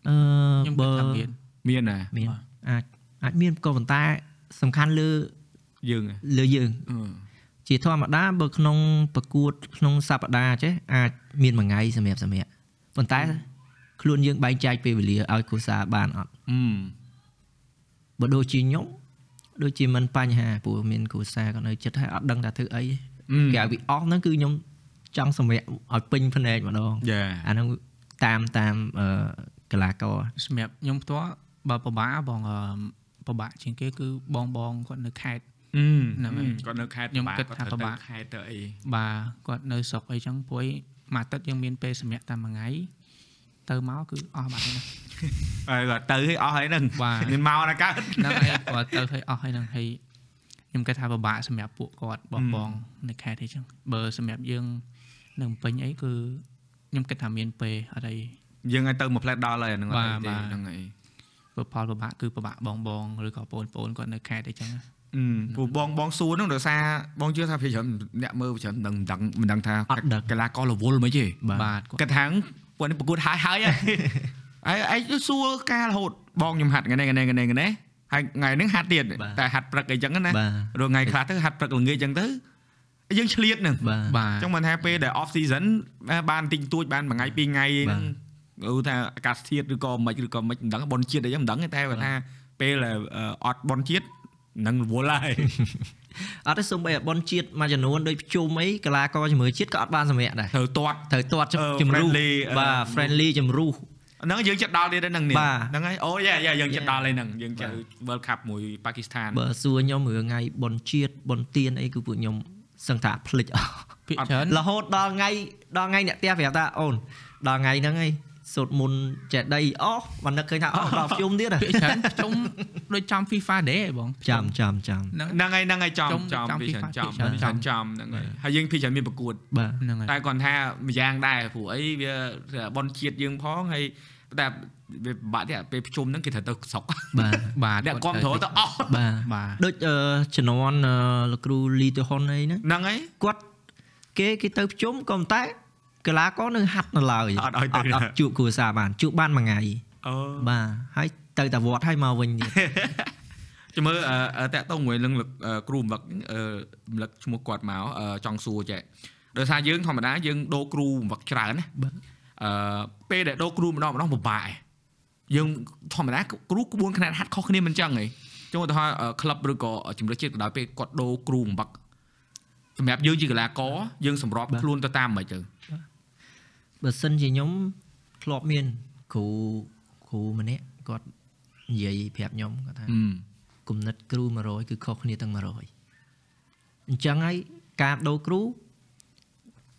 Speaker 3: អឺ
Speaker 2: ខ្ញុំគិ
Speaker 3: បើ
Speaker 2: តថាមាន
Speaker 1: មានណា
Speaker 3: មាន
Speaker 2: បាទ
Speaker 3: អាច អាចមានក៏ប៉ុន្តែសំខាន់លើ
Speaker 1: យើង
Speaker 3: លើយើង
Speaker 1: អឺ
Speaker 3: ជាធម្មតាបើក្នុងប្រកួតក្នុងសប្តាហ៍ចេះអាចមានមួយថ្ងៃសម្រាប់សម្រាប់ប៉ុន្តែខ្លួនយើងបែងចែកពេលវេលាឲ្យគ្រួសារបានអត់
Speaker 1: អឺ
Speaker 3: បើដូចជាខ្ញុំដូចជាមិនបញ្ហាព្រោះមានគ្រួសារក៏នៅចិត្តហើយអត់ដឹងថាធ្វើអីគេឲ្យវាអស់ហ្នឹងគឺខ្ញុំចង់សម្រាប់ឲ្យពេញភ្នែកម្ដង
Speaker 1: យ៉ា
Speaker 3: អាហ្នឹងតាមតាមអឺកីឡាករ
Speaker 2: សម្រាប់ខ្ញុំផ្ទាល់បើពិបាកបងអឺ ពិបាកជាងគេគឺបងបងគាត់នៅខេត្ត
Speaker 1: អឺ
Speaker 2: ហ្នឹងហើយ
Speaker 1: គាត់នៅខេត្ត
Speaker 2: ខ្ញុំគិតថា
Speaker 1: គាត់
Speaker 2: ពិបាក
Speaker 1: ទៅខេត្តទៅអី
Speaker 2: បាទគាត់នៅស្រុកអីចឹងព្រួយមួយអាទិត្យយើងមានពេលសម្រាប់តែមួយថ្ងៃទៅមកគឺអស់បាត់ហើយណា
Speaker 1: ហើយគាត់ទៅឲ្យអស់ហើយហ្នឹង
Speaker 2: បាទ
Speaker 1: មានមកណាកើត
Speaker 2: ហ្នឹងហើយគាត់ទៅឲ្យអស់ហើយហ្នឹងហើយខ្ញុំគិតថាពិបាកសម្រាប់ពួកគាត់បងបងនៅខេត្តអីចឹងបើសម្រាប់យើងនៅភ្នំពេញអីគឺខ្ញុំគិតថាមានពេលអត់អី
Speaker 1: យើងឲ្យទៅមួយផ្លែតដល់ហើយអាហ្នឹងអត់អី
Speaker 2: បាទ
Speaker 1: ទេ
Speaker 2: បាទ
Speaker 1: ហ្នឹងហើយ
Speaker 2: ព្រោះ ផលពិបាកគឺពិបាកបងបងឬក៏បងប្អូនគាត់នៅខេត្តអីចឹងណា
Speaker 1: អឺពូបងបងសួរហ្នឹងដោយសារបងជឿថាភាគច្រើនអ្នកមើលភាគច្រើនមិនដឹងមិនដឹងថា
Speaker 3: អត់ដឹង
Speaker 1: កីឡាកររវល់មិនទេ
Speaker 3: បាទ
Speaker 2: បាទគាត់
Speaker 1: គិតថាពួកនេះប្រកួតហើយហើយហើយឯងសួរការរហូតបងខ្ញុំហាត់ថ្ងៃនេះថ្ងៃនេះថ្ងៃនេះថ្ងៃនេះហើយថ្ងៃហ្នឹងហាត់ទៀត
Speaker 3: បាទ
Speaker 1: តែហាត់ព្រឹកអីចឹងណា
Speaker 3: បាទ
Speaker 1: រថ្ងៃខ្លះទៅហាត់ព្រឹកល្ងាចចឹងទៅយើងឆ្លៀតហ្នឹង
Speaker 3: បាទ
Speaker 2: បាទ
Speaker 1: ចឹងមិនថាពេលដែល off season បានតិចតួចបានមួយថ្ងៃពីរថ្ងៃហ្នឹង ឧថាអាកាសធាតុឬក៏មិនឬក៏មិនមិនដឹងបនជាតិអីចឹងមិនដឹងទេតែបើថាពេលដែលអត់បនជាតិនឹងរវល់ហើយ
Speaker 3: អត់ទេសូម្បីតែបនជាតិមួយចំនួនដូចភ្ជុំអីកីឡាករជំរឿជាតិក៏អត់បានសម្រាកដែរ
Speaker 1: ត្រូវទាត់
Speaker 3: ត្រូវទាត់
Speaker 1: អឺ
Speaker 3: ជំរុះ
Speaker 1: friendly អឺ
Speaker 3: បាទ friendly ជំរុះ
Speaker 1: ហ្នឹងយើងចិត្តដល់ទៀតហ្នឹងនេះ
Speaker 3: បាទ
Speaker 1: ហ្នឹងហើយអូយ៉ាយ៉ាយើងចិត្តដល់ហើយហ្នឹងយើងចូល
Speaker 3: បាទ
Speaker 1: World Cup មួយប៉ាគីស្ថាន
Speaker 3: បើសួរខ្ញុំរឿងថ្ងៃបនជាតិបនទៀនអីគឺពួកខ្ញុំសឹងថាភ្លេចអស់
Speaker 2: ភាគ
Speaker 1: អត់
Speaker 2: ច្រើន
Speaker 3: រហូតដល់ថ្ងៃដល់ថ្ងៃអ្នកផ្ទះប្រាប់ថាអូនដល់ថ្ងៃហ្នឹងឯង សូត្រមុនចេះដីអស់មិននឹកឃើញថាអស់ដល់ភ្ជុំទៀតហ៎
Speaker 2: ភាគច្រើនជុំដូចចំ FIFA ដែរបង
Speaker 3: ចាំចាំចាំ
Speaker 2: ហ្នឹង
Speaker 1: ហ្នឹងហើយហ្នឹងហើយចំ
Speaker 2: ចំ
Speaker 1: ចំ
Speaker 2: ចំ
Speaker 1: ពីច្រើន
Speaker 2: FIFA
Speaker 1: ចំ
Speaker 2: ពីច្រើន
Speaker 1: ពីច្រើនចំហ្នឹងហើយហើយយើងពីច្រើនមានប្រកួត
Speaker 3: បាទ
Speaker 2: ហ្នឹងហើយ
Speaker 1: តែគាត់ថាម្យ៉ាងដែរព្រោះអីវាបនជាតិយើងផងហើយតែវាពិបាក់ទៀតពេលប្រជុំហ្នឹងគេត្រូវទៅស្រុក
Speaker 3: បាទ
Speaker 2: បាទ
Speaker 1: អ្នកគ្រប់គ្រងទៅអស់
Speaker 3: បាទ
Speaker 2: បាទ
Speaker 3: ដូចអឺជំនាន់អឺលោកគ្រូលីទៅហ៊ុនអីហ្នឹង
Speaker 1: ហ្នឹងហើយ
Speaker 3: គាត់គេគេទៅប្រជុំក៏ប៉ុន្តែ កីឡាករនៅហាត់នៅឡើយ
Speaker 1: អត់ឲ្យទៅ
Speaker 3: អត់ជួបគ្រួសារបានជួបបានមួយថ្ងៃ
Speaker 1: អូ
Speaker 3: បាទហើយទៅតែវត្តហើយមកវិញទៀត
Speaker 1: ចាំមើលអឺតាក់តងមួយនឹងលោកអឺគ្រូរំលឹកអឺរំលឹកឈ្មោះគាត់មកអឺចង់សួរចេះដោយសារយើងធម្មតាយើងដូរគ្រូរំលឹកច្រើនណា
Speaker 3: បាទ
Speaker 1: អឺពេលដែលដូរគ្រូម្ដងម្ដងពិបាកឯងយើងធម្មតាគ្រូក្បួនខ្នាតហាត់ខុសគ្នាមិនចឹងឯងចុះឧទាហរណ៍ក្លឹបឬក៏ជំរឿជាតិក៏ដោយពេលគាត់ដូរគ្រូបំបឹកសម្រាប់យើងជាកីឡាករយើងសម្របខ្លួនទៅតាមមិនទៅ
Speaker 3: បើសិនជាខ្ញុំធ្លាប់មានគ្រូគ្រូម្នាក់គាត់និយាយប្រាប់ខ្ញុំគាត់ថា
Speaker 1: អឺ
Speaker 3: គំនិតគ្រូ100គឺខុសគ្នាទាំង100អញ្ចឹងហើយការដូរគ្រូ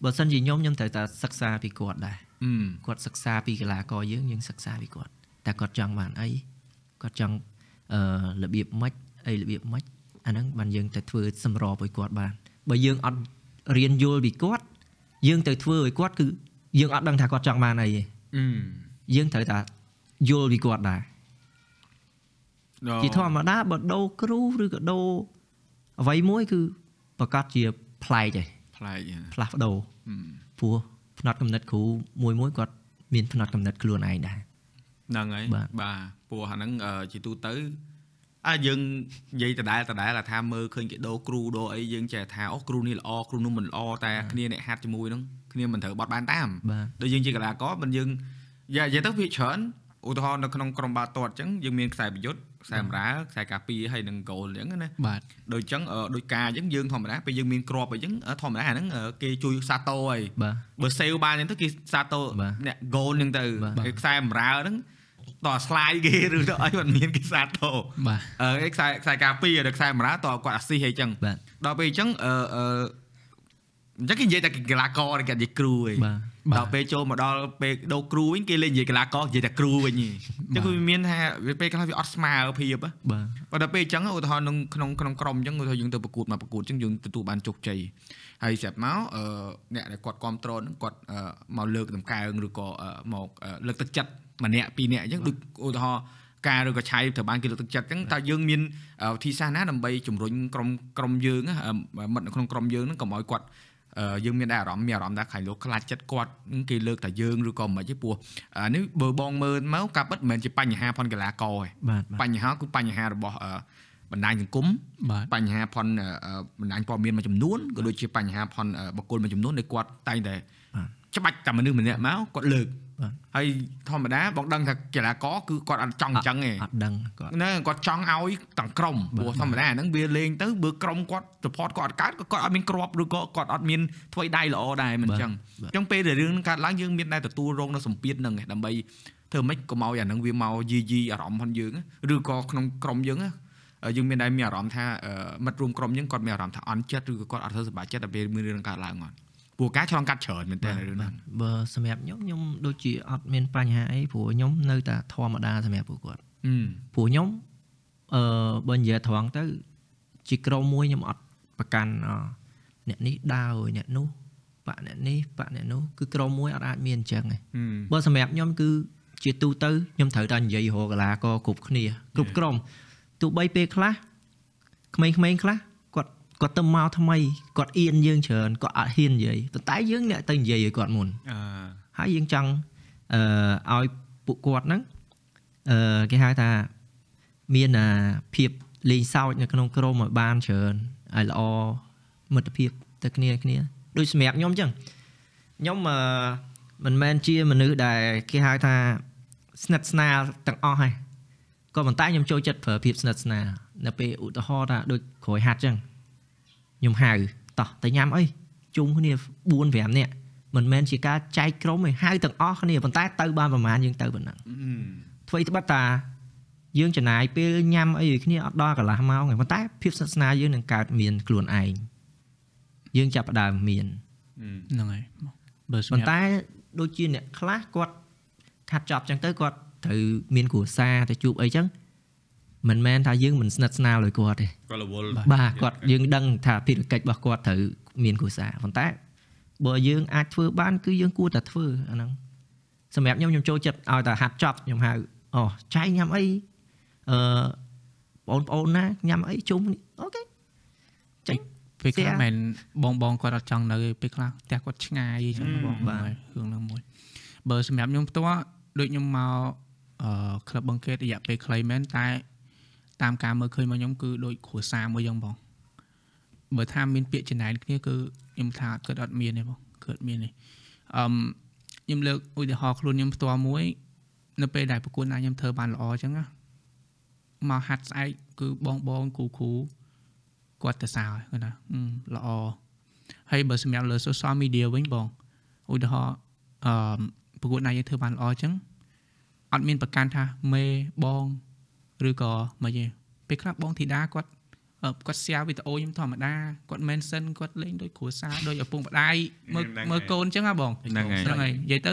Speaker 3: បើសិនជាខ្ញុំខ្ញុំត្រូវតែសិក្សាពីគាត់ដែរ
Speaker 1: អឺ
Speaker 3: គាត់សិក្សាពីកីឡាករយើងយើងសិក្សាពីគាត់តែគាត់ចង់បានអីគាត់ចង់អឺរបៀបម៉េចអីរបៀបម៉េចអាហ្នឹងបានយើងទៅធ្វើសម្របឲ្យគាត់បានបើយើងអត់រៀនយល់ពីគាត់យើងទៅធ្វើឲ្យគាត់គឺ យើងអត់ដឹងថាគាត់ចង់បានអីទេ
Speaker 1: អឺ
Speaker 3: យើងត្រូវតែយល់ពីគាត់ដែរជាធម្មតាបើដូរគ្រូឬក៏ដូរអ្វីមួយគឺប្រកាសជាប្លែកឯង
Speaker 1: ប្លែកហ៎
Speaker 3: ផ្លាស់ប្ដូរ
Speaker 1: អឺ
Speaker 3: ព្រោះផ្នែកកំណត់គ្រូមួយមួយគាត់មានផ្នែកកំណត់ខ្លួនឯងដែរ
Speaker 1: ហ្នឹងហើយ
Speaker 3: បាទ
Speaker 1: បាទព្រោះអាហ្នឹងអឺជាទូទៅអាយើងនិយាយដដែលដដែលថាមើលឃើញគេដូរគ្រូដូរអីយើងចេះថាអូគ្រូនេះល្អគ្រូនោះមិនល្អតែគ្នាអ្នកហាត់ជាមួយហ្នឹង គ្នាមិនត្រូវបត់បានតាម
Speaker 3: បាទ
Speaker 1: ដូចយើងជាកីឡាករមិនយើងយ៉ានិយាយទៅវាច្រើនឧទាហរណ៍នៅក្នុងក្រុមបាល់ទាត់អញ្ចឹងយើងមានខ្សែប្រយុទ្ធខ្សែបម្រើខ្សែការពារហើយនឹងហ្គោលអញ្ចឹងណា
Speaker 2: បាទ
Speaker 1: ដូចអញ្ចឹងអឺដូចការអញ្ចឹងយើងធម្មតាពេលយើងមានគ្រាប់អីអញ្ចឹងអឺធម្មតាអាហ្នឹងអឺគេជួយសាតូហើយ
Speaker 3: បាទ
Speaker 1: បើសេវបានអញ្ចឹងទៅគេសាតូ
Speaker 3: បាទ
Speaker 1: អ្នកហ្គោលអញ្ចឹងទៅ
Speaker 3: បាទ
Speaker 1: គេខ្សែបម្រើហ្នឹងតោះស្លាយគេឬទៅអីមិនមានគេសាតូ
Speaker 2: បាទ
Speaker 1: អឺគេខ្សែខ្សែការពារដល់ខ្សែបម្រើតោះគាត់អាស៊ីអីអញ្ចឹង
Speaker 3: បាទ
Speaker 1: ដល់ពេលអញ្ចឹងអឺ អឺអញ្ចឹងគេនិយាយតែកីឡាករគេនិយាយគ្រូឯង
Speaker 3: បាទ
Speaker 1: ដល់ពេលចូលមកដល់ពេលដូរគ្រូវិញគេលេងនិយាយកីឡាករនិយាយតែគ្រូវិញឯងអញ្ចឹងគឺវាមានថាវាពេលខ្លះវាអត់ស្មើភាពហ៎
Speaker 3: បាទ
Speaker 1: ប៉ុន្តែពេលអញ្ចឹងឧទាហរណ៍ក្នុងក្នុងក្នុងក្រុមអញ្ចឹងឧទាហរណ៍យើងទៅប្រកួតមកប្រកួតអញ្ចឹងយើងទទួលបានជោគជ័យហើយស្រាប់មកអឺអ្នកដែលគាត់គ្រប់គ្រងហ្នឹងគាត់អឺមកលើកតម្កើងឬក៏អឺមកអឺលើកទឹកចិត្តម្នាក់ពីរនាក់អញ្ចឹងដូចឧទាហរណ៍ការឬក៏ឆៃត្រូវបានគេលើកទឹកចិត្តអញ្ចឹងតើយើងមានអឺវិធីសាស្ត្រណាដើម្បីជំរុញក្រុមក្រុមយើងណាអឺមិត្តនៅក្នុងក្រុមយើងហ្នឹងកុំឲ្យគាត់អឺ យើងមានដែរអារម្មណ៍មានអារម្មណ៍ថាខ្លាចលោកខ្លាចចិត្តគាត់គេលើកតែយើងឬក៏មិនទេព្រោះអានេះបើបងមើលមកការពិតមិនមែនជាបញ្ហាផនកីឡាករទេ
Speaker 3: បាទបាទ
Speaker 1: បញ្ហាគឺបញ្ហារបស់អឺបណ្ដាញសង្គម
Speaker 2: បាទ
Speaker 1: បញ្ហាផនអឺអឺបណ្ដាញព័ត៌មានមួយចំនួនក៏ដូចជាបញ្ហាផនអឺបុគ្គលមួយចំនួនដែលគាត់តែងតែ
Speaker 3: បាទ
Speaker 1: ច្បាច់តែមនុស្សម្នាក់មកគាត់លើក
Speaker 3: បាទ
Speaker 1: ហើយធម្មតាបងដឹងថាកីឡាករគឺគាត់អត់ចង់អញ្ចឹងទេ
Speaker 3: អត់ដឹងគាត់
Speaker 1: ណាគាត់ចង់ឲ្យទាំងក្រុម
Speaker 3: បាទ
Speaker 1: ព្រោះធម្មតាហ្នឹងវាលេងទៅបើក្រុមគាត់ support គាត់អត់កើតក៏គាត់អត់មានគ្រាប់ឬក៏គាត់អត់មានធ្វើដៃល្អដែរមិនអញ្ចឹង
Speaker 3: បាទ
Speaker 1: អញ្ចឹងពេលដែលរឿងហ្នឹងកើតឡើងយើងមានតែទទួលរងនៅសម្ពាធហ្នឹងឯងដើម្បីធ្វើម៉េចកុំឲ្យអាហ្នឹងវាមកយីយីអារម្មណ៍ផងយើងណាឬក៏ក្នុងក្រុមយើងណាយើងមានតែមានអារម្មណ៍ថាអឺមិត្តរួមក្រុមយើងគាត់មានអារម្មណ៍ថាអន់ចិត្តឬក៏គាត់អត់ធ្វើសប្បាយចិត្តដល់ពេលមានរឿងកើតឡើងអត់ ព្រោះការឆ្លងកាត់ច្រើនមែនតើរឿងហ្នឹង
Speaker 3: បើសម្រាប់ខ្ញុំខ្ញុំដូចជាអត់មានបញ្ហាអីព្រោះខ្ញុំនៅតែធម្មតាសម្រាប់ពួកគាត់
Speaker 1: អឺ
Speaker 3: ព្រោះខ្ញុំអឺបើនិយាយត្រង់ទៅ ជាក្រុមមួយខ្ញុំអត់ប្រកាន់អអ្នកនេះដើរឲ្យអ្នកនោះបាក់អ្នកនេះបាក់អ្នកនោះគឺក្រុមមួយអត់អាចមានអញ្ចឹងទេ
Speaker 1: ហឹម
Speaker 3: បើសម្រាប់ខ្ញុំគឺជាទូទៅខ្ញុំត្រូវតែនិយាយរកកីឡាករគ្រប់គ្នាគ្រប់ក្រុមទោះបីពេលខ្លះក្មេងៗខ្លះ គាត់គាត់ទៅមកថ្មីគាត់អៀនយើងច្រើនគាត់អត់ហ៊ាននិយាយប៉ុន្តែយើងអ្នកទៅនិយាយឲ្យគាត់មុន
Speaker 1: អឺ
Speaker 3: ហើយយើងចង់អឺឲ្យពួកគាត់ហ្នឹងអឺគេហៅថាមានអាភាពលេងសើចនៅក្នុងក្រុមឲ្យបានច្រើនឲ្យល្អមិត្តភាពទៅគ្នាគ្នាដូចសម្រាប់ខ្ញុំអញ្ចឹងខ្ញុំអឺមិនមែនជាមនុស្សដែលគេហៅថាស្និទ្ធស្នាលទាំងអស់ហើយក៏ប៉ុន្តែខ្ញុំចូលចិត្តប្រើភាពស្និទ្ធស្នាលនៅពេលឧទាហរណ៍ថាដូចក្រោយហាត់អញ្ចឹង ខ្ញុំហៅតោះទៅញ៉ាំអីជុំគ្នា4 5នាក់មិនមែនជាការចែកក្រុមទេហៅទាំងអស់គ្នាប៉ុន្តែទៅបានប្រហែលយើងទៅប៉ុណ្ណឹង
Speaker 1: ហឹម
Speaker 3: ធ្វើត្បិតតាយើងចំណាយពេលញ៉ាំអីឲ្យគ្នាអត់ដល់កន្លះម៉ោងទេប៉ុន្តែភាពស្និទ្ធស្នាលយើងនឹងកើតមានខ្លួនឯងយើងចាប់ផ្ដើមមាន
Speaker 1: ហឹម
Speaker 2: ហ្នឹងហើយបើសម្ប៉ុរាប់
Speaker 3: ន្តែដូចជាអ្នកខ្លះគាត់ខាត់ចប់ចឹងទៅគាត់ត្រូវមានគ្រួសារទៅជួបអីចឹង មិនមែនថាយើងមិនស្និទ្ធស្នាលឲ្យគាត់ទេ
Speaker 1: ក៏រវល់
Speaker 3: បាទគាត់យើងដឹងថាភារកិច្ចរបស់គាត់ត្រូវមានគ្រួសារប៉ុន្តែបើយើងអាចធ្វើបានគឺយើងគួរតែធ្វើអាហ្នឹងសម្រាប់ខ្ញុំខ្ញុំចូលចិត្តឲ្យតែហាត់ចប់ខ្ញុំហៅអូចៃញ៉ាំអីអឺបងប្អូនណាញ៉ាំអីជុំនេះអូខេចេញ
Speaker 2: ពេលខ្លះ
Speaker 3: ផ្ទះ
Speaker 2: មិនបងបងគាត់អត់ចង់នៅទេពេលខ្លះផ្ទះគាត់ឆ្ងាយអញ្ចឹង
Speaker 1: អឺ
Speaker 2: បង
Speaker 3: បាទ
Speaker 2: បាទរឿងហ្នឹងមួយបើសម្រាប់ខ្ញុំផ្ទាល់ដូចខ្ញុំមកអឺក្លឹបបង្កេតរយៈពេលខ្លីមែនតែ តាមការមើលឃើញរបស់ខ្ញុំគឺដូចគ្រួសារមួយអញ្ចឹងបងបើថាមានពាក្យចំណែនគ្នាគឺខ្ញុំថាគាត់អត់មានទេបងគាត់មានទេអឺមខ្ញុំលើកឧទាហរណ៍ខ្លួនខ្ញុំផ្ទាល់មួយ នៅពេលដែលប្រគួតណាខ្ញុំធ្វើបានល្អអញ្ចឹងណាមកហាត់ស្អែកគឺបងបងគ្រូគ្រូគាត់ទៅសើគាត់ណាអឺល្អហើយបើសម្រាប់លើ social media វិញបងឧទាហរណ៍អឺប្រគួតណាយើងធ្វើបានល្អអញ្ចឹងអត់មានប្រកាន់ថាមេបង ឬក៏មិនទេពេលខ្លះបងធីតាគាត់អឺគាត់ share វីដេអូខ្ញុំធម្មតាគាត់ mention គាត់លេងដូចគ្រួសារដូចឪពុកម្ដាយមើល
Speaker 1: ហ្នឹងហើយ
Speaker 2: មើលកូនអញ្ចឹងហ៎បង
Speaker 1: ហ្នឹងហើយ
Speaker 2: ហ្នឹងហើយនិយាយទៅ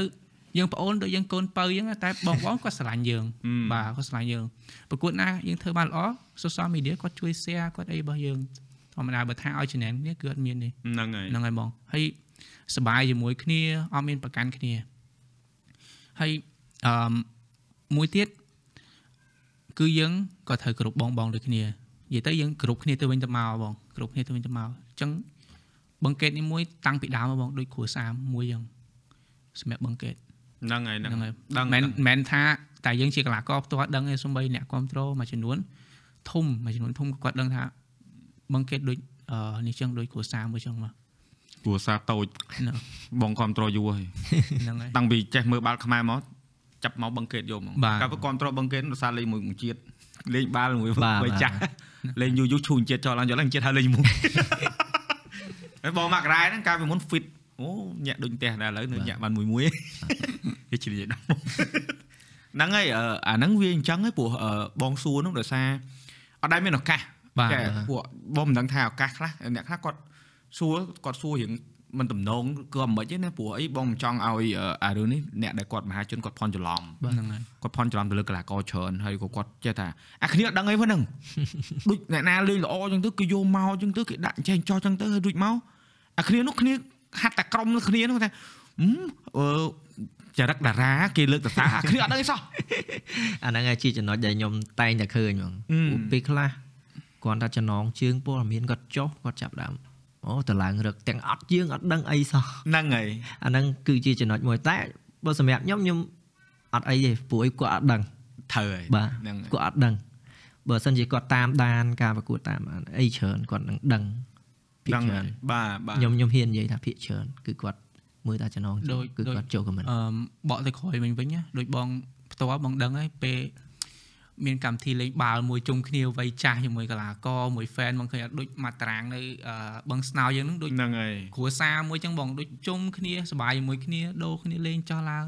Speaker 2: យើងប្អូនដូចយើងកូនបើអញ្ចឹងតែបងបងគាត់ស្រឡាញ់យើង
Speaker 1: ហឹម
Speaker 2: បាទគាត់ស្រឡាញ់យើងប្រកួតណាយើងធ្វើបានល្អ social media គាត់ជួយ share គាត់អីរបស់យើងធម្មតាបើថាឲ្យចំណេញគ្នាគឺអត់មានទេ
Speaker 1: ហ្នឹងហើយ
Speaker 2: ហ្នឹងហើយបងហើយសប្បាយជាមួយគ្នាអត់មានប្រកាន់គ្នាហើយអឺមមួយទៀត គឺយើងក៏ត្រូវគ្រប់បងបងដូចគ្នានិយាយទៅយើងគ្រប់គ្នាទៅវិញទៅមកបងគ្រប់គ្នាទៅវិញទៅមកអញ្ចឹងបង្កេតនេះមួយតាំងពីដើមមកបងដូចគ្រួសារមួយអញ្ចឹងសម្រាប់បង្កេត
Speaker 1: ហ្នឹងហើយហ្នឹង
Speaker 2: ហ្នឹង
Speaker 1: ហើ
Speaker 2: ហើយយ
Speaker 1: ដឹង
Speaker 2: មិន
Speaker 1: ដឹង
Speaker 2: មិនថាតែយើងជាកីឡាករផ្ទាល់ដឹងទេសំបីអ្នកគ្រប់គ្រងមួយចំនួនធំមួយចំនួនធំក៏គាត់ដឹងថាបង្កេតដូចអឺនេះចឹងដូចគ្រួសារមួយចឹងមក
Speaker 1: គ្រួសារតូច
Speaker 2: ហ្នឹង
Speaker 1: បងគ្រប់ត្រយូរហើយ
Speaker 2: ហ្នឹងហើយ
Speaker 1: តាំងពីចេះមើលបាល់ខ្មែរមក ចាប់មកបង្កេតយកហ្មង
Speaker 2: បាទ
Speaker 1: កាលគ្រប់ត្របង្កេតដោយសារលេងមួយមួយជាតិលេងបាល់មួយ
Speaker 3: បាទ
Speaker 1: បី
Speaker 3: បាទ
Speaker 1: ចាស់លេងយូរយូរឈូនជាតិចោលឡើងយកឡើងជាតិហើយលេងមួយហើយបងមកករ៉ែហ្នឹងកាលពីមុន fit អូញាក់ដូចផ្ទះដែរឥឡូវនៅញាក់បានមួយមួយហេជ្រាយដល់ហ្នឹងហើយអឺអាហ្នឹងវាអញ្ចឹងហើយព្រោះអឺបងសួរហ្នឹងដោយសារអត់ដែលមានឱកាស
Speaker 2: បាទ
Speaker 1: ចាពួកបងមិនដឹងថាឱកាសខ្លះអ្នកខ្លះគាត់សួរគាត់សួររៀង មិនតំណងគឺអាមិនទេណាព្រោះអីបងមិនចង់ឲ្យអឺអារឿងនេះអ្នកដែលគាត់មហាជនគាត់ផន់ច្រឡំ
Speaker 2: ហ្នឹងហើយ
Speaker 1: គាត់ផន់ច្រឡំទៅលើកីឡាករច្រើនហើយក៏គាត់ចេះថាអាគ្នាអត់ដឹងអីហ្នឹងដូចអ្នកណាលេងល្អចឹងទៅគេយកមកចឹងទៅគេដាក់ចេញចោះចឹងទៅហើយរួចមកអាគ្នានោះគ្នាហាត់តែក្រុមគ្នានោះថាហឹមអឺចរិតតារាគេលើកតសាអាគ្នាអត់ដឹងអីសោះ
Speaker 3: អាហ្នឹងឯងជាចំណុចដែលខ្ញុំតែងតែឃើញហ្មង
Speaker 1: អឺ
Speaker 3: ពួកពេលខ្លះគាត់ថាចំណងជើងព័ត៌មានគាត់ចុះគាត់ចាប់ដើម អូតឡើងរឹកទាំងអត់យើងអត់ដឹងអីសោះ
Speaker 1: ហ្នឹងហើយ
Speaker 3: អាហ្នឹងគឺជាចំណុចមួយតែបើសម្រាប់ខ្ញុំខ្ញុំអត់អីទេព្រោះអីគាត់អត់ដឹង
Speaker 1: ត្រូវហើយ
Speaker 3: បាទ
Speaker 1: ហ្នឹងហើយ
Speaker 3: គាត់អត់ដឹងបើសិនជាគាត់តាមដានការប្រកួតតាមដានអីច្រើនគាត់នឹងដឹងភាគ
Speaker 1: ដឹង
Speaker 3: ច្រើ
Speaker 1: ហើ
Speaker 3: ន
Speaker 1: យបាទបាទ
Speaker 3: ខ្ញុំខ្ញុំហ៊ាននិយាយថាភាគច្រើនគឺគាត់មើលតែចំណងជើងគឺគាត់ចូលខមមិន
Speaker 2: អឺមបកទៅក្រោយវិញវិញណាដូចបងផ្ទាល់បងដឹងហើយពេល មានកម្មវិធីលេងបាល់មួយជុំគ្នាវ័យចាស់ជាមួយកីឡាករមួយ fan បងឃើញអត់ដូចមកតារាងនៅអឺបឹងស្នោយើងហ្នឹងដូច
Speaker 1: ហ្នឹងហើយ
Speaker 2: គ្រួសារមួយចឹងបងដូចជុំគ្នាសប្បាយជាមួយគ្នាដូរគ្នាលេងចោះឡើង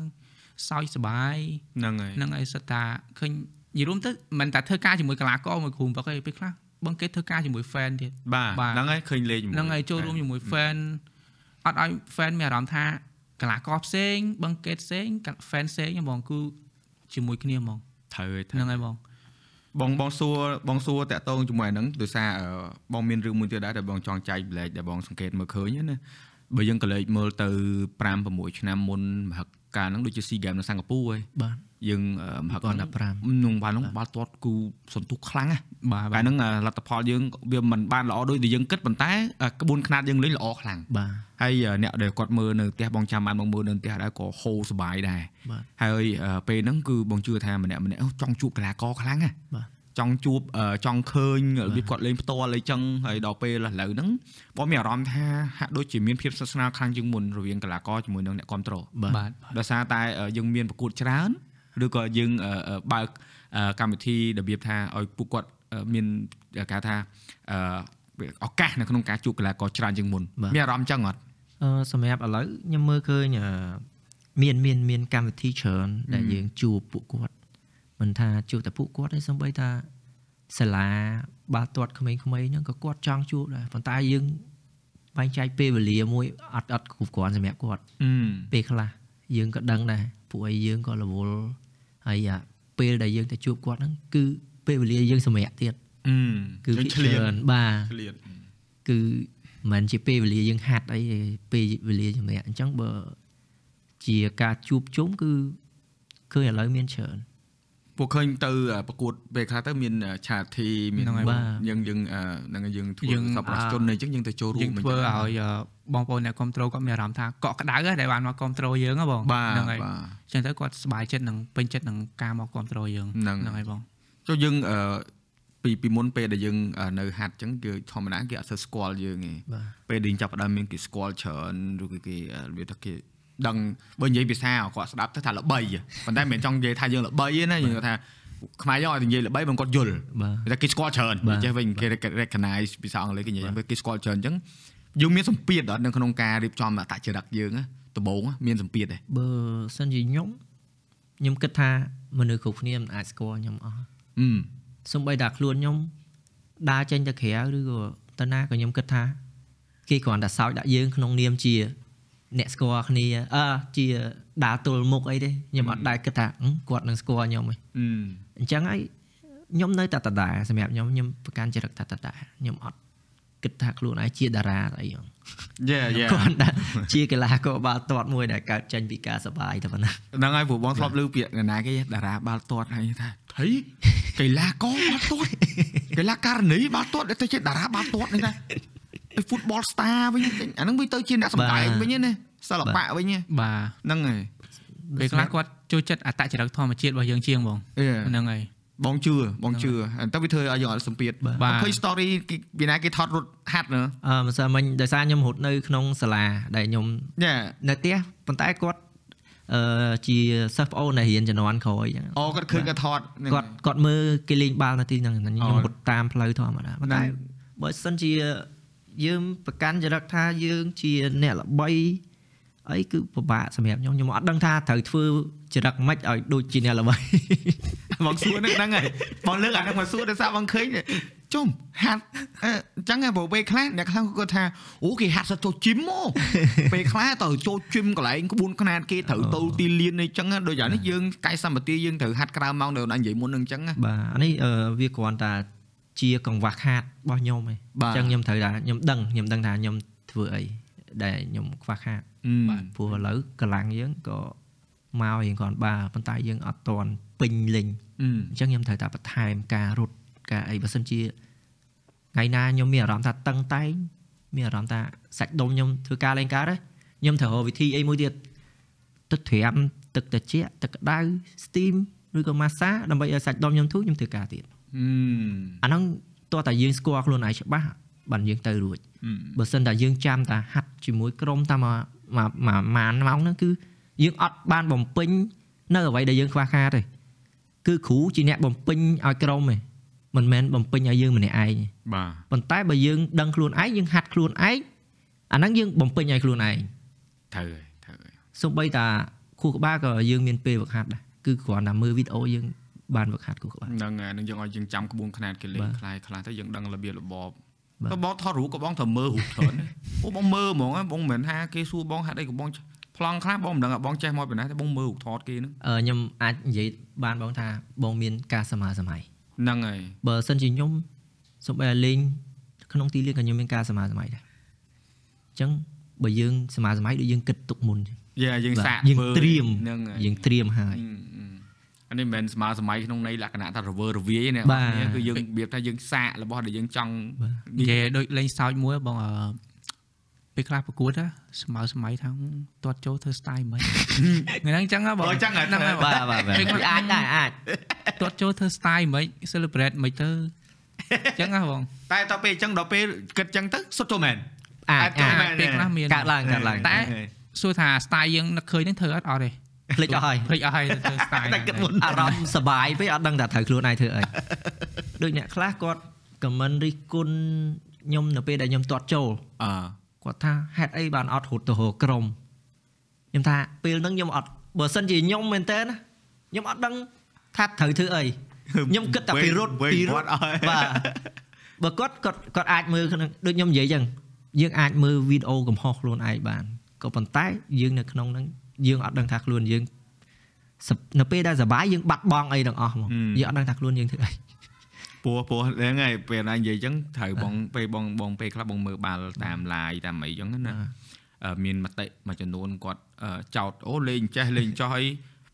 Speaker 2: សើចសប្បាយ
Speaker 1: ហ្នឹងហើយ
Speaker 2: ហ្នឹងហើយសិតតាឃើញនិយាយរួមទៅមិនតែធ្វើការជាមួយកីឡាករមួយគ្រូបឹកទេពេលខ្លះបងគេធ្វើការជាមួយ fan ទៀត
Speaker 1: បាទ
Speaker 2: បាទ
Speaker 1: ហ្នឹងហើយឃើញលេងជាមួយ
Speaker 2: ហ្នឹងហើយចូលរួមជាមួយ fan អត់ឲ្យ fan មានអារម្មណ៍ថាកីឡាករផ្សេងបឹងកេតផ្សេង fan ផ្សេងហ្មងគឺជាមួយគ្នាហ្មង
Speaker 1: ត្រូវហើយត្រូវ
Speaker 2: ហ្នឹងហើយបង
Speaker 1: បងបងសួរបងសួរតាក់ទងជាមួយអាហ្នឹងដោយសារអឺបងមានរឿងមួយទៀតដែរដែលបងចង់ចែកប្លែកដែលបងសង្កេតមើលឃើញណាបើយើងក៏លេចមើលទៅ5 6ឆ្នាំមុនមហឹកកាលហ្នឹងដូចជា SEA Games នៅសិង្ហបុរី
Speaker 3: បាទ
Speaker 1: យើងអឺមហឹកហ្នឹង
Speaker 3: 2015
Speaker 1: ក្នុងបាល់ហ្នឹងបាល់ទាត់គូសន្ទុះខ្លាំងណា
Speaker 2: បាទ
Speaker 1: កាលហ្នឹងអឺលទ្ធផលយើងវាមិនបានល្អដូចដែលយើងគិតប៉ុន្តែអឺក្បួនខ្នាតយើងលេងល្អខ្លាំង
Speaker 3: បាទ
Speaker 1: ហើយអឺអ្នកដែលគាត់មើលនៅផ្ទះបងចាំបានបងមើលនៅផ្ទះដែរក៏ហូរសុបាយដែរ
Speaker 3: បាទ
Speaker 1: ហើយអឺពេលហ្នឹងគឺបងជឿថាម្នាក់ម្នាក់អូចង់ជួបកីឡាករខ្លាំងណា
Speaker 3: បាទ
Speaker 1: ចង់ជួបអឺចង់ឃើញរបៀបគាត់លេងផ្ទាល់អីចឹងហើយដល់ពេលឥឡូវហ្នឹងបងមានអារម្មណ៍ថាហាក់ដូចជាមានភាពស្និទ្ធស្នាលខ្លាំងជាងមុនរវាងកីឡាករជាមួយនឹងអ្នកគ្រប់គ្រង
Speaker 3: បាទ
Speaker 2: បាទ
Speaker 1: ដោយសារតែអឺយើងមានប្រកួតច្រើន ឬក៏យើងអឺអឺបើកអឺកម្មវិធីរបៀបថាឲ្យពួកគាត់អឺមានគេថាអឺឱកាសនៅក្នុងការជួបកីឡាករច្រើនជាងមុនមានអារម្មណ៍ចឹងអត់
Speaker 3: អឺសម្រាប់ឥឡូវខ្ញុំមើលឃើញអឺមានមានមានកម្មវិធីច្រើនដែលយើងជួបពួកគាត់មិនថាជួបតែពួកគាត់ទេសូម្បីថាសាលាបាល់ទាត់ក្មេងៗហ្នឹងក៏គាត់ចង់ជួបដែរប៉ុន្តែយើងបែងចែកពេលវេលាមួយអត់អត់គ្រប់គ្រាន់សម្រាប់គាត់
Speaker 1: អឺ
Speaker 3: ពេលខ្លះយើងក៏ដឹងដែរពួកឯងយើងក៏រវល់ ហើយអាពេលដែលយើងទៅជួបគាត់ហ្នឹងគឺពេលវេលាយើងសម្រាប់ទៀត
Speaker 1: អឺ
Speaker 3: គឺ
Speaker 1: យើង
Speaker 3: ភាគ
Speaker 1: ឆ្លៀត
Speaker 3: ច្រើនបាទ
Speaker 1: ឆ្លៀត
Speaker 3: គឺមិនមែនជាពេលវេលាយើងហាត់អីទេពេលវេលាសម្រាប់អញ្ចឹងបើជាការជួបជុំគឺឃើញឥឡូវមានច្រើន
Speaker 1: ពួកឃើញទៅអឺប្រកួតពេលខ្លះទៅមានអឺឆាធីមាន
Speaker 2: ហ្នឹងហើយ
Speaker 3: បាទ
Speaker 1: យើងយើងអឺហ្នឹងហើយយើងធ្វើ
Speaker 2: យើង
Speaker 1: សប្បុរសជនអីចឹងយើងទៅចូលរួ
Speaker 2: យើង
Speaker 1: មអី
Speaker 2: ធ្វើ
Speaker 1: ចឹង
Speaker 2: ឲ្យអឺបងប្អូនអ្នកគ្រប់គ្រងគាត់មានអារម្មណ៍ថាកក់ក្ដៅហ៎ដែលបានមកគ្រប់គ្រងយើងហ៎បង
Speaker 1: បាទ
Speaker 2: ហ្នឹងហើយ
Speaker 1: បាទ
Speaker 2: អញ្ចឹងទៅគាត់សប្បាយចិត្តនឹងពេញចិត្តនឹងការមកគ្រប់គ្រងយើង
Speaker 1: ហ្នឹង
Speaker 2: ហ្នឹងហើយបង
Speaker 1: ចុះយើងអឺពីពីមុនពេលដែលយើងអឺនៅហាត់ចឹងគឺធម្មតាគេអត់សូវស្គាល់យើងទេ
Speaker 3: បាទ
Speaker 1: ពេលដែលយើងចាប់ផ្ដើមមានគេស្គាល់ច្រើនឬក៏គេអឺវាថាគេ ដឹងបើនិយាយភាសាគាត់ស្ដាប់ទៅថាល្បីហ៎ប៉ុន្តែមិនមែនចង់និយាយថាយើងល្បីទេណាយើងថាខ្មែរយើងឲ្យតែនិយាយល្បីមិនគាត់យល់
Speaker 3: បាទ
Speaker 1: តែគេស្គាល់ច្រើន
Speaker 3: បាទ
Speaker 1: និយាយវិញគេ recognize ភាសាអង់គ្លេសគេនិយាយហ្នឹងគេស្គាល់ច្រើនអញ្ចឹងយើងមានសម្ពាធអត់នៅក្នុងការរៀបចំអត្តចរិតយើងណាដំបូងណាមានសម្ពាធទេ
Speaker 3: បើសិនជាខ្ញុំខ្ញុំគិតថាមនុស្សគ្រប់គ្នាមិនអាចស្គាល់ខ្ញុំអស់
Speaker 1: អឺ
Speaker 3: សំបីតែខ្លួនខ្ញុំដើរចេញទៅក្រៅឬក៏ទៅណាក៏ខ្ញុំគិតថា គេគ្រាន់តែសើចដាក់យើងក្នុងនាមជា អ្នកស្គាល់គ្នាអឺជាដើរទល់មុខអីទេខ្ញុំអត់ដែរគិតថាហឹមគាត់នឹងស្គាល់ខ្ញុំទេ
Speaker 1: អឺ
Speaker 3: អញ្ចឹងហើយខ្ញុំនៅតែដដែលសម្រាប់ខ្ញុំខ្ញុំប្រកាន់ចរិតថាដដែលខ្ញុំអត់គិតថាខ្លួនឯងជាតារាអីហ្នឹង
Speaker 1: យេយេ
Speaker 3: គាត់តែជាកីឡាករបាល់ទាត់មួយដែលកើតចេញពីការសប្បាយតែប៉ុណ្ណា
Speaker 1: ហ្នឹងហើយព្រោះបងធ្លាប់លើពាក្យណាគេតារាបាល់ទាត់ហើយថាថៃកីឡាករបាល់ទាត់កីឡាករនីបាល់ទាត់ទៅជាតារាបាល់ទាត់នេះណាឯ football star វិញអាហ្នឹងវាទៅជាអ្នកសម្ដែងវិញណាសិល្បៈវិញ
Speaker 2: បាទ
Speaker 1: ហ្នឹងហើយ
Speaker 2: ពេលខ្លះគាត់ចូលចិត្តអត្តចរិតធម្មជាតិរបស់យើងជាងបង
Speaker 1: អេ
Speaker 2: ហ្នឹងហើយ
Speaker 1: បងជឿបងជឿតែវាធ្វើឲ្យយើងអត់សម្ពាធ
Speaker 2: បាទ
Speaker 1: ឃើញ story គេពីណាគេថតរត់ហាត់ណា
Speaker 3: អឺមិនសិនមិញដោយសារខ្ញុំរត់នៅក្នុងសាលាដែលខ្ញុំ
Speaker 1: យ៉ា
Speaker 3: នៅផ្ទះប៉ុន្តែគាត់អឺជាសិស្សប្អូនដែលរៀនជំនាន់ក្រោយអញ្ចឹង
Speaker 1: អូគាត់ឃើញគាត់ថតហ្នឹង
Speaker 3: គាត់គាត់មើលគេលេងបាល់នៅទីហ្នឹងខ្ញុំ
Speaker 1: អូ
Speaker 3: រត់តាមផ្លូវធម្មតាប៉ុន្តែ
Speaker 1: ហ្នឹង
Speaker 3: បើសិនជា យើងប្រកាន់ចរិតថាយើងជាអ្នកល្បីអីគឺពិបាកសម្រាប់ខ្ញុំខ្ញុំអត់ដឹងថាត្រូវធ្វើចរិតម៉េចឲ្យដូចជាអ្នកល្បី
Speaker 1: បងសួរនឹងហ្នឹងហើយបងលើកអាហ្នឹងមកសួរដោយសារបងឃើញជុំហាត់អឺអញ្ចឹងហ៎ព្រោះពេលខ្លះអ្នកខ្លះគាត់ថាអូគេហាត់សិតចូលជីមមកពេលខ្លះទៅចូលជីមកន្លែងក្បួនខ្នាតគេត្រូវទៅទីលានអីចឹងណាដូចអានេះយើងកាយសម្បទាយើងត្រូវហាត់ក្រៅម៉ោងនៅណានិយាយមុននឹងអញ្ចឹងណា
Speaker 3: បាទអានេះអឺវាគ្រាន់តែ ជាកង្វះខាតរបស់ខ្ញុំឯង
Speaker 1: បាទ
Speaker 3: អញ្ចឹងខ្ញុំត្រូវថាខ្ញុំដឹងខ្ញុំដឹងថាខ្ញុំធ្វើអីដែលខ្ញុំខ្វះខាត
Speaker 1: បាទ
Speaker 3: ព្រោះឥឡូវកម្លាំងយើងក៏មករៀងគ្រាន់បើប៉ុន្តែយើងអត់តន់ពេញលេញ
Speaker 1: អឺ
Speaker 3: អញ្ចឹងខ្ញុំត្រូវតែបន្ថែមការរត់ការអីបើសិនជាថ្ងៃណាខ្ញុំមានអារម្មណ៍ថាតឹងតែងមានអារម្មណ៍ថាសាច់ដុំខ្ញុំធ្វើការលេងការខ្ញុំត្រូវរកវិធីអីមួយទៀតទឹកត្រាំទឹកត្រជាក់ទឹកក្តៅ steam ឬក៏ massage ដើម្បីឲ្យសាច់ដុំខ្ញុំធូរខ្ញុំធ្វើការទៀត
Speaker 1: អឺ
Speaker 3: អាហ្នឹងតោះតែយើងស្គាល់ខ្លួនឯងច្បាស់បានយើងទៅរួច
Speaker 1: អឺ
Speaker 3: បើសិនតែយើងចាំតែហាត់ជាមួយក្រុមតាមមួយមួយមួយម៉ានម៉ោងហ្នឹងគឺយើងអត់បានបំពេញនៅអ្វីដែលយើងខ្វះខាតទេគឺគ្រូជាអ្នកបំពេញឲ្យក្រុមឯងមិនមែនបំពេញឲ្យយើងម្នាក់ឯងទេ
Speaker 1: បាទ
Speaker 3: ប៉ុន្តែបើយើងដឹងខ្លួនឯងយើងហាត់ខ្លួនឯងអាហ្នឹងយើងបំពេញឲ្យខ្លួនឯង
Speaker 1: ត្រូវហើយត្រូវហើយ
Speaker 3: សូម្បីតាខួរក្បាលក៏យើងមានពេលវឹកហាត់ដែរគឺគ្រាន់តែមើលវីដេអូយើង បានវឹកហាត់ខួរក្បាល
Speaker 1: ហ្នឹងហើយនឹងយើងឲ្យយើងចាំក្បួនខ្នាតគេលេង
Speaker 3: បាទ
Speaker 1: ខ្លាយខ្លះទៅយើងដឹងរបៀបរបប
Speaker 3: បាទ
Speaker 1: ទៅបងថតរូបក៏បងត្រូវមើលរូបច្រើនដែរអូបងមើលហ្មងហ៎បងមិនមែនថាគេសួរបងហាត់អីក៏បងប្លង់ខ្លះបងមិនដឹងថាបងចេះមកពីណាតែបងមើលរូបថតគេហ្នឹង
Speaker 3: អឺខ្ញុំអាចនិយាយបានបងថាបងមានការសមាសម័យ
Speaker 1: ហ្នឹងហើយ
Speaker 3: បើសិនជាខ្ញុំសូម្បីតែលេងក្នុងទីលានក៏ខ្ញុំមានការសមាសម័យដែរអញ្ចឹងបើយើងសមាសម័យដូចយើងគិតទុកមុនចឹង
Speaker 1: យ៉ាយើងសាក
Speaker 3: យើង
Speaker 1: ធ្វើ
Speaker 3: ត្រៀម
Speaker 1: ហ្នឹងហើយ
Speaker 3: យើងត្រៀមហើយ
Speaker 1: អឺអឺអានេះមិនមែនស្មើសម័យក្នុងន័យលក្ខណៈថារវើរវាយទេណា
Speaker 3: បាទ
Speaker 1: នេះគឺយើងរបៀបថាយើងសាករបស់ដែលយើងចង់
Speaker 2: និយាយដូចលេងសើចមួយបងអឺពេលខ្លះប្រកួតណាស្មើសម័យថាទាត់ចូលធ្វើ style មិនថ្ងៃហ្នឹងអញ្ចឹងហ៎បង
Speaker 1: អូអញ្ចឹងហ៎
Speaker 2: ហ្នឹងហើយ
Speaker 3: បាទបាទបាទអាចដែរអាច
Speaker 2: ទាត់ចូលធ្វើ style មិន celebrate មិនទៅអញ្ចឹងហ៎បង
Speaker 1: តែដល់ពេលអញ្ចឹងដល់ពេលគិតអញ្ចឹងទៅសុទ្ធចូលមែន
Speaker 3: អាច
Speaker 1: អាច
Speaker 3: អាច
Speaker 2: ពេលខ្លះមាន
Speaker 3: កាត់ឡើងកាត់ឡើង
Speaker 2: តែសួរថា style យើងនឹកឃើញហ្នឹងធ្វើអត់អត់ទេ
Speaker 3: ភ្លេចអស់ហើយ
Speaker 2: ភ្លេចអស់ហើយទៅធ្វើ style
Speaker 1: តែគិតមុន
Speaker 3: អារម្មណ៍សប្បាយពេកអត់ដឹងថាត្រូវខ្លួនឯងធ្វើអីដូចអ្នកខ្លះគាត់ខមមិនរិះគន់ខ្ញុំនៅពេលដែលខ្ញុំទាត់ចូល
Speaker 1: អឺ
Speaker 3: គាត់ថាហេតុអីបានអត់រត់ទៅរកក្រុមខ្ញុំថាពេលហ្នឹងខ្ញុំអត់បើសិនជាខ្ញុំមែនតើណាខ្ញុំអត់ដឹងថាត្រូវធ្វើអីខ្ញុំគិតតែពីរត់
Speaker 1: វិញ
Speaker 3: ពីរ
Speaker 1: វ
Speaker 3: ត់
Speaker 1: ត្តអស់
Speaker 3: បាទបើគាត់គាត់គាត់អាចមើលក្នុងដូចខ្ញុំនិយាយចឹងយើងអាចមើលវីដេអូកំហុសខ្លួនឯងបានក៏ប៉ុន្តែយើងនៅក្នុងហ្នឹង យើងអត់ដឹងថាខ្លួនយើងសពនៅពេលដែលសប្បាយយើងបាត់បង់អីទាំងអស់ហ្មងយើងអត់ដឹងថាខ្លួនយើងធ្វើអី
Speaker 1: ពោះពោះហ្នឹងហើយពេលណានិយាយអញ្ចឹងត្រូវបងពេលបងបងពេលខ្លះបងមើលបាល់តាម live តាមអីអញ្ចឹងណាអឺមានមតិមួយចំនួនគាត់អឺចោតអូលេងចេះលេងចោះអី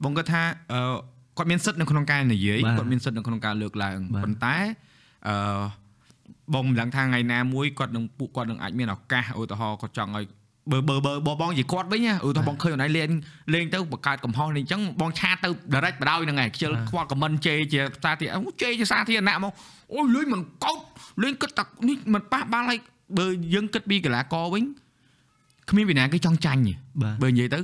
Speaker 1: បងគាត់ថាអឺគាត់មានសិទ្ធិនៅក្នុងការនិយាយ
Speaker 3: បាទ
Speaker 1: គាត់មានសិទ្ធិនៅក្នុងការលើកឡើង
Speaker 3: បាទ
Speaker 1: ប៉ុន្តែអឺបងមិនដឹងថាថ្ងៃណាមួយគាត់នឹងពួកគាត់នឹងអាចមានឱកាសឧទាហរណ៍គាត់ចង់ឲ្យ បើបើបើបើបងជាគាត់វិញណាឧទាហរណ៍បងឃើញអូនឯងលេងលេងទៅបង្កើតកំហុសនេះអញ្ចឹងបងឆាតទៅ direct បដ ாய் ហ្នឹងឯងខ្ជិលខ្វល់ comment ជេរជាសាធារណៈអូជេរជាសាធារណៈមកអូយលេងមិនកោតលេងគិតតែនេះមិនប៉ះបាល់ហើយបើយើងគិតពីកីឡាករវិញគ្មានពីណាគេចង់ចាញ់ទេ
Speaker 3: បាទ
Speaker 1: បើនិយាយទៅ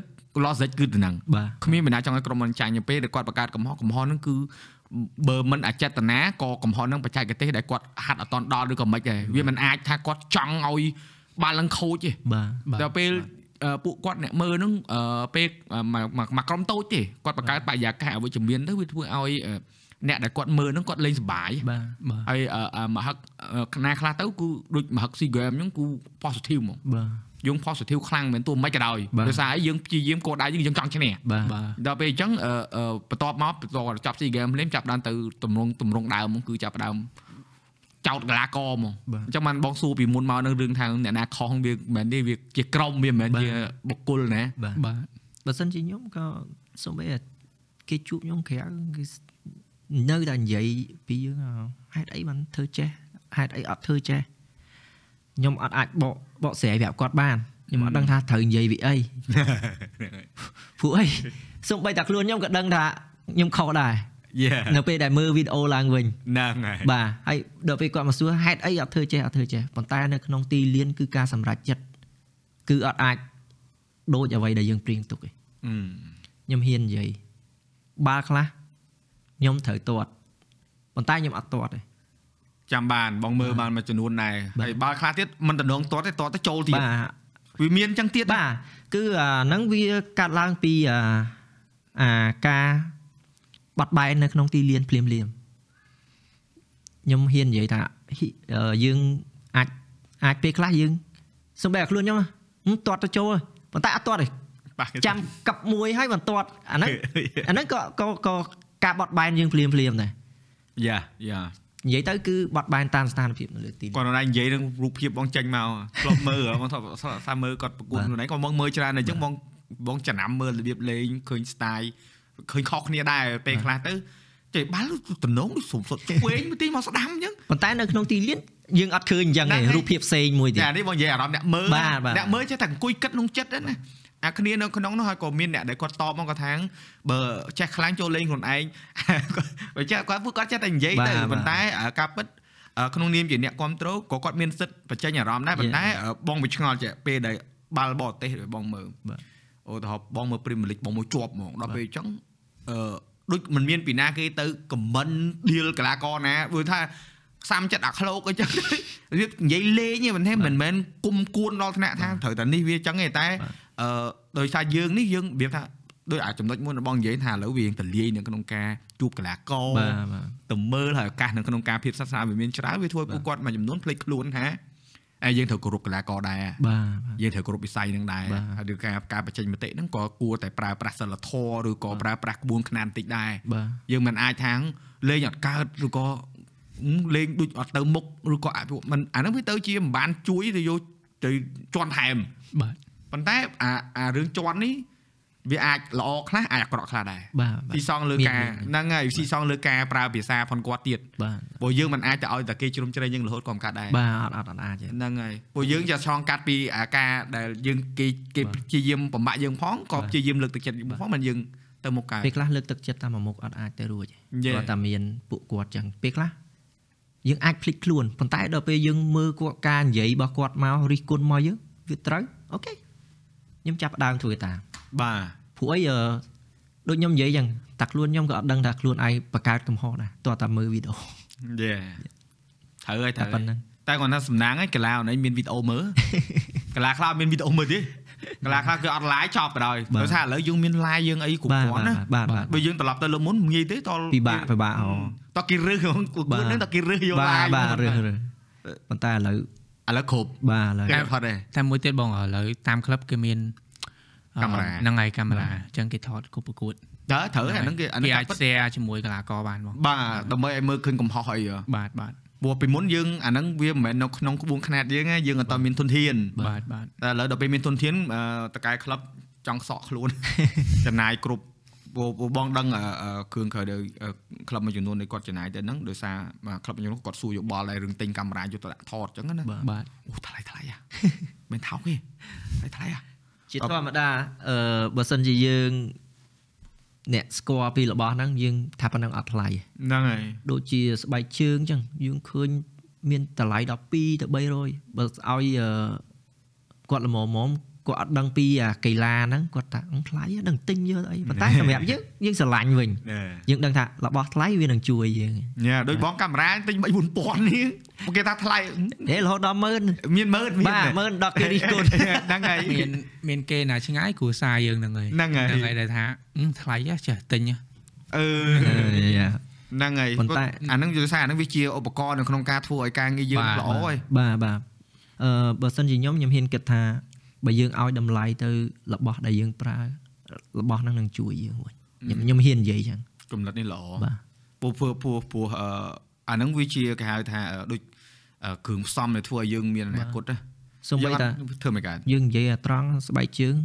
Speaker 1: logic គឺទៅហ្នឹង
Speaker 3: បាទ
Speaker 1: គ្មានបណ្ណាចង់ឲ្យក្រុមមិនចាញ់ទេពេលដែលគាត់បង្កើតកំហុសកំហុសហ្នឹងគឺបើមិនអចេតនាក៏កំហុសហ្នឹងបច្ចេកទេសដែលគាត់ហាត់អត់តន់ដល់ឬក៏មិនដែរវាមិនអាចថាគាត់ចង់ឲ្យ បាល់ឡើងខូចទេ
Speaker 3: បាទ
Speaker 2: បាទ
Speaker 1: ដល់ពេលអឺពួកគាត់អ្នកមើលហ្នឹងអឺពេលមកមកមកក្រុមតូចទេគាត់បង្កើតបរិយាកាសអវិជ្ជមានទៅវាធ្វើឲ្យអឺអ្នកដែលគាត់មើលហ្នឹងគាត់លេងសប្បាយ
Speaker 3: បាទ
Speaker 2: បាទ
Speaker 1: ហើយអឺអឺមហឹកអឺខ្នាខ្លះទៅគឺដូចមហឹកស៊ីហ្គេមហ្នឹងគឺ positive ហ្មង
Speaker 3: បាទ
Speaker 1: យើង positive ខ្លាំងមែនទោះមិនក៏ដោយ
Speaker 3: បាទ
Speaker 1: ដោយសារអីយើងព្យាយាមគោលដៅយើងយើងចង់ឈ្នះ
Speaker 3: បាទ
Speaker 2: បាទ
Speaker 1: ដល់ពេលអញ្ចឹងអឺអឺបន្ទាប់មកបន្ទាប់ចប់ SEA Games ភ្លាមចាប់ដើមទៅតម្រង់តម្រង់ដើមហ្មងគឺចាប់ដើម ចោតកីឡាករហ្មង
Speaker 3: បាទ
Speaker 1: អញ្ចឹងបានបងសួរពីមុនមកនៅរឿងថាអ្នកណាខុសវាមិនមែនទេវាជាក្រុមវាមិនមែន
Speaker 3: បាទ
Speaker 1: ជាបុគ្គលណា
Speaker 3: បាទ
Speaker 2: បាទ
Speaker 3: បើសិនជាខ្ញុំក៏សូម្បីតែគេជួបខ្ញុំក្រៅគឺនៅតែនិយាយពីយើងហ่าហេតុអីបានធ្វើចេះហេតុអីអត់ធ្វើចេះខ្ញុំអត់អាចបកបកស្រាយប្រាប់គាត់បានខ្ញុំអត់ដឹងថាត្រូវនិយាយពីអីព្រោះអីសូម្បីតែខ្លួនខ្ញុំក៏ដឹងថាខ្ញុំខុសដែរ
Speaker 1: យេ
Speaker 3: នៅពេលដែលមើលវីដេអូឡើងវិញ
Speaker 1: ហ្នឹងហើយ
Speaker 3: បាទហើយដល់ពេលគាត់មកសួរហេតុអីអត់ធ្វើចេះអត់ធ្វើចេះប៉ុន្តែនៅក្នុងទីលានគឺការសម្រេចចិត្តគឺអត់អាចដូចអ្វីដែលយើងព្រៀងទុកទេ
Speaker 1: អឺ
Speaker 3: ខ្ញុំហ៊ាននិយាយបាល់ខ្លះខ្ញុំត្រូវទាត់ប៉ុន្តែខ្ញុំអត់ទាត់ទេ
Speaker 1: ចាំបានបងមើលបានមួយចំនួនដែរ
Speaker 3: បាទ
Speaker 1: ហើយបាល់ខ្លះទៀតមិនតំណងទាត់ទេទាត់ទៅចូលទៀត
Speaker 3: បាទ
Speaker 1: វាមានអញ្ចឹងទៀត
Speaker 3: បាទគឺអាហ្នឹងវាកាត់ឡើងពីអាអាការ បាត់បែននៅក្នុងទីលានភ្លាមភ្លាមខ្ញុំហ៊ាននិយាយថាហ៊ីអឺយើងអាចអាចពេលខ្លះយើងសំបែខ្លួនខ្ញុំហឹមទាត់ទៅចូលហើយប៉ុន្តែអត់ទាត់ទេ
Speaker 1: បាទ
Speaker 3: ចាំកັບមួយហើយមិនទាត់អាហ្នឹងអាហ្នឹងក៏ក៏ក៏ការបត់បែនយើងភ្លាមភ្លាមដែរ
Speaker 1: យ៉ាយ៉ា
Speaker 3: និយាយទៅគឺបត់បែនតាមស្ថានភាពនៅលើទីលាន
Speaker 1: គាត់នៅនិយាយនឹងរូបភាពបងចេញមកធ្លាប់មើលហ៎បងធ្លាប់សាមើលគាត់ប្រកួត
Speaker 3: បាទ
Speaker 1: ខ្លួនឯងក៏បងមើលច្រើនដែរអញ្ចឹងបងបងចំណាំមើលរបៀបលេងឃើញ style ឃើញខុសគ្នាដែរពេលខ្លះទៅចេះបាល់តំណងដូចសុំសុតឆ្វេងមួយទីមកស្ដាំអញ្ចឹង
Speaker 3: ប៉ុន្តែនៅក្នុងទីលានយើងអត់ឃើញអញ្ចឹង
Speaker 1: ហ្នឹង
Speaker 3: ទេ
Speaker 1: ហើយ
Speaker 3: រូបភាពផ្សេងមួយទៀត
Speaker 1: តែនេះបងនិយាយអារម្មណ៍អ្នកមើល
Speaker 3: បាទបាទ
Speaker 1: អ្នកមើលចេះតែអង្គុយគិតក្នុងចិត្តហ្នឹងណាអាគ្នានៅក្នុងនោះហើយក៏មានអ្នកដែលគាត់តបមកគាត់ថាបើចេះខ្លាំងចូលលេងខ្លួនឯងបើចេះគាត់ពួកគាត់ចេះតែនិយាយទៅប៉ុន្តែអាការពិតអឺក្នុងនាមជាអ្នកគ្រប់គ្រងក៏គាត់មានសិទ្ធិបញ្ចេញអារម្មណ៍ដែរប៉ុន្តែអឺបងវាឆ្ងល់ចេះពេលដែលបាល់បរទេសបងមើល
Speaker 3: បាទ
Speaker 1: ឧទាហរណ៍បងមើល Premier League បងមើលជាប់ហ្មងដល់ពេលអញ្ចឹង អឺដូចมันមានពីណាគេទៅខមមិនឌីលកីឡាករណាព្រោះថាសាំចិត្តអាក្លោកអញ្ចឹងវានិយាយលេងទេមិនទេមិនមែនគុំគួនដល់ថ្នាក់ថាត្រូវតែនេះវាអញ្ចឹងទេតែអឺដោយសារយើងនេះយើងរបៀបថាដោយអាចំណុចមួយរបស់និយាយថាឥឡូវវាយើងតលាយនៅក្នុងការជួបកីឡាករ
Speaker 3: បាទបាទ
Speaker 1: ទៅមើលហើយឱកាសនៅក្នុងការភាពសិក្សាវាមានច្រើនវាធ្វើឲ្យពួកគាត់មួយចំនួនភ្លេចខ្លួនថា ហើយយើងត្រូវគោរពកីឡាករដែរ
Speaker 3: បាទ
Speaker 1: យើងត្រូវគោរពវិស័យនឹងដែរ
Speaker 3: បាទ
Speaker 1: ហើយឬការការបញ្ចេញមតិហ្នឹងក៏គួរតែប្រើប្រាស់សិលធម៌ឬក៏ប្រើប្រាស់ក្បួនខ្នាតបន្តិចដែរ
Speaker 3: បាទ
Speaker 1: យើងមិនអាចថាលេងអត់កើតឬក៏ហឹមលេងដូចអត់ទៅមុខឬក៏អភិវឌ្ឍមិនអាហ្នឹងវាទៅជាមិនបានជួយទៅយកទៅជន់ថែម
Speaker 2: បាទ
Speaker 1: ប៉ុន្តែអាអារឿងជន់នេះ វាអាចល្អខ្លះអាចអាក្រក់ខ្លះដែរ
Speaker 3: បាទបាទ
Speaker 1: ស៊ីសងលើ
Speaker 3: មាន
Speaker 1: ការ
Speaker 3: មាន
Speaker 1: ហ្នឹងហើយស៊ីសងលើការប្រើភាសាផនគាត់ទៀត
Speaker 3: បាទ
Speaker 1: ព្រោះយើងមិនអាចទៅឲ្យតែគេជ្រុំជ្រែងយើងរហូតក៏មិនកាត់ដែរ
Speaker 3: បាទអត់អត់អត់អាចទេ
Speaker 1: ហ្នឹងហើយព្រោះយើងจะឆ្លងកាត់ពីអាការដែលយើងគេគេ
Speaker 3: បាទ
Speaker 1: ព្យាយាមបំបាក់យើងផងក៏
Speaker 3: បាទ
Speaker 1: ព្យាយាមលើកទឹកចិត្តយើង
Speaker 3: បាទ
Speaker 1: ផងមិនយើងទៅមុខកើត
Speaker 3: ពេលខ្លះលើកទឹកចិត្តតាមមួយមុខអត់អាចទៅរួចទេ
Speaker 1: យេ
Speaker 3: គាត់តែមានពួកគាត់ចឹងពេលខ្លះយើងអាចភ្លេចខ្លួនប៉ុន្តែដល់ពេលយើងមើលគាត់ការនិយាយរបស់គាត់មករិះគន់មកយើងវាត្រូវអូខេខ្ញុំចាប់ផ្ដើមធ្វើតាម
Speaker 1: បាទ
Speaker 3: ព្រោះអីអឺដូចខ្ញុំនិយាយចឹងតែខ្លួនខ្ញុំក៏អត់ដឹងថាខ្លួនឯងបង្កើតកំហុសដែរតោះតែមើលវីដេអូ
Speaker 1: យេត្រូវហើយ
Speaker 3: តែ
Speaker 1: ត្រូវ
Speaker 3: ប៉ុណ្្នឹង
Speaker 1: តែគាត់ថាសំណាងហើយកីឡាអូនឯងមានវីដេអូមើលកីឡាខ្លះអត់មានវីដេអូមើលទេកីឡាខ្លះគឺអត់ live ចប់ទៅដោយព្រោះថាឥឡូវយើងមាន live យើងអីគ្រប់
Speaker 3: បាទ
Speaker 1: គ្រាន់ណា
Speaker 3: បាទបាទ
Speaker 1: បើយើងត្រឡប់ទៅលើមុនងាយទេតល
Speaker 3: ពិបាកពិបាកអូ
Speaker 1: តគេរើសហ្មងគួរ
Speaker 3: បាទ
Speaker 1: ហ្នឹងតគេរើសយក
Speaker 3: បាទ
Speaker 1: live
Speaker 3: បាទ
Speaker 1: ហ្មង
Speaker 3: រើសរើសប៉ុន្តែឥឡូវ
Speaker 1: ឥឡូវគ្រប់
Speaker 3: បាទឥឡូវ
Speaker 1: គេផុតទេ
Speaker 2: តែមួយទៀតបងឥឡូវតាមក្លឹបគេមានអឺ
Speaker 1: កាមេរ៉ា
Speaker 2: ហ្នឹងហើយកាមេរ៉ាអញ្ចឹងគេថតគ្រប់ប្រកួត
Speaker 1: តើត្រូវអាហ្នឹងគេអា
Speaker 2: គេ
Speaker 1: ហ្នឹង
Speaker 2: អាច
Speaker 1: ការពិត
Speaker 2: share ជាមួយកីឡាករបានបង
Speaker 1: បាទដើម្បីឲ្យមើលឃើញកំហុសអីហ៎
Speaker 2: បាទបាទ
Speaker 1: ព្រោះពីមុនយើងអាហ្នឹងវាមិនមែននៅក្នុងក្បួនខ្នាតយើងទេយើងអត់តមានទុនធាន
Speaker 2: បាទបាទ
Speaker 1: តែឥឡូវដល់ពេលមានទុនធានអឺតកែក្លឹបចង់សក់ខ្លួនចំណាយគ្រប់ព្រោះព្រោះបងដឹងអឺអឺគ្រឿងក្រោយទៅអឺក្លឹបមួយចំនួននៃគាត់ចំណាយទៅហ្នឹងដោយសារបាទក្លឹបមួយចំនួនគាត់សួរយោបល់ដែររឿងទិញកាមេរ៉ាយកទៅដាក់ថតអញ្ចឹងណា
Speaker 3: បាទ
Speaker 2: បាទ
Speaker 1: អូថ្លៃថ្លៃហ៎មិនថោកទេថ្លៃថ្លៃហ៎
Speaker 3: ជាធម្មតាអឺបើសិនជាយើងអ្នកស្គាល់ពីរបស់ហ្នឹងយើងថាប៉ុណ្ណឹងអត់ថ្លៃទេ
Speaker 1: ហ្នឹងហើយ
Speaker 3: ដូចជាស្បែកជើងអញ្ចឹងយើងឃើញមានតម្លៃដល់2ទៅ300បើឲ្យអឺគាត់ល្មមៗ គាត់អត់ដឹងពីអាកីឡាហ្នឹងគាត់ថាអឺថ្លៃហ្នឹងដឹងទិញយកទៅអីប៉ុន្តែសម្រាប់យើងយើងស្រឡាញ់វិញយើងដឹងថារបស់ថ្លៃវានឹងជួយយើង
Speaker 1: ញ៉ាដូចបងកាមេរ៉ាទិញ3 4000នេះពួកគេថាថ្លៃ
Speaker 3: ហេរហូតដល់10000
Speaker 1: មានមើលមាន
Speaker 3: បាទមើលដល់គេរិះគន់
Speaker 1: ហ្នឹងហើយ
Speaker 2: មានមានគេណាឆ្ងាយគ្រួសារយើងហ្នឹងហើយ
Speaker 1: ហ្នឹងហើយ
Speaker 2: ហ្នឹងហើយដែលថាអឺថ្លៃហ៎ចេះទិញហ៎
Speaker 1: អឺហ្នឹងហើយ
Speaker 3: ប៉ុន្តែ
Speaker 1: អាហ្នឹងយល់សារអាហ្នឹងវាជាឧបករណ៍នៅក្នុងការធ្វើឲ្យការងារយើង
Speaker 2: បាទ
Speaker 1: ល្អហើយ
Speaker 3: បាទបាទអឺបើសិនជាខ្ញុំខ្ញុំហ៊ានគិតថា បើយើងឲ្យតម្លៃទៅរបស់ដែលយើងប្រើរបស់ហ្នឹងនឹងជួយយើងវិញខ្ញុំខ្ញុំហ៊ាននិយាយចឹង
Speaker 1: កំណត់នេះល្អ
Speaker 3: បាទ
Speaker 1: ពោះពោះពោះពោះអឺអាហ្នឹងវាជាគេហៅថាអឺដូចអឺគ្រឿងផ្សំដែលធ្វើឲ្យយើងមានអនាគតណា
Speaker 3: សូម្បីតា
Speaker 1: ធ្វើមិនកើត
Speaker 3: យើងនិយាយអាត្រង់ស្បែកជើង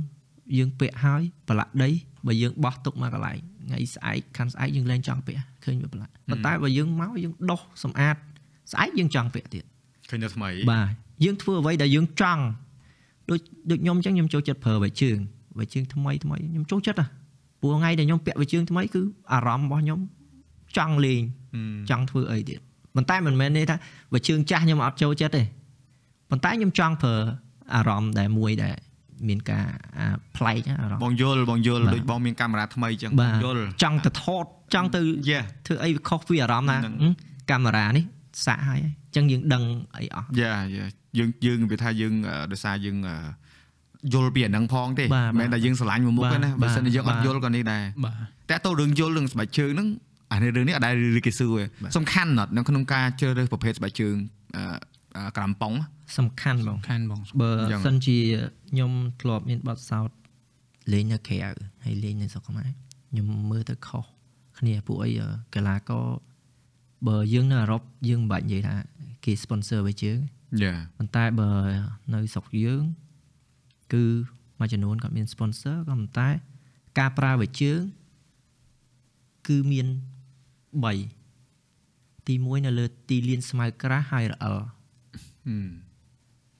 Speaker 3: យើងពាក់ហើយប្រឡាក់ដីបើយើងបោះទុកមកកន្លែងថ្ងៃស្អែកខាន់ស្អែកយើងលែងចង់ពាក់ឃើញវាប្រឡាក់ប៉ុន្តែបើយើងមកយើងដោះសម្អាតស្អែកយើងចង់ពាក់ទៀត
Speaker 1: ឃើញតែថ្មី
Speaker 3: បាទយើងធ្វើអ្វីដែលយើងចង់ ដូចដូចខ្ញុំអញ្ចឹងខ្ញុំចូលចិត្តប្រើវ៉ៃជើងវ៉ៃជើងថ្មីថ្មីខ្ញុំចូលចិត្តហ่ะព្រោះថ្ងៃដែលខ្ញុំពាក់វ៉ៃជើងថ្មីគឺអារម្មណ៍របស់ខ្ញុំចង់លេង
Speaker 1: ហឹម
Speaker 3: ចង់ធ្វើអីទៀតប៉ុន្តែមិនមែនន័យថាវ៉ៃជើងចាស់ខ្ញុំអត់ចូលចិត្តទេប៉ុន្តែខ្ញុំចង់ប្រើអារម្មណ៍ដែលមួយដែលមានការអាប្លែកណាអារម្មណ៍
Speaker 1: បងយល់បងយល់
Speaker 3: បាទ
Speaker 1: ដូចបងមានកាមេរ៉ាថ្មីអញ្ចឹង
Speaker 3: បា
Speaker 1: បង
Speaker 3: ទ
Speaker 1: យល់
Speaker 3: ចង់ទៅថតចង់ទៅ
Speaker 1: យេ
Speaker 3: ធ្វើអីវាខុសពីអារម្មណ៍ណា
Speaker 1: ហ្នឹង
Speaker 3: ហឹមកាមេរ៉ានេះសាក់ហើយអញ្ចឹងយើងដឹងអីអស់
Speaker 1: យ៉ាយ៉ា យើងយើងវាថាយើងអឺដោយសារយើងអឺយល់ពីអាហ្នឹងផងទេ
Speaker 3: បាទ
Speaker 1: មិនមែនតែយើងស្រឡាញ់មួយមុខ
Speaker 3: បាទ
Speaker 1: ទេណាបើ
Speaker 3: បាទ
Speaker 1: សិនជាយើងអត់
Speaker 3: បាទ
Speaker 1: យល់ក៏នេះដែរ
Speaker 2: បាទ
Speaker 1: តែតើរឿងយល់រឿងស្បែកជើងហ្នឹងអានេះរឿងនេះអត់ដែលឬគេសួរទេសំខាន់ណាស់នៅក្នុងការជ្រើសរើសប្រភេទស្បែកជើងអឺអឺក្រាំប៉ុង
Speaker 3: សំខាន់បង
Speaker 2: ខាន់បង
Speaker 3: បើ
Speaker 1: យ៉ាង
Speaker 3: សិនជាខ្ញុំធ្លាប់មានបទសោតលេងនៅក្រៅហើយលេងនៅស្រុកខ្មែរខ្ញុំមើលទៅខុសគ្នាពួកអីអឺកីឡាករបើយើងនៅអឺរ៉ុបយើងមិនបាច់និយាយថាគេ sponsor ឲ្យជើង
Speaker 1: យ៉ា
Speaker 3: ប៉ុន្តែបើនៅស្រុកយើង គឺមួយចំនួនគាត់មាន sponsor ក៏ប៉ុន្តែការប្រើវិជើងគឺមាន3ទី1នៅលើទីលានស្មៅក្រាស់ហើយរអិល
Speaker 1: ហឹម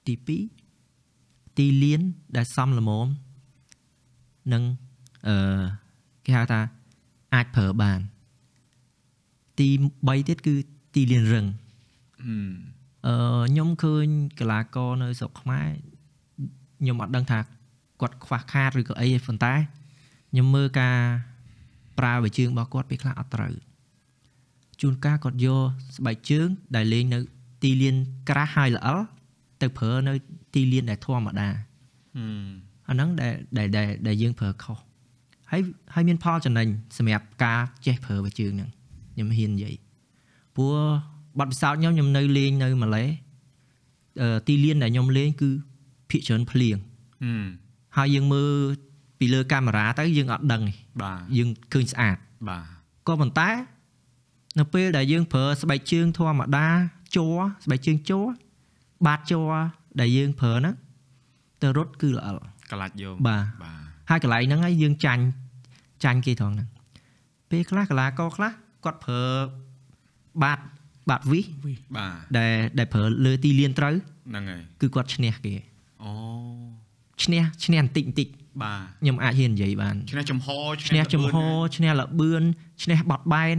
Speaker 3: ទី2ទីលានដែលសំល្មមនឹងអឺគេហៅថាអាចប្រើបាន ទី3ទៀតគឺទីលានរឹង
Speaker 1: ហឹម
Speaker 3: អឺខ្ញុំឃើញកីឡាករនៅស្រុកខ្មែរខ្ញុំអត់ដឹងថាគាត់ខ្វះខាតឬក៏អីទេប៉ុន្តែខ្ញុំមើលការប្រើវិជើងរបស់គាត់ពេលខ្លះអត់ត្រូវជួនកាលគាត់យកស្បែកជើង ដែលលេងនៅ ទីលានក្រាស់ហើយល្អិលទៅប្រើនៅទីលានដែលធម្មតា
Speaker 1: ហឹម
Speaker 3: អាហ្នឹងដែលដែលដែលដែលយើងប្រើខុសហើយហើយមានផលចំណេញសម្រាប់ការចេះប្រើវិជើងហ្នឹងខ្ញុំហ៊ាននិយាយព្រោះ បទពិសោធន៍ខ្ញុំខ្ញុំនៅលេងនៅម៉ាឡេអឺទីលានដែលខ្ញុំលេងគឺភាគច្រើនភ្លៀង
Speaker 1: ហឹម
Speaker 3: ហើយយើងមើលពីលើកាមេរ៉ាទៅយើងអត់ដឹងទេ
Speaker 1: បាទ
Speaker 3: យើងឃើញស្អាត
Speaker 1: បាទ
Speaker 3: ក៏ប៉ុន្តែនៅពេលដែលយើងប្រើស្បែកជើងធម្មតាជ័រស្បែកជើងជ័របាតជ័រដែលយើងប្រើហ្នឹងទៅរត់គឺល្អិល
Speaker 1: កកលាច់យក
Speaker 3: បាទ
Speaker 1: បាទ
Speaker 3: ហើយកន្លែងហ្នឹងហើយយើងចាញ់ចាញ់គេត្រង់ហ្នឹងពេលខ្លះកីឡាករខ្លះគាត់ប្រើបាត បាតវិស
Speaker 1: បាទ
Speaker 3: ដែលដែលប្រើលើទីលានត្រូវ
Speaker 1: ហ្នឹងហើយ
Speaker 3: គឺគាត់ឈ្នះគេ
Speaker 1: អូ
Speaker 3: ឈ្នះឈ្នះបន្តិចបន្តិច
Speaker 1: បាទ
Speaker 3: ខ្ញុំអាចហ៊ាននិយាយបាន
Speaker 1: ឈ្នះចំហ
Speaker 3: ឈ្នះចំហឈ្នះលបឿនឈ្នះបត់បែន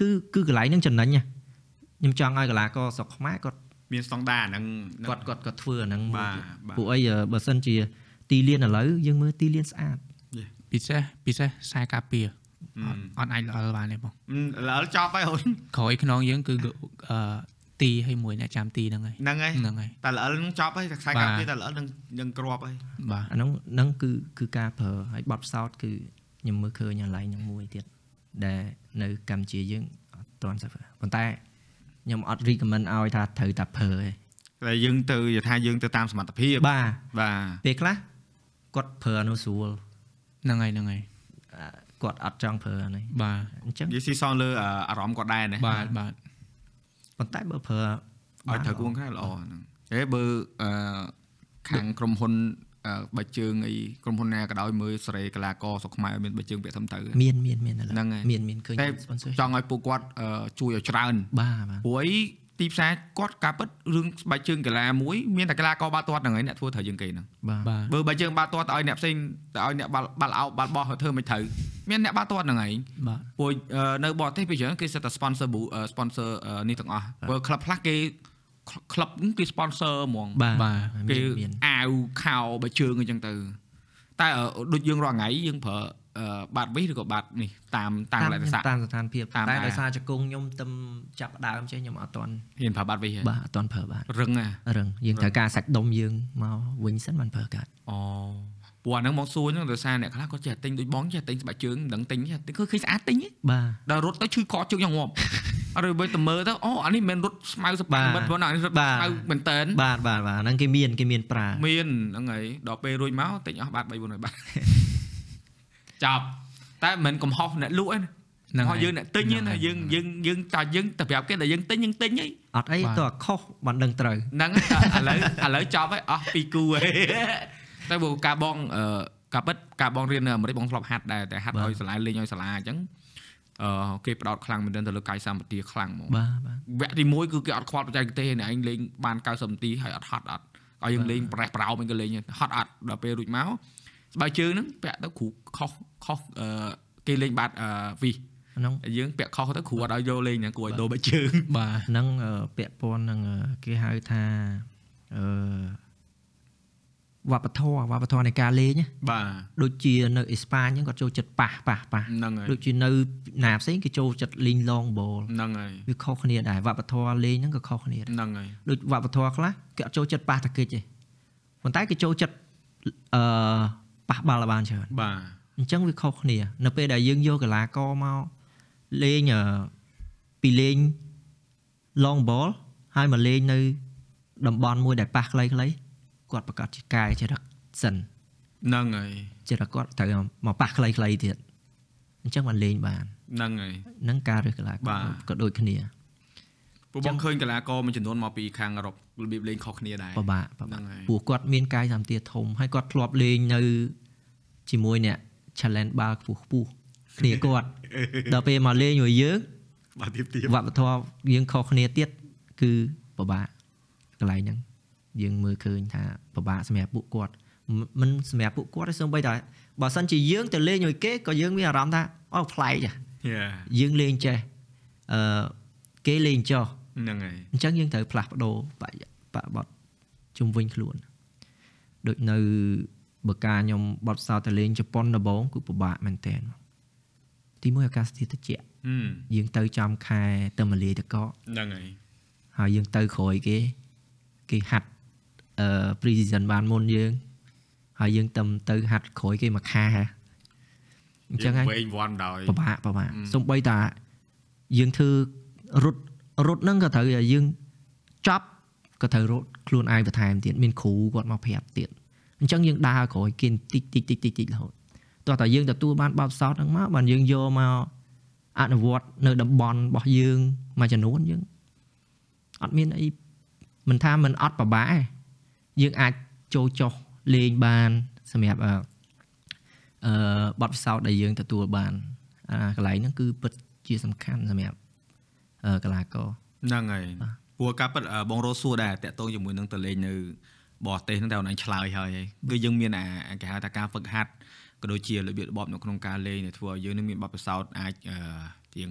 Speaker 3: គឺគឺកន្លែងហ្នឹងចំណេញណាខ្ញុំចង់ឲ្យកីឡាករស្រុកខ្មែរគាត់
Speaker 1: មានស្តង់ដារហ្នឹង
Speaker 3: គាត់គាត់គាត់ធ្វើអាហ្នឹងមួយ
Speaker 1: បាទ
Speaker 3: ទៀត
Speaker 1: បាទ
Speaker 3: ពួកអីបើសិនជាទីលានឥឡូវយើងមើលទីលានស្អាត
Speaker 2: ពិសេសពិសេសខ្សែការពារ
Speaker 1: អឺ
Speaker 2: អត់អាចល្អបានទេបង
Speaker 1: ឡើយចប់ហើយអូន
Speaker 2: ក្រោយខ្នងយើងគឺអឺទីឲ្យមួយអ្នកចាំទីហ្នឹងហើយ
Speaker 1: ហ្នឹងហើយ
Speaker 2: ហ្នឹងហើយ
Speaker 1: តែល្អនឹងចប់ហើយតែខ្សែ
Speaker 2: បាទ
Speaker 1: កាពីតែល្អនឹងនឹងគ្រាប់ហើយ
Speaker 2: បាទ
Speaker 3: អាហ្នឹងហ្នឹងគឺគឺការប្រើហើយបត់ផ្សោតគឺខ្ញុំមើលឃើញកន្លែងហ្នឹងមួយទៀតដែលនៅកម្ពុជាយើងអត់ទាន់ស្អាតប៉ុន្តែខ្ញុំអត់ recommend ឲ្យថាត្រូវតែប្រើទេ
Speaker 1: តែយើងទៅយថាយើងទៅតាមសមត្ថភាព
Speaker 3: បាទ
Speaker 1: បាទ
Speaker 3: ពេលខ្លះគាត់ប្រើអានោះស្រួល
Speaker 2: ហ្នឹងហើយហ្នឹងហើយ
Speaker 3: អា គាត់អត់ចង់ប្រើអានេះ
Speaker 2: បាទ
Speaker 3: អញ្ចឹង
Speaker 1: និយាយស៊ីសងលើអារម្មណ៍គាត់ដែរណា
Speaker 2: បាទបាទ
Speaker 3: ប៉ុន្តែបើប្រើ
Speaker 1: ឲ្យត្រូវគួងខ្លះល្អហ្នឹងហេបើអឺខាងក្រុមហ៊ុនអឺបើជើងអីក្រុមហ៊ុនណាក៏ដោយមើលសេរីកីឡាករស្រុកខ្មែរមានបើជើងពាក់ត្រឹមត្រូវ
Speaker 3: មានមានមានឥឡូវ
Speaker 1: ហ្នឹងហើយ
Speaker 3: មានមានឃើញ
Speaker 1: តែ
Speaker 3: sponsor
Speaker 1: ចង់ឲ្យពួកគាត់អឺជួយឲ្យច្រើន
Speaker 3: បាទបាទ
Speaker 1: ព្រោះអី ទីផ្សារគាត់ការពិតរឿងស្បែកជើងកីឡាមួយមានតែកីឡាករបាល់ទាត់ហ្នឹងឯងអ្នកធ្វើត្រូវជាងគេហ្នឹង
Speaker 3: បាទ
Speaker 2: បាទ
Speaker 1: បើបើជើងបាល់ទាត់ទៅឲ្យអ្នកផ្សេងទៅឲ្យអ្នកបាល់បាល់អោបបាល់បោះធ្វើមិនត្រូវមានអ្នកបាល់ទាត់ហ្នឹងឯង
Speaker 2: បាទ
Speaker 1: ព្រោះអឺនៅបរទេសពេលច្រើនគេសិតតែ sponsor ប៊ូអឺ sponsor អឺនេះទាំងអស់បើ club ខ្លះគេ club ហ្នឹងគេ sponsor ហ្មង
Speaker 3: បាទ
Speaker 2: បាទ
Speaker 1: គេ
Speaker 3: មានមាន
Speaker 1: អាវខោបើជើងអញ្ចឹងទៅតែអឺដូចយើងរាល់ថ្ងៃយើងប្រើអឺ បាតវិសឬក៏បាតនេះតាមតា
Speaker 3: តាម
Speaker 1: មលក្ខណៈ
Speaker 3: តាមស្ថានភាព
Speaker 1: តាម
Speaker 3: តែ
Speaker 1: ដែរ
Speaker 3: ដោយសារជង្គង់ខ្ញុំទៅចាប់ផ្ដើមចេះខ្ញុំអត់ទាន់
Speaker 1: ហ៊ានប្រើបាតវិសហ៎
Speaker 3: បាទអត់ទាន់ប្រើបាទ
Speaker 1: រឹងណា
Speaker 3: រឹងយើងត្រូវការសាច់ដុំយើងមកវិញសិនបានប្រើកាត់
Speaker 1: អូព្រោះអាហ្នឹងមកសួរហ្នឹងដោយសារអ្នកខ្លះគាត់ចេះតែទិញដូចបងចេះតែទិញស្បែកជើងមិនដឹងទិញទេគឺឃើញស្អាតទិញទេ
Speaker 3: បាទ
Speaker 1: ដល់រត់ទៅឈឺកជើងយ៉ាងងាប់អត់បើទៅមើលទៅអូអានេះមិនមែនរត់ស្មៅសបាមិនប៉ុណ្ណាអានេះរត់ស្មៅមែនតើ
Speaker 3: បាទបាទបាទហ្នឹងគេមានគេមានប្រើ
Speaker 1: មានហ្នឹងហើយដល់ពេលរួចមកទិញអស់បាត3 400បាត ចប់តែមិនមែនកំហុសអ្នកលក់ទេណា
Speaker 2: ហ្នឹង
Speaker 1: កំហុស
Speaker 2: ហើយ
Speaker 1: យើងអ្នកទិញទេ
Speaker 2: ហ្នឹង
Speaker 1: ណា
Speaker 2: ហើយ
Speaker 1: យើងយើងយើងតែយើងទៅប្រាប់គេតែយើងទិញយើងទិញហី
Speaker 3: អត់អី
Speaker 2: បាទ
Speaker 3: តើខុសបានដឹងត្រូវ
Speaker 1: ហ្នឹងហើយឥឡូវឥឡូវចប់ហើយអស់ពីរគូហើយតែបើការបងអឺការពិតការបងរៀននៅអាមេរិកបងធ្លាប់ហាត់ដែរតែហាត់ឲ្យសាលាលេងឲ្យសាលាអញ្ចឹងអឺគេផ្ដោតខ្លាំងមែនទែនទៅលើកាយសម្បទាខ្លាំងហ្មង
Speaker 3: បាទបាទ
Speaker 1: វគ្គទី1គឺគេអត់ខ្វល់បច្ចេកទេសអ្នកឯងលេងបាន90នាទីហើយអត់ហត់អត់ឲ្យយើងលេងប្រេះប្រោមឯងក៏លេងហត់អត់ដល់ពេលរួចមក ស្បែកជើងហ្នឹងពាក់ទៅគ្រូខុសខុសអឺគេលេងបាត់អឺវីស
Speaker 3: ហ្នឹង
Speaker 1: ហើយយើងពាក់ខុសទៅគ្រូអត់ឲ្យយកលេងហ្នឹងគ្រូឲ្យដូរបែកជើង
Speaker 2: បាទ
Speaker 3: ហ្នឹងអឺពាក់ព័ន្ធនឹងអឺគេហៅថាអឺវប្បធម៌វប្បធម៌នៃការលេងណា
Speaker 1: បាទ
Speaker 3: ដូចជានៅអេស្ប៉ាញហ្នឹងគាត់ចូលចិត្តប៉ះប៉ះប៉ះ
Speaker 1: ហ្នឹងហើយ
Speaker 3: ដូចជានៅណាផ្សេងគេចូលចិត្តលេង long ball
Speaker 1: ហ្នឹងហើយ
Speaker 3: វាខុសគ្នាដែរវប្បធម៌លេងហ្នឹងក៏ខុសគ្នាដែរ
Speaker 1: ហ្នឹងហើយ
Speaker 3: ដូចវប្បធម៌ខ្លះគេអត់ចូលចិត្តប៉ះតាគិចទេប៉ុន្តែគេចូលចិត្តអឺ ប៉ះបាល់ឲ្យបានច្រើន
Speaker 1: បាទ
Speaker 3: អញ្ចឹងវាខុសគ្នា នៅពេលដែលយើងយកកីឡាករមកលេងអឺពីលេង long ball ហើយមកលេងនៅ តំបន់មួយដែលប៉ះខ្លីៗគាត់ប្រកាសជាកាយចរិតសិន
Speaker 1: ហ្នឹងហើយ
Speaker 3: ចរិតគាត់ត្រូវមកប៉ះខ្លីៗទៀតអញ្ចឹងបានលេងបាន
Speaker 1: ហ្នឹងហើយ
Speaker 3: ហ្នឹងការរើសកីឡាករ
Speaker 1: បាទ
Speaker 3: ក៏ដូចគ្នា
Speaker 1: ព្រោះបងឃើញកីឡាករមួយចំនួនមកពីខាងអឺរ៉ុបរបៀបលេងខុសគ្នាដែរ
Speaker 3: ពិបាកពិ
Speaker 1: ហ្នឹ
Speaker 3: បាក
Speaker 1: ងហើយ
Speaker 3: ព្រោះគាត់មានកាយសម្បទាធំហើយគាត់ធ្លាប់លេងនៅជាមួយអ្នក challenge បាល់ខ្ពស់ខ្ពស់គ្នាគាត់ដល់ពេលមកលេងជាមួយយើង
Speaker 1: បាទទៀបទៀប
Speaker 3: វប្បធម៌យើងខុសគ្នាទៀតគឺពិបាកកន្លែងហ្នឹងយើងមើលឃើញថាពិបាកសម្រាប់ពួកគាត់មិនមិនសម្រាប់ពួកគាត់ទេសូម្បីតែបើសិនជាយើងទៅលេងជាមួយគេក៏យើងមានអារម្មណ៍ថាអូប្លែកចា
Speaker 1: យ៉ា
Speaker 3: យើងលេងចេះអឺគេលេងចោះ
Speaker 1: ហ្នឹងហើយ
Speaker 3: អញ្ចឹងយើងត្រូវផ្លាស់ប្ដូរបរិយាបទបត់ជុំវិញខ្លួនដូចនៅបើការខ្ញុំបត់សោតទៅលេងជប៉ុនដំបូងគឺពិបាកមែនតើទីមួយអាកាសធាតុត្រជាក់
Speaker 1: ហឹម
Speaker 3: យើងទៅចំខែទៅម៉ាលីតកក
Speaker 1: ហ្នឹងហើយ
Speaker 3: ហើយយើងទៅក្រោយគេគេហាត់អឺ pre-season បានមុនយើង ហើយយើងទៅទៅហាត់ក្រោយគេមួយខែអញ្ចឹងហើយ
Speaker 1: វែងវាន់ដោយ
Speaker 3: ពិបាកពិបាក
Speaker 1: អឺ
Speaker 3: សំបីតាយើងធ្វើរត់ រត់ហ្នឹងក៏ត្រូវតែយើងចប់ក៏ត្រូវរត់ខ្លួនឯងបន្ថែមទៀតមានគ្រូគាត់មកប្រាប់ទៀតអញ្ចឹងយើងដើរក្រោយគេតិចតិចតិចតិចតិចរហូតតោះតែយើងទទួលបានបបសោតហ្នឹងមកបានយើងយកមកអនុវត្តនៅតំបន់របស់យើងមួយចំនួនយើងអត់មានអីមិនថាមិនអត់ប្របាកទេយើងអាចចូលចុះលេងបានសម្រាប់អឺអឺបទពិសោធន៍ដែលយើងទទួលបានអាកន្លែងហ្នឹងគឺពិតជាសំខាន់សម្រាប់អឺ កីឡាករ
Speaker 1: ហ្នឹងហើយព្រោះការពិតអឺបងរស់សួរដែរតាក់ទងជាមួយនឹងតលេងនៅបរទេសហ្នឹងតែអូនឯងឆ្លើយហើយហើយគឺយើងមានអាអាគេហៅថាការហ្វឹកហាត់ក៏ដូចជារបៀបរបបនៅក្នុងការលេងដែលធ្វើឲ្យយើងនឹងមានបទពិសោធន៍អាចអឺជាង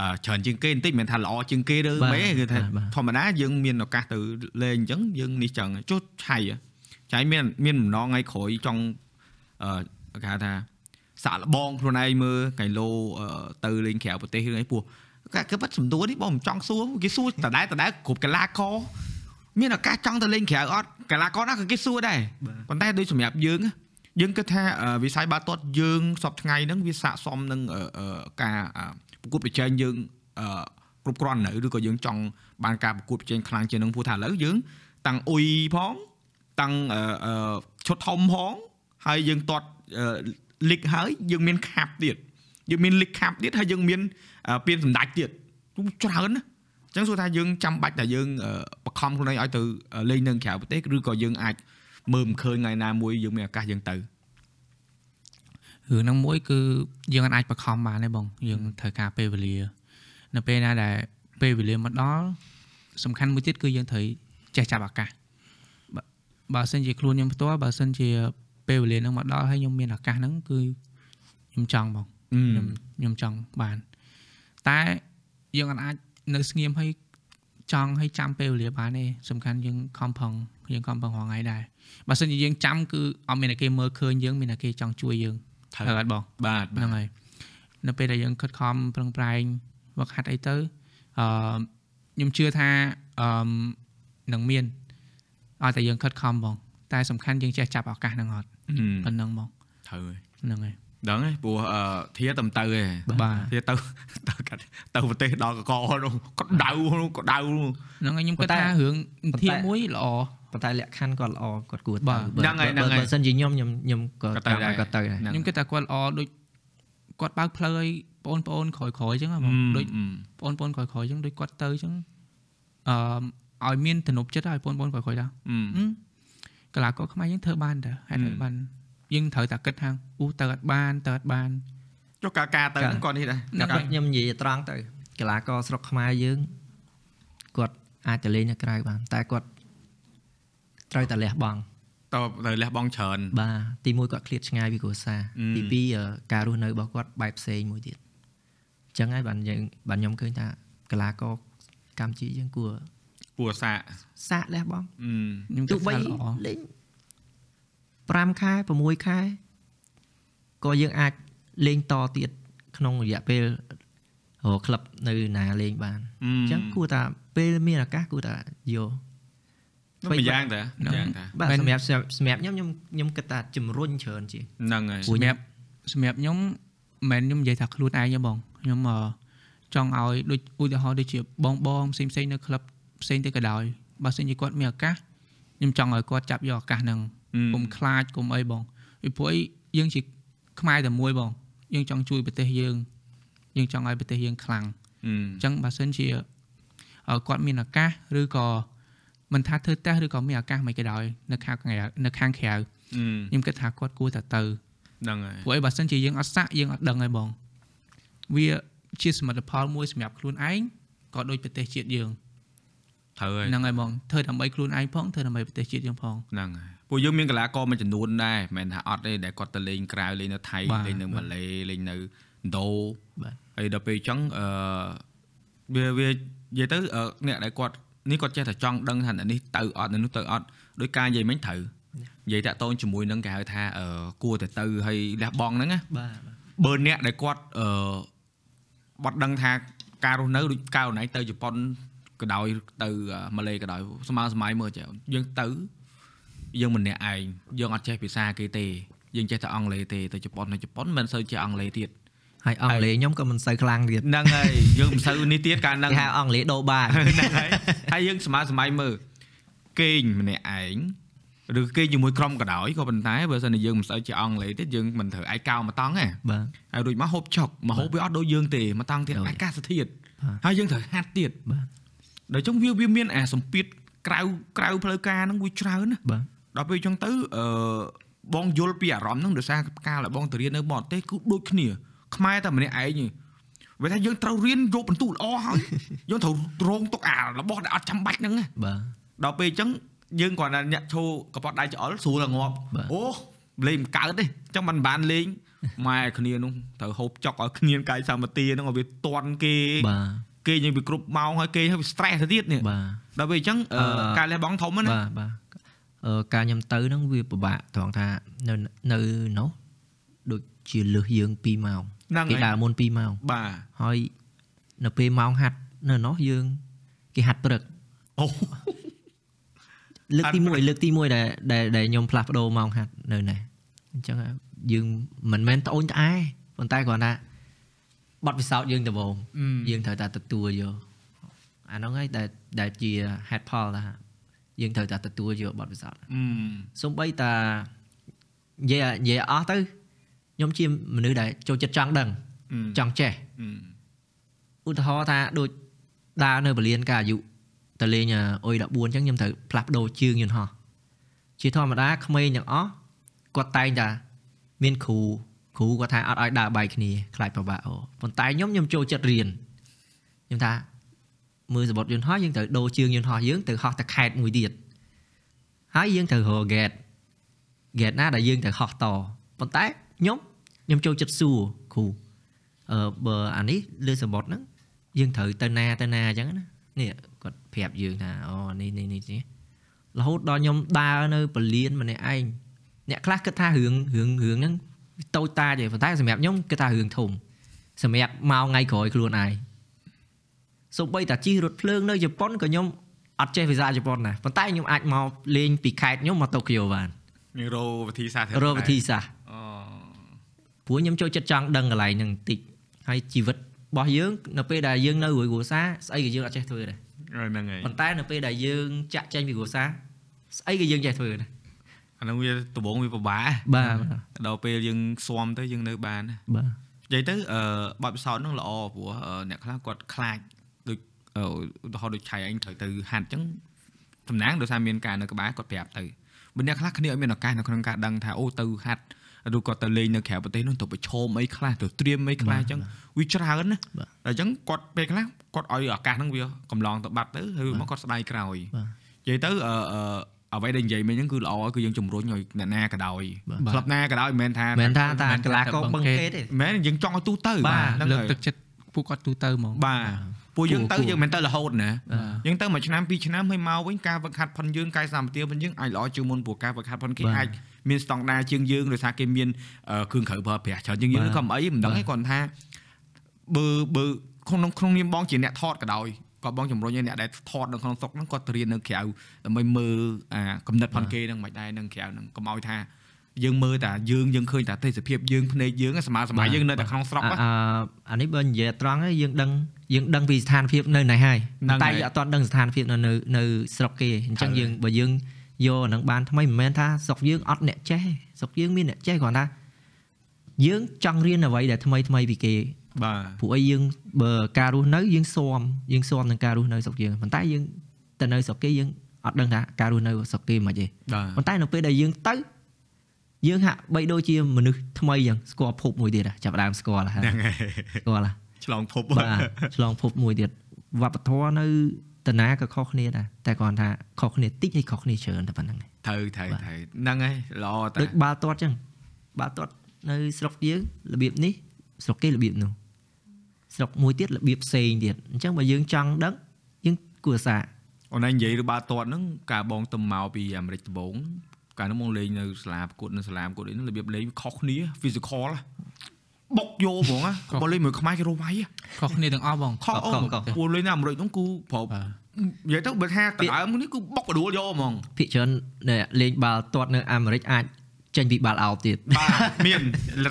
Speaker 1: អឺច្រើនជាងគេបន្តិចមិនមែនថាល្អជាងគេឬ
Speaker 3: បាទ
Speaker 1: មិនទេគឺថា
Speaker 3: បាទបាទ
Speaker 1: ធម្មតាយើងមានឱកាសទៅលេងអញ្ចឹងយើងនេះចឹងចុះឆៃហ៎ឆៃមានមានបំណងថ្ងៃក្រោយចង់អឺគេហៅថាសាក់លបងខ្លួនឯងមើលកៃឡូអឺទៅលេងក្រៅប្រទេសឬអីព្រោះ គេគេបាត់សំដួលនេះបងមិនចង់សួរគេសួរដដែលដដែលគ្រប់កីឡាករមានឱកាសចង់ទៅលេងក្រៅអត់កីឡាករណាក៏គេសួរដែរប៉ុន្តែដូចសម្រាប់យើងណាយើងគិតថាអឺវិស័យបាល់ទាត់យើងសពថ្ងៃហ្នឹងវាស័កសមនឹងអឺអឺការអឺប្រកួតប្រជែងយើងអឺគ្រប់គ្រាន់នៅឬក៏យើងចង់បានការប្រកួតប្រជែងខ្លាំងជាងនឹងព្រោះថាឥឡូវយើងតាំងអ៊ុយផងតាំងអឺអឺឈុតធំផងហើយយើងទាត់លីកហើយយើងមានខាប់ទៀត យើងមានលីកខាប់ទៀតហើយយើងមានអឺពានសម្ដេចទៀតច្រើនណាអញ្ចឹងសួរថាយើងចាំបាច់តែយើងអឺបខំខ្លួនឯងឲ្យទៅលេងនៅក្រៅប្រទេសឬក៏យើងអាចមើលមិនឃើញថ្ងៃណាមួយយើងមានឱកាសយើងទៅ
Speaker 2: រឿងហ្នឹងមួយគឺយើងអាចបខំបានទេបង យើងត្រូវការពេលវេលា នៅពេលណាដែលពេលវេលាមកដល់សំខាន់មួយទៀតគឺយើងត្រូវចេះចាប់ឱកាសបើបើសិនជាខ្លួនខ្ញុំផ្ទាល់បើសិនជាពេលវេលាហ្នឹងមកដល់ហើយខ្ញុំមានឱកាសហ្នឹងគឺខ្ញុំចង់បង ខ្ញុំខ្ញុំចង់បាន តែយើងអាចនៅស្ងៀមហើយចង់ឲ្យចាំពេលវេលាបានទេសំខាន់យើងខំប្រឹងយើងខំប្រឹងរាល់ថ្ងៃដែរបើសិនជាយើងចាំគឺអត់មានតែគេមើលឃើញយើងមានតែគេចង់ជួយយើង
Speaker 1: ត្រូវ
Speaker 2: ត្រូវអត់បង
Speaker 1: បាទ
Speaker 2: ហ្នឹងហើយនៅពេលដែលយើងខិតខំប្រឹងប្រែងវឹកហាត់អីទៅអឺខ្ញុំជឿថាអឺនឹងមានឲ្យតែយើងខិតខំបងតែសំខាន់យើងចេះចាប់ឱកាសហ្នឹងអត់ប៉ុណ្ណឹងបង
Speaker 1: ត្រូវហើយ
Speaker 2: ហ្នឹងហើយ
Speaker 1: ដឹងហើយព្រោះអឺធាតំទៅឯង
Speaker 2: បាទ
Speaker 1: ធាទៅទៅកាត់ទៅប្រទេសដល់កកនោះក៏ដៅនោះក៏ដៅនោះ
Speaker 2: ហ្នឹងហើយខ្ញុំគិត
Speaker 3: ប៉ុន្តែ
Speaker 2: ថារឿង
Speaker 3: ប៉ុន្តែ
Speaker 2: ធាមួយល្អ
Speaker 3: ប៉ុន្តែលក្ខខណ្ឌគាត់ល្អគាត់គួរទៅ
Speaker 2: បាទ
Speaker 3: បើ
Speaker 1: ហ្នឹងហើយ
Speaker 3: បើ
Speaker 1: ហ្នឹងហើយ
Speaker 3: បើសិនជាខ្ញុំខ្ញុំខ្ញុំក៏
Speaker 1: ក៏ទៅ
Speaker 3: តាម
Speaker 1: ដែរ
Speaker 3: ឲ្យគាត់ទៅដែរ
Speaker 1: ហ្នឹង
Speaker 2: ខ្ញុំគិតថាគាត់ល្អដូចគាត់បើកផ្លូវឲ្យបងប្អូនក្រោយក្រោយៗអញ្ចឹងហ៎បងដូចបងប្អូនក្រោយក្រោយៗអញ្ចឹងដូចគាត់ទៅអញ្ចឹងអឺឲ្យមានទំនុកចិត្តឲ្យបងប្អូនក្រោយក្រោយៗដែរ
Speaker 1: អឺ
Speaker 2: ហឹមកីឡាករខ្មែរយើងធ្វើបានតើហេតុអីបាន យើងត្រូវតែគិតថាអូទៅអត់បានទៅអត់បាន
Speaker 1: ចុះការការទៅហ្នឹងគាត់នេះដែរ
Speaker 2: ហ្នឹង
Speaker 3: គាត់ខ្ញុំនិយាយត្រង់ទៅកីឡាករស្រុកខ្មែរយើងគាត់អាចទៅលេងនៅក្រៅបានតែគាត់ត្រូវតែលះបង់
Speaker 1: តទៅលះបង់ច្រើន
Speaker 3: បាទទីមួយគាត់ឃ្លាតឆ្ងាយពីគ្រួសារ
Speaker 1: អឺ
Speaker 3: ទីពីរអឺការរស់នៅរបស់គាត់បែបផ្សេងមួយទៀតអញ្ចឹងហើយបានយើងបានខ្ញុំឃើញថាកីឡាករកម្ពុជាយើងគួរ
Speaker 1: គួរសាក
Speaker 3: សាកលះបង់
Speaker 1: អឺ
Speaker 2: ខ្ញុំគិ
Speaker 3: ទោះ
Speaker 2: ត
Speaker 3: បី
Speaker 2: ថាល្អ
Speaker 3: លេង 5ខែ6ខែក៏យើងអាចលេងតទៀតក្នុងរយៈពេលរកក្លឹបនៅណាលេងបាន
Speaker 1: អឺ
Speaker 3: អញ្ចឹងគួរតែពេលមានឱកាសគួរតែយក
Speaker 1: នោះមួយយ៉ាងតាមួយយ៉ាងតា
Speaker 3: បាទ
Speaker 2: មែន
Speaker 3: សម្រាប់សម្រាប់ខ្ញុំខ្ញុំខ្ញុំគិតថាជំរុញច្រើនជាង
Speaker 1: ហ្នឹងហើយ
Speaker 3: ព្រោះ
Speaker 2: សម្រាប់សម្រាប់ខ្ញុំមិនមែនខ្ញុំនិយាយថាខ្លួនឯងទេបងខ្ញុំអឺចង់ឲ្យដូចឧទាហរណ៍ដូចជាបងបងផ្សេងផ្សេងៗនៅក្លឹបផ្សេងទៅក៏ដោយបើសិនជាគាត់មានឱកាសខ្ញុំចង់ឲ្យគាត់ចាប់យកឱកាសហ្នឹង កុំខ្លាចកុំអីបងពីព្រោះអីយើងជាខ្មែរតែមួយបង យើងចង់ជួយប្រទេសយើងយើងចង់ឲ្យប្រទេសយើងខ្លាំង
Speaker 1: អឺ
Speaker 2: អញ្ចឹងបើសិនជាអឺគាត់មានឱកាសឬក៏មិនថាធ្វើតេស្តឬក៏មានឱកាសមិនក៏ដោយនៅខាងក្រៅនៅខាងក្រៅ
Speaker 1: អឺ
Speaker 2: ខ្ញុំគិតថាគាត់គួរតែទៅ
Speaker 1: ហ្នឹងហើយ
Speaker 2: ព្រោះអីបើសិនជាយើងអត់សាក់យើងអត់ដឹងហើយបងវាជាសមិទ្ធផលមួយសម្រាប់ខ្លួនឯងក៏ដូចប្រទេសជាតិយើង
Speaker 1: ត្រូវហើយ
Speaker 2: ហ្នឹងហើយបងធ្វើដើម្បីខ្លួនឯងផងធ្វើដើម្បីប្រទេសជាតិយើងផង
Speaker 1: ហ្នឹងហើយ ពួកយើងមានកីឡាករមួយចំនួនដែរមិនមែនថាអត់ទេដែលគាត់ទៅលេងក្រៅលេងនៅថៃ
Speaker 2: បាទ
Speaker 1: លេងនៅម៉ាឡេលេងនៅឥណ្ឌូ
Speaker 3: បាទ
Speaker 1: ហើយដល់ពេលអញ្ចឹងអឺវាវានិយាយទៅអឺអ្នកដែលគាត់នេះគាត់ចេះតែចង់ដឹងថាអ្នកនេះទៅអត់អ្នកនោះទៅអត់ដោយការនិយាយមិញត្រូវនិយាយតាក់ទងជាមួយនឹងគេហៅថាអឺគួរតែទៅហើយលះបង់ហ្នឹងណា
Speaker 3: បាទ
Speaker 1: បើអ្នកដែលគាត់អឺបាត់ដឹងថាការរស់នៅដូចកាលណៃទៅជប៉ុនក៏ដោយទៅម៉ាឡេក៏ដោយស្មើសម័យមើលចេះយើងទៅ យើងម្នាក់ឯងយើងអត់ចេះភាសាគេទេយើងចេះតែអង់គ្លេសទេទៅជប៉ុននៅជប៉ុនមិនសូវចេះអង់គ្លេសទៀត
Speaker 3: ហើយអង់គ្លេសខ្ញុំក៏មិនសូវខ្លាំងទៀត
Speaker 1: ហ្នឹងហើយយើងមិនសូវនេះទៀតកាលហ្នឹង
Speaker 3: គេហៅអង់គ្លេសដូរបាន
Speaker 1: ហ្នឹងហើយហើយយើងស្មើសម័យមើលគេងម្នាក់ឯងឬគេងជាមួយក្រុមក៏ដោយក៏ប៉ុន្តែបើសិនជាយើងមិនសូវចេះអង់គ្លេសទៀតយើងមិនត្រូវឯកោមកតង់ទេ
Speaker 3: បាទ
Speaker 1: ហើយរួចមកហូបចុកមកហូបវាអត់ដូចយើងទេមកតង់ទៀត
Speaker 3: ដូច
Speaker 1: អាកាសធាតុ
Speaker 3: បាទ
Speaker 1: ហើយយើងត្រូវហាត់ទៀត
Speaker 3: បាទ
Speaker 1: ដល់ចឹងវាវាមានអាសម្ពាធក្រៅក្រៅផ្លូវការហ្នឹងវាច្រើនណា
Speaker 3: បាទ
Speaker 1: ដល់ពេលចឹងទៅអឺបងយល់ពីអារម្មណ៍ហ្នឹងដោយសារកាលដែលបងទៅរៀននៅបរទេសគឺដូចគ្នាខ្មែរតែម្នាក់ឯងទេវាថាយើងត្រូវរៀនយកបន្ទុកល្អហើយយើងត្រូវរងទុកអារបស់ដែលអត់ចាំបាច់ហ្នឹងណា
Speaker 3: បាទ
Speaker 1: ដល់ពេលអញ្ចឹងយើងគ្រាន់តែញាក់ឈោកប៉ត់ដៃច្អល់ស្រួលតែងាប់
Speaker 3: បាទ
Speaker 1: អូលេងមិនកើតទេអញ្ចឹងមិនបានលេងម៉ែគ្នានោះត្រូវហូបចុកឲ្យគ្នាកាយសម្បទាហ្នឹងឲ្យវាតន់គេ
Speaker 3: បាទ
Speaker 1: គេយើងវាគ្រប់ម៉ោងហើយគេឲ្យវា stress ទៅទៀតនេះ
Speaker 3: បាទ
Speaker 1: ដល់ពេលអញ្ចឹងអឺ
Speaker 3: អឺ
Speaker 1: ការលះបង់ធំហ្នឹងណា
Speaker 3: បាទបាទអឺ ការខ្ញុំទៅហ្នឹងវាពិបាកត្រង់ថានៅនៅនោះដូចជាលឺយើង2ម៉ោង
Speaker 1: ហ្នឹង
Speaker 3: គេ
Speaker 1: ហើយ
Speaker 3: ដើរមុន2ម៉ោង
Speaker 1: បាទ
Speaker 3: ហើយនៅពេលម៉ោងហាត់នៅនោះយើងគេហាត់ព្រឹក
Speaker 1: អូ
Speaker 3: លើកទី
Speaker 1: ហាត់ព្រឹក
Speaker 3: 1លើកទី1ដែលដែលដែលខ្ញុំផ្លាស់ប្ដូរម៉ោងហាត់នៅនេះអញ្ចឹងយើងមិនមែនត្អូញត្អែប៉ុន្តែគ្រាន់តែបတ်ពិសោធន៍យើងដំបូងយើងត្រូវតែទទួលយកអាហ្នឹងហើយដែលដែលជា head poll ថា យើងត្រូវតែទទួលយកបទពិសោធន៍
Speaker 1: អឺ
Speaker 3: សំបីតានិយាយនិយាយអស់ទៅខ្ញុំជាមនុស្សដែលចូលចិត្តចង់ដឹង
Speaker 1: អឺ
Speaker 3: ចង់ចេះ
Speaker 1: អឺ
Speaker 3: ឧទាហរណ៍ថាដូចដើរនៅពលានការអាយុតលេងអុយ14អញ្ចឹងខ្ញុំត្រូវផ្លាស់ប្ដូរជើងយន្តហោះជាធម្មតាក្មេងទាំងអស់គាត់តែងតែមានគ្រូគ្រូគាត់ថាអត់ឲ្យដើរបែកគ្នាខ្លាចពិបាកអូប៉ុន្តែខ្ញុំខ្ញុំចូលចិត្តរៀនខ្ញុំថា មើលសបុតយន្តហោះយើងត្រូវដូរជើងយន្តហោះយើងទៅហោះទៅខេតមួយទៀតហើយយើងត្រូវរក gate gate ណាដែលយើងត្រូវហោះតប៉ុន្តែខ្ញុំខ្ញុំចូលចិត្តសួរគ្រូអឺបើអានេះលើសបុតហ្នឹងយើងត្រូវទៅណាទៅណាអញ្ចឹងណានេះគាត់ប្រាប់យើងថាអូនេះនេះនេះនេះរហូតដល់ខ្ញុំដើរនៅពលានម្នាក់ឯងអ្នកខ្លះគិតថារឿងរឿងរឿងហ្នឹងតូចតាចទេប៉ុន្តែសម្រាប់ខ្ញុំគិតថារឿងធំសម្រាប់មកថ្ងៃក្រោយខ្លួនឯង សូម្បីតាជិះរថភ្លើងនៅជប៉ុនក៏ខ្ញុំអត់ចេះភាសាជប៉ុនដែរប៉ុន្តែខ្ញុំអាចមកលេងពីខេត្តខ្ញុំមកតូក្យូបាន
Speaker 1: មានរោវិធីសាស្ត្រ
Speaker 3: រកវិធីសាស្ត្រ
Speaker 1: អូ
Speaker 3: ព្រោះខ្ញុំចូលចិត្តចង់ដឹងកន្លែងហ្នឹងបន្តិចហើយជីវិតរបស់យើងនៅពេលដែលយើងនៅរួយគ្រួសារស្អីក៏យើងអត់ចេះធ្វើដែរ
Speaker 1: ហ្នឹងហើយ
Speaker 3: ប៉ុន្តែនៅពេលដែលយើងចាក់ចែងពីគ្រួសារស្អីក៏យើងចេះធ្វើដែរ
Speaker 1: អាហ្នឹងវាដំបងវាពិបាក
Speaker 3: បាទ
Speaker 1: ដល់ពេលយើងស៊ាំទៅយើងនៅបាន
Speaker 3: បាទ
Speaker 1: និយាយទៅអឺបទពិសោធន៍ហ្នឹងល្អព្រោះអឺអ្នកខ្លះគាត់ខ្លាចដូចអឺ ឧទាហរណ៍ដូចឆៃអញត្រូវទៅហាត់អញ្ចឹងតំណាងដោយសារមានការនៅក្បែរគាត់ប្រាប់ទៅបើអ្នកខ្លះគ្នាឲ្យមានឱកាសនៅក្នុងការដឹងថាអូទៅហាត់ឬគាត់ទៅលេងនៅក្រៅប្រទេសនោះទៅប្រឈមអីខ្លះទៅត្រៀមអីខ្លះអញ្ចឹងវាច្រើនណា
Speaker 3: បាទ
Speaker 1: អញ្ចឹងគាត់ពេលខ្លះគាត់ឲ្យឱកាសហ្នឹងវាកំឡងទៅបាត់ទៅហើយមកគាត់ស្ដាយក្រោយ
Speaker 3: បាទ
Speaker 1: និយាយទៅអឺអឺអ្វីដែលនិយាយមិញហ្នឹងគឺល្អគឺយើងជំរុញឲ្យអ្នកណាក៏ដោយ
Speaker 3: បាទ
Speaker 1: ក្លឹបណាក៏ដោយមិនមែនថា
Speaker 3: មិនមែនថាតា
Speaker 2: មិនមែនថា
Speaker 3: កីឡាករបឹង
Speaker 2: បឹងគេ
Speaker 3: គេទេ
Speaker 1: មិនមែនយើងចង់ឲ្យទូទៅ
Speaker 3: បាទ
Speaker 1: ហ្នឹង
Speaker 2: លើក
Speaker 1: ហើយ
Speaker 2: ទឹកចិត្តពួកគាត់ទូទៅហ្មង
Speaker 1: បាទ ពួកយើងទៅ
Speaker 3: គួរ
Speaker 1: យើងមិនទៅរហូតណា
Speaker 3: បាទ
Speaker 1: យើងទៅមួយឆ្នាំពីរឆ្នាំហើយមកវិញការវឹកហាត់ផុនយើងកាយសម្បទាផុនយើងអាចល្អជាងមុនព្រោះការវឹកហាត់ផុនគេ
Speaker 3: បាទ
Speaker 1: អាចមានស្តង់ដារជាងយើងដោយសារគេមានអឺគ្រឿងក្រៅប្រើប្រាស់ច្រើនជាងយើង
Speaker 3: បាទ
Speaker 1: ក៏មិនអីមិនដឹង
Speaker 3: បាទ
Speaker 1: ឯងគាត់ថាបើបើក្នុងក្នុងនាមបងជាអ្នកថតក៏ដោយក៏បងជំរុញឲ្យអ្នកដែលថតនៅក្នុងស្រុកហ្នឹងគាត់ទៅរៀននៅក្រៅដើម្បីមើលអាកំណត់ផុនគេហ្នឹងមិនដែរនៅក្រៅហ្នឹងកុំឲ្យថាយើងមើលតែយើងយើងឃើញតែទេសភាពយើងភ្នែកយើងសម័យសម័យយើងនៅតែក្នុងស្រុក
Speaker 3: អា
Speaker 1: ហ្នឹង
Speaker 3: អាអានេះបើនិយាយត្រង់ហើយយើងដឹង យើងដឹងពីស្ថានភាពនៅណៃហើយ
Speaker 1: ហ្នឹង
Speaker 3: តែ
Speaker 1: ហើយ
Speaker 3: យើងអត់ទាន់ដឹងស្ថានភាពនៅនៅនៅស្រុកគេអញ្ចឹង
Speaker 1: ហើយ
Speaker 3: យើងបើយើងយកអាហ្នឹងបានថ្មីមិនមែនថាស្រុកយើងអត់អ្នកចេះស្រុកយើងមានអ្នកចេះគ្រាន់ថាយើងចង់រៀនអ្វីដែលថ្មីថ្មីពីគេ
Speaker 1: បាទ
Speaker 3: ព្រោះអីយើងបើការរស់នៅយើងស៊ាំយើងស៊ាំនឹងការរស់នៅស្រុកយើងប៉ុន្តែយើងទៅនៅស្រុកគេយើងអត់ដឹងថាការរស់នៅស្រុកគេមិនទេ
Speaker 1: បាទ
Speaker 3: ប៉ុន្តែនៅពេលដែលយើងទៅយើងហាក់បីដូចជាមនុស្សថ្មីយ៉ាងស្គាល់ភពមួយទៀតហ่ะចាប់ផ្ដើមស្គាល់ហើយ
Speaker 1: ហ្នឹងហើយ
Speaker 3: ស្គាល់ហ่ะ
Speaker 1: ឆ្លងភព
Speaker 3: បាទឆ្លងភពមួយទៀតវប្បធម៌នៅតាណាក៏ខុសគ្នាដែរតែគ្រាន់ថាខុសគ្នាតិចហើយខុសគ្នាច្រើនតែប៉ុណ្្នឹងឯង
Speaker 1: ត្រូវត្រូវ
Speaker 3: បាទ
Speaker 1: ត្រូវហ្នឹងហើយល្អតា
Speaker 3: ដូចបាល់ទាត់ចឹងបាល់ទាត់នៅស្រុកយើងរបៀបនេះស្រុកគេរបៀបនោះស្រុកមួយទៀតរបៀបផ្សេងទៀតអញ្ចឹងបើយើងចង់ដឹងយើងគួរសាក
Speaker 1: អូនឯងនិយាយទៅបាល់ទាត់ហ្នឹងការបងទៅមកពីអាមេរិកដំបូងកាលនោះមកលេងនៅសាលាប្រកួតនៅសាលាប្រកួតអីហ្នឹងរបៀបលេងវាខុសគ្នា physical ហ៎ បុកយកហ្មងហ៎បើលេងមួយខ្មែរគេរស់វាយហ៎
Speaker 2: ខុសគ្នាទាំងអស់បង
Speaker 1: ខុសអូពួកលេងនៅអាមេរិកហ្នឹងគឺប្រប
Speaker 2: បាទ
Speaker 1: និយាយទៅបើថាកណ្ដើមនេះគឺបុកបដួលយកហ្មង
Speaker 3: ភាគច្រើនអ្នកលេងបាល់ទាត់នៅអាមេរិកអាចចេញពីបាល់អោបទៀត
Speaker 1: បាទមាន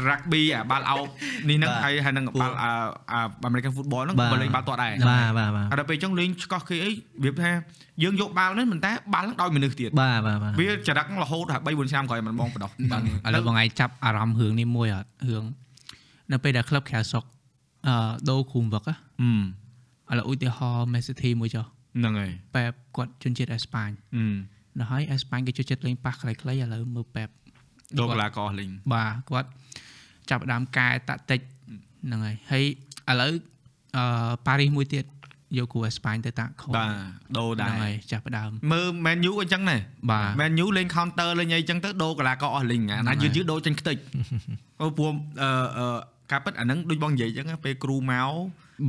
Speaker 1: rugby អាបាល់អោបនេះហ្នឹង
Speaker 3: បាទ
Speaker 1: ហើយហើយនឹង
Speaker 3: ពួក
Speaker 1: បាល់អាអា American football ហ្នឹង
Speaker 3: បាទ
Speaker 1: បើលេងបាល់ទាត់ដែរ
Speaker 3: បាទបាទបាទ
Speaker 1: ហើយដល់ពេលអញ្ចឹងលេងឆ្កោះគេអីរបៀបថាយើងយកបាល់នេះមិនតែបាល់ហ្នឹងដោយមនុស្សទៀត
Speaker 3: បាទបាទបាទ
Speaker 1: វាចរិតរហូតដល់3 4ឆ្នាំក្រោយមិនបងបដោះ
Speaker 2: បាទឥឡូវបងឯងចាប់អារម្មណ៍រឿងនេះមួយអត់រឿង នៅពេលដែលក្លឹបក្រៅស្រុកអឺដូរគ្រូមវឹក
Speaker 1: ហឹម
Speaker 2: á ឥឡូវឧទាហរណ៍ Man City មួយចុះ
Speaker 1: ហ្នឹងហើយ
Speaker 2: ប៉ែបគាត់ជនជាតិអេស្ប៉ាញ
Speaker 1: ហឹម
Speaker 2: ដល់ហើយអេស្ប៉ាញគេចូលចិត្តលេងប៉ះខ្លីៗឥឡូវមើលប៉ែប
Speaker 1: ដូរកីឡាករអស់លីង
Speaker 2: បាទគាត់ចាប់ផ្ដើមកែតាក់ទិចហ្នឹងហើយហើយឥឡូវអឺប៉ារីសមួយទៀតយកគ្រូអេស្ប៉ាញទៅតាក់ខូ
Speaker 1: បាទដូរដែ
Speaker 2: ហ្នឹង
Speaker 1: រ
Speaker 2: ហើយចាប់ផ្ដើម
Speaker 1: មើល Man U អញ្ចឹងដែរ
Speaker 2: បាទ
Speaker 1: Man U លេង counter លេងអីអញ្ចឹងទៅដូរកីឡាករអស់លីងអា
Speaker 2: ហ្នឹង
Speaker 1: ណា
Speaker 2: ហើយ
Speaker 1: យឺតយឺតដូរចេញខ្ទេចព្រោះព្រោះអឺអឺ ការពិតអាហ្នឹងដូចបងនិយាយអញ្ចឹងណាពេលគ្រូមក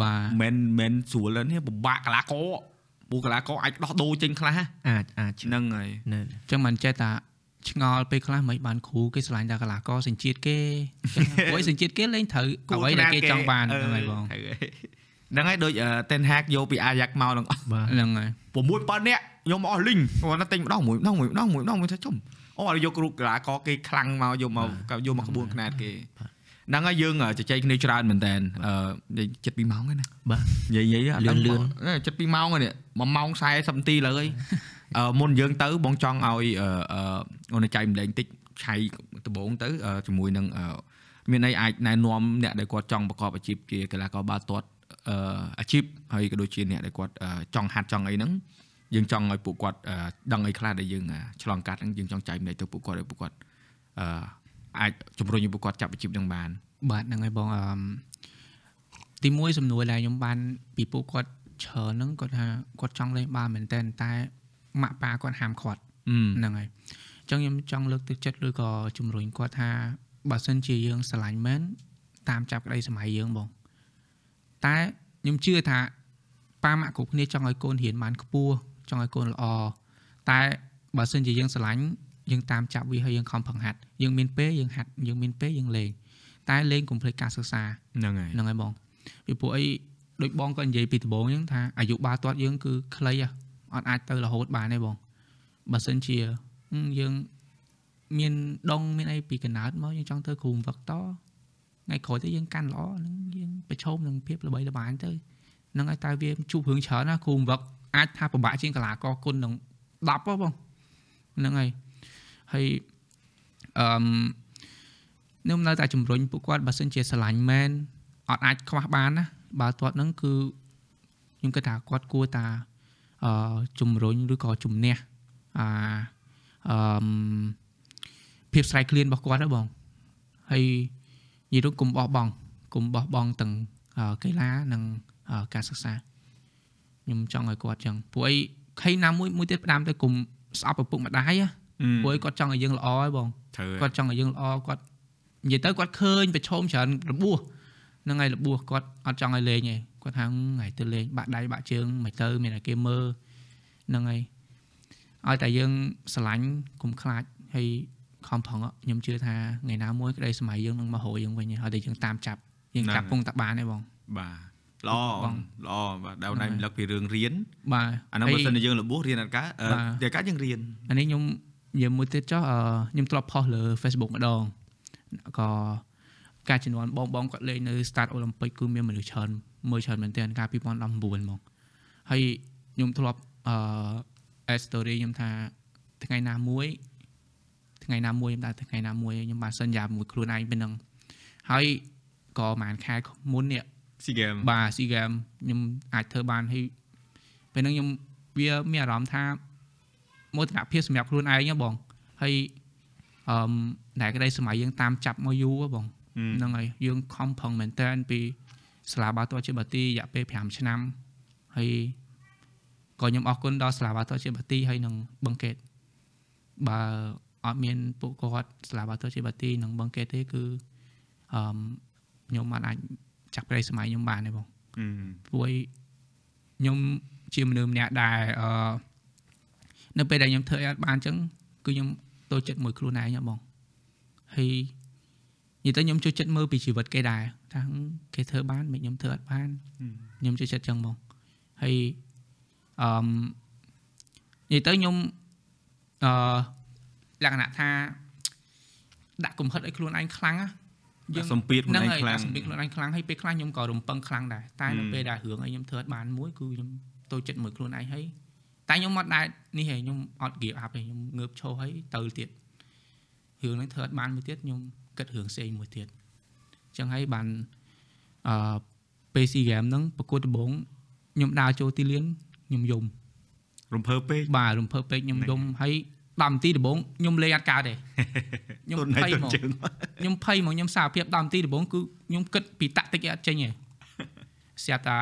Speaker 2: បាទ
Speaker 1: មិនមិនស្រួលទេនេះពិបាកកីឡាករពូកីឡាករអាចដោះដូរចេញខ្លះ
Speaker 3: អាចអាច
Speaker 1: ហ្នឹងហើយ
Speaker 3: នៅ
Speaker 2: អញ្ចឹងមិនចេះតាឆ្ងល់ពេលខ្លះមិនបានគ្រូគេឆ្លាញ់តែកីឡាករសញ្ជាតិគេអញ្ចឹងព្រោះឯងសញ្ជាតិគេលេងត្រូវអ្វីដែលគេចង់បានហ្នឹងហើយបង
Speaker 1: ត្រូវហើយហ្នឹងហើយដូច Ten Hag យកពី Ajax មកហ្នឹងអស់
Speaker 3: បាទ
Speaker 2: ហ្នឹងហើយ
Speaker 1: 6 7នាក់យកមកអស់លីងគាត់ណាទិញម្ដងមួយម្ដងមួយម្ដងមួយម្ដងមួយថាចំអូឲ្យយកគ្រូកីឡាករគេខ្លាំងមកយកមកយកមកក្បួនខ្នាតគេ ហ្នឹងហើយយើងជជែកគ្នាច្រើនមែនតើអឺចិត្ត2ម៉ោងហើយណា
Speaker 3: បាទ
Speaker 1: និយាយនិយាយ
Speaker 3: លឿនលឿន
Speaker 1: ចិត្ត2ម៉ោងហើយនេះ1ម៉ោង40នាទីលើហើយអឺមុនយើងទៅបងចង់ឲ្យអឺអឺអូនចៃម្លែងតិចឆៃដំបងទៅអឺជាមួយនឹងអឺមានន័យអាចណែនាំអ្នកដែលគាត់ចង់ប្រកបអាជីពជាកីឡាករបាល់ទាត់អឺអាជីពហើយក៏ដូចជាអ្នកដែលគាត់អឺចង់ហាត់ចង់អីហ្នឹងយើងចង់ឲ្យពួកគាត់អឺដឹងអីខ្លះដែលយើងអ่าឆ្លងកាត់ហ្នឹងយើងចង់ចែកម្លែកទៅពួកគាត់ឲ្យពួកគាត់អឺ អាចជំរុញឲ្យពួកគាត់ចាប់អាជីពហ្នឹងបាន
Speaker 2: បាទហ្នឹងហើយបងអឺមទីមួយសំណួរដែលខ្ញុំបាន ពីពួកគាត់ច្រើនហ្នឹងគាត់ថាគាត់ចង់លេងបាល់មែនតើតែម៉ាក់ប៉ាគាត់ហាមគាត់
Speaker 1: អឺ
Speaker 2: ហ្នឹងហើយអញ្ចឹងខ្ញុំចង់លើកទឹកចិត្តឬក៏ជំរុញគាត់ថាបើសិនជាយើងស្រឡាញ់មែនតាមចាប់ក្តីសម័យយើងបង តែខ្ញុំជឿថាប៉ាម៉ាក់គ្រប់គ្នាចង់ឲ្យកូនរៀនបានខ្ពស់ចង់ឲ្យកូនល្អតែបើសិនជាយើងស្រឡាញ់ យើងតាមចាប់វាហើយយើងខំប្រឹងហាត់យើងមានពេលយើងហាត់យើងមានពេលយើងលេងតែលេងកុំភ្លេចការសិក្សា
Speaker 1: ហ្នឹងហើយ
Speaker 2: ហ្នឹងហើយបងពីព្រោះអីដូចបងក៏និយាយពីដំបូងអញ្ចឹងថាអាយុបាល់ទាត់យើងគឺខ្លីហ៎អត់អាចទៅរហូតបានទេបងបើសិនជាហឹមយើងមានដងមានអីពីកណ្ដាលមកយើងចង់ទៅគ្រូវឹកតថ្ងៃក្រោយទៅយើងកាន់ល្អហ្នឹងយើងប្រឈមនឹងភាពល្បីល្បាញទៅហ្នឹងហើយតែវាជួបរឿងច្រើនណាគ្រូវឹកអាចថាពិបាកជាងកីឡាករគុណនឹង10ហ៎បងហ្នឹងហើយ ហើយអឺមខ្ញុំនៅតែជំរុញពួកគាត់បើសិនជាស្រឡាញ់មែនអត់អាចខ្វះបានណាបើទាត់ហ្នឹងគឺខ្ញុំគិតថាគាត់គួរតាអឺជំរុញឬក៏ជំនះអាអឺមភាពស្រែកឃ្លានរបស់គាត់ហ្នឹងបងហើយនិយាយទៅកុំបោះបង់កុំបោះបង់ទាំងអឺកីឡានិងអឺការសិក្សាខ្ញុំចង់ឲ្យគាត់ចឹងព្រោះអីខៃណាមួយមួយទៀតផ្ដាំទៅកុំស្អប់ឪពុកម្ដាយណា ព្រោះអីគាត់ចង់ឲ្យយើងល្អហើយបង
Speaker 1: ត្រូវ
Speaker 2: គាត់ចង់ឲ្យយើងល្អគាត់និយាយទៅគាត់ឃើញប្រឈមច្រើនរបួសហ្នឹងហើយរបួសគាត់អត់ចង់ឲ្យលេងទេគាត់ថាថ្ងៃទៅលេងបាក់ដៃបាក់ជើងមិនទៅមានតែគេមើលហ្នឹងហើយឲ្យតែយើងស្រឡាញ់កុំខ្លាចហើយខំប្រឹងខ្ញុំជឿថាថ្ងៃណាមួយក្តីសម័យយើងនឹងមករកយើងវិញហើយតែយើងតាមចាប់យើងចាប់ពងតាបានទេបង
Speaker 1: បាទល្អ
Speaker 2: បង
Speaker 1: ល្អបាទដល់
Speaker 2: ហ្នឹង
Speaker 1: ណៃ
Speaker 2: ហើយ
Speaker 1: រំលឹកពីរឿងរៀន
Speaker 2: បាទ
Speaker 1: អាហ្នឹង
Speaker 2: ហើ
Speaker 1: បើ
Speaker 2: យ
Speaker 1: សិនជាយើងរបួសរៀនអត់កើតអឺ
Speaker 2: បាទ
Speaker 1: តែកើតយើងរៀន
Speaker 2: អានេះខ្ញុំ និយាយមួយទៀតចុះអឺខ្ញុំធ្លាប់ផុសលើ Facebook ម្ដងក៏ការជំនាន់បងបងគាត់លេងនៅ Start Olympic គឺមានមនុស្សច្រើនមើលច្រើនមែនទែនកាល2019ហ្មងហើយខ្ញុំធ្លាប់អឺ add story ខ្ញុំថាថ្ងៃណាមួយថ្ងៃណាមួយខ្ញុំថាថ្ងៃណាមួយខ្ញុំបានសន្យាមួយខ្លួនឯងពេលហ្នឹងហើយក៏ប្រហែលខែមុននេះ
Speaker 1: ស៊ីហ្គេម
Speaker 2: បាទស៊ីហ្គេមខ្ញុំអាចធ្វើបានហើយពេលហ្នឹងខ្ញុំវាមានអារម្មណ៍ថា មោទនភាពសម្រាប់ខ្លួនឯងហ៎បងហើយអឺមតែក្តីសម័យយើងតាមចាប់មកយូរហ៎បងហ្នឹងហើយយើងខំប្រឹងមែនតើពីសាលាបាល់ទាត់ជាបាទីរយៈពេល5ឆ្នាំហើយក៏ខ្ញុំអរគុណដល់សាលាបាល់ទាត់ជាបាទីហើយនឹងបឹងកេតបើអត់មានពួកគាត់សាលាបាល់ទាត់ជាបាទីនិងបឹងកេតទេគឺអឺមខ្ញុំមិនអាចចាក់ប្រេសម័យខ្ញុំបានទេបង
Speaker 1: អឺ
Speaker 2: ព្រោះខ្ញុំជាមនុស្សម្នាក់ដែលអឺ នៅពេលដែលខ្ញុំធ្វើអីអត់បានអញ្ចឹងគឺខ្ញុំតូចចិត្តមួយខ្លួនឯងហ៎បងហើយនិយាយទៅខ្ញុំចូលចិត្តមើលពីជីវិតគេដែរថាហឹមគេធ្វើបានមិនខ្ញុំធ្វើអត់បានខ្ញុំចូលចិត្តអញ្ចឹងបងហើយអឺមនិយាយទៅខ្ញុំអឺលក្ខណៈថាដាក់កំហិតឲ្យខ្លួនឯងខ្លាំងណា
Speaker 1: យើងសម្ពាធខ្លួនឯងខ្លាំង
Speaker 2: សម្ពាធខ្លួនឯងខ្លាំងហើយពេលខ្លះខ្ញុំក៏រំពឹងខ្លាំងដែរតែនៅ
Speaker 1: ហឹម
Speaker 2: ពេលដែលរឿងអីខ្ញុំធ្វើអត់បានមួយគឺខ្ញុំតូចចិត្តមួយខ្លួនឯងហើយ តែខ្ញុំអត់ដែរនេះហេខ្ញុំអត់ give up ទេខ្ញុំងើបឈរហើយទៅទៀតរឿងហ្នឹងធ្វើអត់បានមួយទៀតខ្ញុំគិតរឿងផ្សេងមួយទៀតអញ្ចឹងហើយបានអឺពេល SEA Games ហ្នឹងប្រកួតដំបូងខ្ញុំដើរចូលទីលានខ្ញុំយំ
Speaker 1: រំភើបពេក
Speaker 2: បាទរំភើបពេកខ្ញុំ
Speaker 1: ហ្នឹង
Speaker 2: យំហើយ10នាទីដំបូងខ្ញុំលេងអត់កើតទេខ្ញុំ
Speaker 1: ទុន
Speaker 2: ភ័
Speaker 1: ហើយ
Speaker 2: យ
Speaker 1: ទុន
Speaker 2: ហ្មក
Speaker 1: ជើង
Speaker 2: ខ្ញុំភ័យហ្មកខ្ញុំសារភាព10នាទីដំបូងគឺខ្ញុំគិតពីតាក់តិចអត់ចេញទេស្រាប់តែ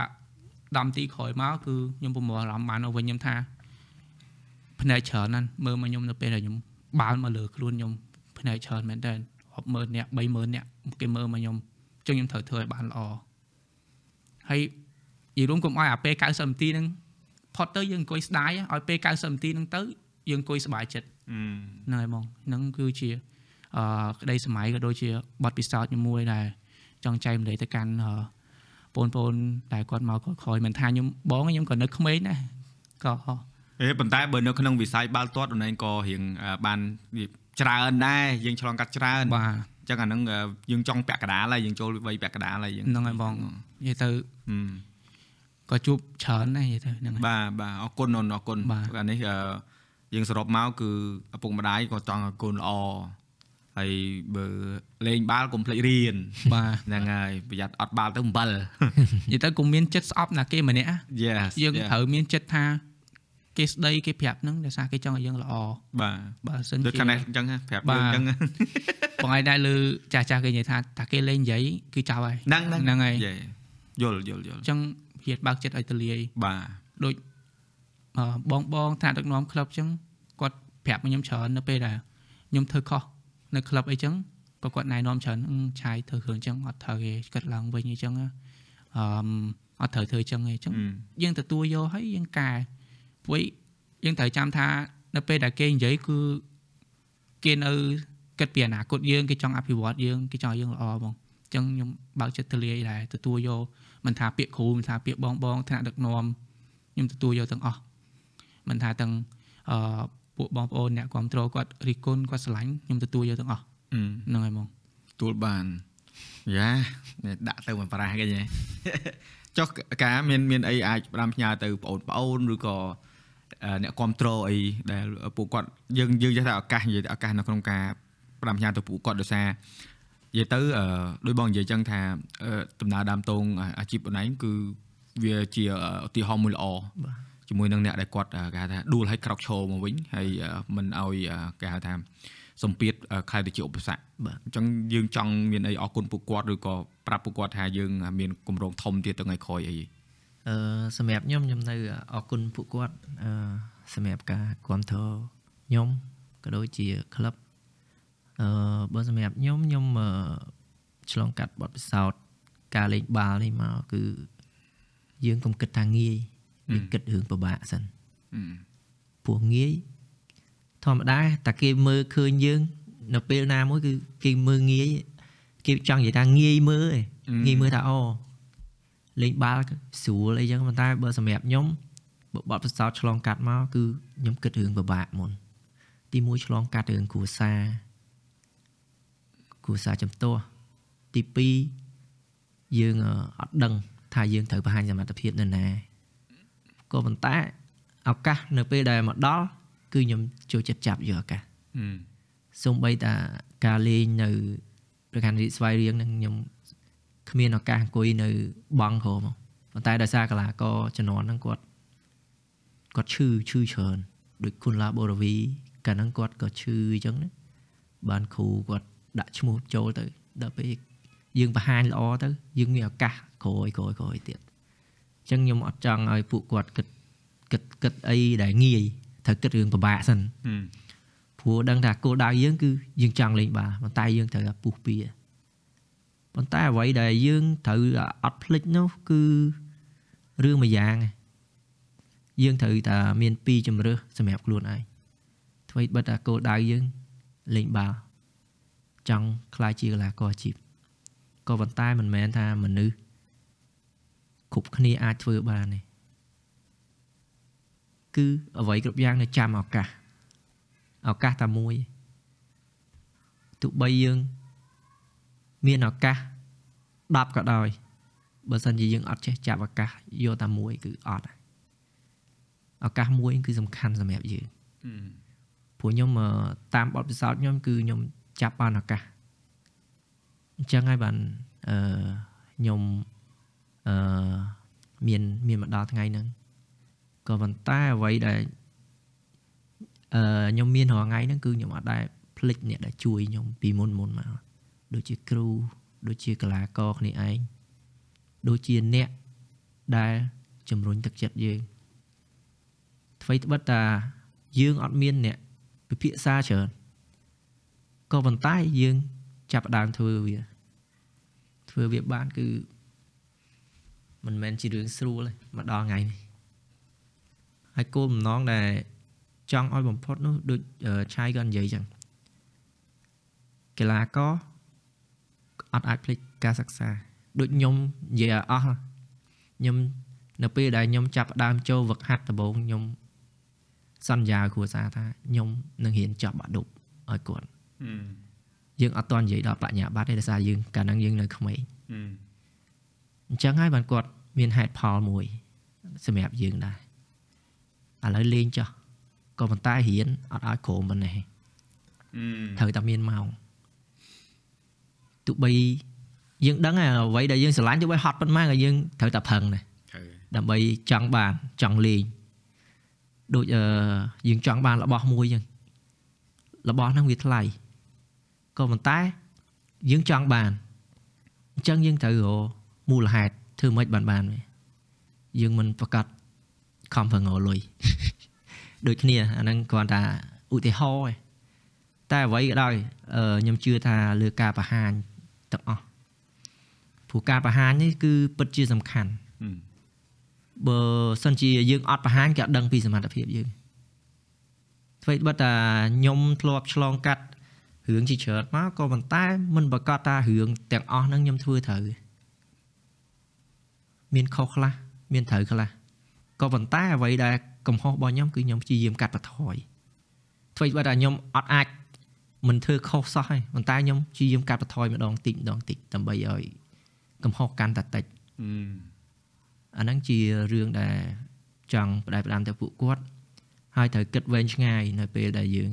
Speaker 2: 10នាទីក្រោយមកគឺខ្ញុំប្រមូលអារម្មណ៍បានទៅវិញខ្ញុំថា ភ្នែកច្រើនណាស់មើលមកខ្ញុំនៅពេលដែលខ្ញុំបាល់មកលើខ្លួនខ្ញុំភ្នែកច្រើនមែនតើរាប់ម៉ឺនអ្នក30000អ្នកគេមើលមកខ្ញុំចឹងខ្ញុំត្រូវធ្វើឲ្យបានល្អហើយនិយាយរួមកុំឲ្យអាពេល90នាទីហ្នឹងផុតទៅយើងអង្គុយស្ដាយឲ្យពេល90នាទីហ្នឹងទៅយើងអង្គុយសប្បាយចិត្តហ្នឹងហើយបងហ្នឹងគឺជាអឺក្តីសម័យក៏ដូចជាបទពិសោធន៍ខ្ញុំមួយដែលចង់ចែកម្លែកទៅកាន់អឺបងប្អូនដែលគាត់មកគាត់ក្រោយមិនថាខ្ញុំបងខ្ញុំក៏នៅក្មេងដែរក៏
Speaker 1: ហេប៉ុន្តែបើនៅក្នុងវិស័យបាល់ទាត់អូនឯងក៏រៀងអឺបានច្រើនដែរយើងឆ្លងកាត់ច្រើន
Speaker 2: បាទ
Speaker 1: អញ្ចឹងអាហ្នឹងអឺយើងចង់ពាក់កណ្ដាលហើយយើងចូលវ័យពាក់កណ្ដាលហើយយើង
Speaker 2: ហ្នឹងហើយបងនិយាយទៅ
Speaker 1: ហឹម
Speaker 2: ក៏ជួបច្រើនដែរនិយាយទៅហ្នឹងហើយ
Speaker 1: បាទបាទអរគុណអូនអរគុណ
Speaker 2: បាទ
Speaker 1: អានេះអឺយើងសរុបមកគឺឪពុកម្ដាយក៏ចង់ឲ្យកូនល្អហើយបើលេងបាល់កុំភ្លេចរៀន
Speaker 2: បាទ
Speaker 1: ហ្នឹងហើយប្រយ័ត្នអត់បាល់ទៅអំបិល
Speaker 2: និយាយទៅកុំមានចិត្តស្អប់ណាគេម្នាក់ណា
Speaker 1: Yes
Speaker 2: យើង
Speaker 1: yeah
Speaker 2: ត្រូវមានចិត្តថា គេស្ដីគេប្រាប់ហ្នឹងដោយសារគេចង់ឲ្យយើងល្អ
Speaker 1: បាទ
Speaker 2: បើសិន
Speaker 1: ដូច
Speaker 2: ជា
Speaker 1: ខាងនេះអញ្ចឹងហ៎ប្រាប់
Speaker 2: បាទ
Speaker 1: យើងអញ្ចឹង
Speaker 2: បងឯងដែរលើចាស់ចាស់គេនិយាយថាតាគេលេងនិយាយគឺចោលហើយ
Speaker 1: ហ្នឹង
Speaker 2: ហ្នឹងហើយ
Speaker 1: យេយល់យល់យល់
Speaker 2: អញ្ចឹងហ៊ានបើកចិត្តឲ្យទលាយ
Speaker 1: បាទ
Speaker 2: ដូចអឺបងបងថ្នាក់ដឹកនាំក្លឹបអញ្ចឹងគាត់ប្រាប់មកខ្ញុំច្រើននៅពេលដែលខ្ញុំធ្វើខុសនៅក្លឹបអីចឹងក៏គាត់ណែនាំច្រើនអឺឆាយធ្វើគ្រឿងអញ្ចឹងអត់ត្រូវទេគិតឡើងវិញអញ្ចឹងណាអឺមអត់ត្រូវធ្វើអញ្ចឹងទេអញ្ចឹង
Speaker 1: អឺ
Speaker 2: យើងទទួលយកហើយយើងកែ ព្រោះយើងត្រូវចាំថានៅពេលដែលគេនិយាយគឺគេនៅគិតពីអនាគតយើងគេចង់អភិវឌ្ឍយើងគេចង់ឲ្យយើងល្អហ្មងអញ្ចឹងខ្ញុំបើកចិត្តទលាយដែរទទួលយកមិនថាពាក្យគ្រូមិនថាពាក្យបងបងថ្នាក់ដឹកនាំខ្ញុំទទួលយកទាំងអស់មិនថាទាំងអឺពួកបងប្អូនអ្នកគ្រប់គ្រងគាត់រិះគន់គាត់ស្រឡាញ់ខ្ញុំទទួលយកទាំងអស់
Speaker 1: អឺ
Speaker 2: ហ្នឹងហើយហ្មង
Speaker 1: ទួលបានយ៉ានេះដាក់ទៅមកប្រាស់គេញ៉េចុះការមានមានអីអាចផ្ដាំផ្ញើទៅបងប្អូនឬក៏ អឺអ្នកគ្រប់គ្រងអីដែលពួកគាត់យើងយើងចេះថាឱកាសនិយាយទៅឱកាសនៅក្នុងការផ្ដាំផ្ញើទៅពួកគាត់ដោយសារនិយាយទៅអឺដោយបងនិយាយចឹងថាអឺដំណើរដើមតងអាជីពបងឯងគឺវាជាឧទាហរណ៍មួយល្អ
Speaker 3: បាទ
Speaker 1: ជាមួយនឹងអ្នកដែលគាត់អឺគេហៅថាដួលឲ្យក្រោកឈរមកវិញហើយអឺមិនឲ្យអឺគេហៅថាសម្ពាធអឺខ្លាយទៅជាឧបសគ្គ
Speaker 3: បាទ
Speaker 1: អញ្ចឹងយើងចង់មានអីអរគុណពួកគាត់ឬក៏ប្រាប់ពួកគាត់ថាយើង មានគម្រោងធំទៀតទៅថ្ងៃក្រោយអី
Speaker 3: អឺសម្រាប់ខ្ញុំខ្ញុំនៅអរគុណពួកគាត់អឺសម្រាប់ការគ្រប់គ្រងខ្ញុំក៏ដូចជាក្លឹបអឺបើសម្រាប់ខ្ញុំខ្ញុំអឺឆ្លងកាត់បទពិសោធន៍ការលេងបាល់នេះមកគឺយើងកុំគិតថាងាយយើងគិតរឿងពិបាកសិន
Speaker 1: អឺ
Speaker 3: ព្រោះងាយធម្មតាតែគេមើលឃើញយើង នៅពេលណាមួយគឺគេមើលងាយគេចង់និយាយថាងាយមើលឯងងាយមើលថាអូ លេងបាល់ស្រួលអីចឹងប៉ុន្តែបើសម្រាប់ខ្ញុំបើបទពិសោធន៍ឆ្លងកាត់មកគឺខ្ញុំគិតរឿងពិបាកមុនទី1ឆ្លងកាត់រឿងគ្រួសារគ្រួសារចំទាស់ទី2យើងអឺអត់ដឹង ថាយើងត្រូវបង្ហាញសមត្ថភាពនៅណាក៏ប៉ុន្តែឱកាសនៅពេលដែលមកដល់គឺខ្ញុំចូលចិត្តចាប់យកឱកាស
Speaker 1: អឺ
Speaker 3: សូម្បីតាការលេងនៅប្រកាន់រីកស្វ័យរៀងនឹងខ្ញុំ គ្មានឱកាសអង្គុយនៅបង់ក្រោមមកប៉ុន្តែដោយសារកីឡាករជំនាន់ហ្នឹងគាត់គាត់ឈឺឈឺច្រើនដូចគុណឡាបូរវីកាលហ្នឹងគាត់ក៏ឈឺអញ្ចឹងណាបានគ្រូគាត់ដាក់ឈ្មោះចូលទៅដល់ពេលយើងបង្ហាញល្អទៅយើងមានឱកាសក្រោយក្រោយក្រោយទៀតអញ្ចឹងខ្ញុំអត់ចង់ឲ្យពួកគាត់គិតគិតគិតអីដែលងាយត្រូវគិតរឿងពិបាកសិន
Speaker 1: អឺ
Speaker 3: ព្រោះដឹងថាគោលដៅយើងគឺយើងចង់លេងបាល់ប៉ុន្តែយើងត្រូវតែពុះពៀ ប៉ុន្តែអ្វីដែលយើងត្រូវអត់ភ្លេចនោះគឺរឿងមួយយ៉ាងឯងយើងត្រូវតែមានពីរជំរើសសម្រាប់ខ្លួនឯងអ្វីបិទថាគោលដៅយើងលេងបាល់ចង់ខ្លាយជាកីឡាករអាជីពក៏ប៉ុន្តែមិនមែនថាមនុស្សគ្រប់គ្នាអាចធ្វើបានទេគឺអ្វីគ្រប់យ៉ាងនៅចាំឱកាសឱកាសតែមួយទោះបីយើង មានឱកាស10ក៏ដោយបើសិនជាយើងអត់ចេះចាប់ឱកាសយកតែមួយគឺអត់ហើយឱកាសមួយគឺសំខាន់សម្រាប់យើង
Speaker 1: អឺ
Speaker 3: ព្រោះខ្ញុំអឺតាមបទពិសោធន៍ខ្ញុំគឺខ្ញុំចាប់បានឱកាសអញ្ចឹងហើយបានអឺខ្ញុំអឺមានមានមកដល់ថ្ងៃហ្នឹងក៏ប៉ុន្តែអ្វីដែលអឺខ្ញុំមានរាល់ថ្ងៃហ្នឹងគឺខ្ញុំអត់ដែលភ្លេចអ្នកដែលជួយខ្ញុំពីមុនមុនមក ដូចជាគ្រូដូចជាកីឡាករគ្នាឯងដូចជាអ្នកដែលជំរុញទឹកចិត្តយើងអ្វីត្បិតតាយើងអត់មានអ្នកពិភាក្សាច្រើនក៏ប៉ុន្តែយើងចាប់ផ្ដើមធ្វើវាធ្វើវាបានគឺមិនមែនជារឿងស្រួលទេមកដល់ថ្ងៃនេះហើយគោលបំណងដែលចង់ឲ្យបំផុតនោះដូចអឺឆៃក៏និយាយចឹងកីឡាករ អត់អាចភ្លេចការសិក្សាដូចខ្ញុំនិយាយឲ្យអស់ខ្ញុំនៅពេលដែលខ្ញុំចាប់ផ្ដើមចូលវឹកហាត់ដំបូងខ្ញុំសន្យាឲ្យគ្រួសារថាខ្ញុំនឹងរៀនចប់បាក់ឌុបឲ្យគាត់យើងអត់តន់និយាយដល់បញ្ញាបត្រទេដោយសារយើងកាលហ្នឹងយើងនៅក្មេងអញ្ចឹងហើយបានគាត់មានហេតុផលមួយសម្រាប់យើងដែរឥឡូវលេងចោះក៏ប៉ុន្តែរៀនអត់ឲ្យក្រមប៉ុណ្ណេះត្រូវតែមានម៉ោង ទោះបីយើងដឹងហើយអ្វីដែលយើងស្រឡាញ់ទោះបីហត់ប៉ុន្មានក៏យើងត្រូវតែប្រឹងដែរ
Speaker 1: ត្រូវ
Speaker 3: ដើម្បីចង់បានចង់លេងដូចអឺយើងចង់បានរបស់មួយចឹងរបស់ហ្នឹងវាថ្លៃក៏ប៉ុន្តែយើងចង់បានអញ្ចឹងយើងត្រូវរកមូលហេតុធ្វើម៉េចបានបានវាយើងមិនប្រកាសខំប្រឹងរកលុយដូចគ្នាអាហ្នឹងគ្រាន់តែឧទាហរណ៍ឯងតែអ្វីក៏ដោយអឺខ្ញុំជឿថាលើការបង្ហាញ ទាំងអស់ព្រោះការបង្ហាញនេះគឺពិតជាសំខាន់បើសិនជាយើងអត់បង្ហាញគេអត់ដឹងពីសមត្ថភាពយើងអ្វីត្បិតតែខ្ញុំធ្លាប់ឆ្លងកាត់រឿងជាច្រើនមកក៏ប៉ុន្តែមិនប្រកាសថារឿងទាំងអស់ហ្នឹងខ្ញុំធ្វើត្រូវទេមានខុសខ្លះមានត្រូវខ្លះក៏ប៉ុន្តែអ្វីដែលកំហុសរបស់ខ្ញុំគឺខ្ញុំព្យាយាមកាត់បន្ថយអ្វីត្បិតតែខ្ញុំអត់អាច មិនធ្វើខុសសោះទេប៉ុន្តែខ្ញុំព្យាយាមកាត់បន្ថយម្ដងតិចម្ដងតិចដើម្បីឲ្យកំហុសកាន់តែតិចអាហ្នឹងជារឿងដែលចង់ផ្ដែផ្ដាំទៅពួកគាត់ហើយត្រូវគិតវែងឆ្ងាយនៅពេលដែលយើង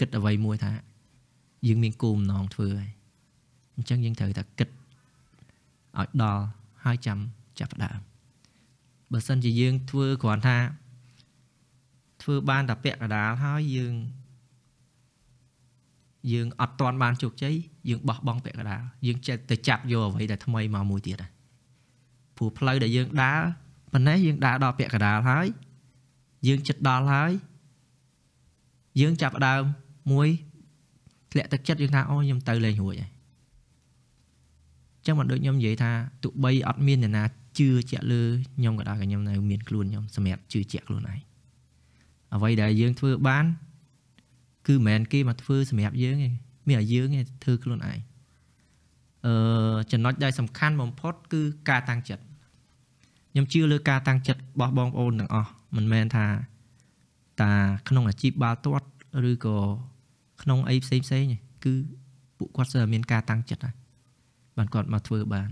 Speaker 3: គិតអ្វីមួយថាយើងមានគោលបំណងធ្វើហើយអញ្ចឹងយើងត្រូវតែគិតឲ្យដល់ហើយចាំចាប់ផ្ដើមបើសិនជាយើងធ្វើគ្រាន់ថាធ្វើបានតែពាក់កណ្ដាលហើយយើង យើងអត់ទាន់បានជោគជ័យយើងបោះបង់ពាក់កណ្ដាលយើងចេះទៅចាប់យកអ្វីដែលថ្មីមកមួយទៀតហើយព្រោះផ្លូវដែលយើងដើរប៉ុណ្ណេះយើងដើរដល់ពាក់កណ្ដាលហើយយើងចិត្តដល់ហើយយើងចាប់ផ្ដើមមួយធ្លាក់ទឹកចិត្តយើងថាអូខ្ញុំទៅលេងរួចហើយអញ្ចឹងមិនដូចខ្ញុំនិយាយថាទោះបីអត់មានអ្នកណាជឿជាក់លើខ្ញុំក៏ដោយក៏ខ្ញុំនៅមានខ្លួនខ្ញុំសម្រាប់ជឿជាក់ខ្លួនឯងអ្វីដែលយើងធ្វើបាន គឺមិនមែនគេមកធ្វើសម្រាប់យើងទេមានតែយើងទេធ្វើខ្លួនឯងអឺចំណុចដែលសំខាន់បំផុត គឺការតាំងចិត្តខ្ញុំជឿលើការតាំងចិត្តរបស់បងប្អូនទាំងអស់មិនមែនថាតាក្នុងអាជីពបាល់ទាត់ឬក៏ក្នុងអីផ្សេងផ្សេងទេគឺពួកគាត់ស្ទើរតែមានការតាំងចិត្តហើយបានគាត់មកធ្វើបាន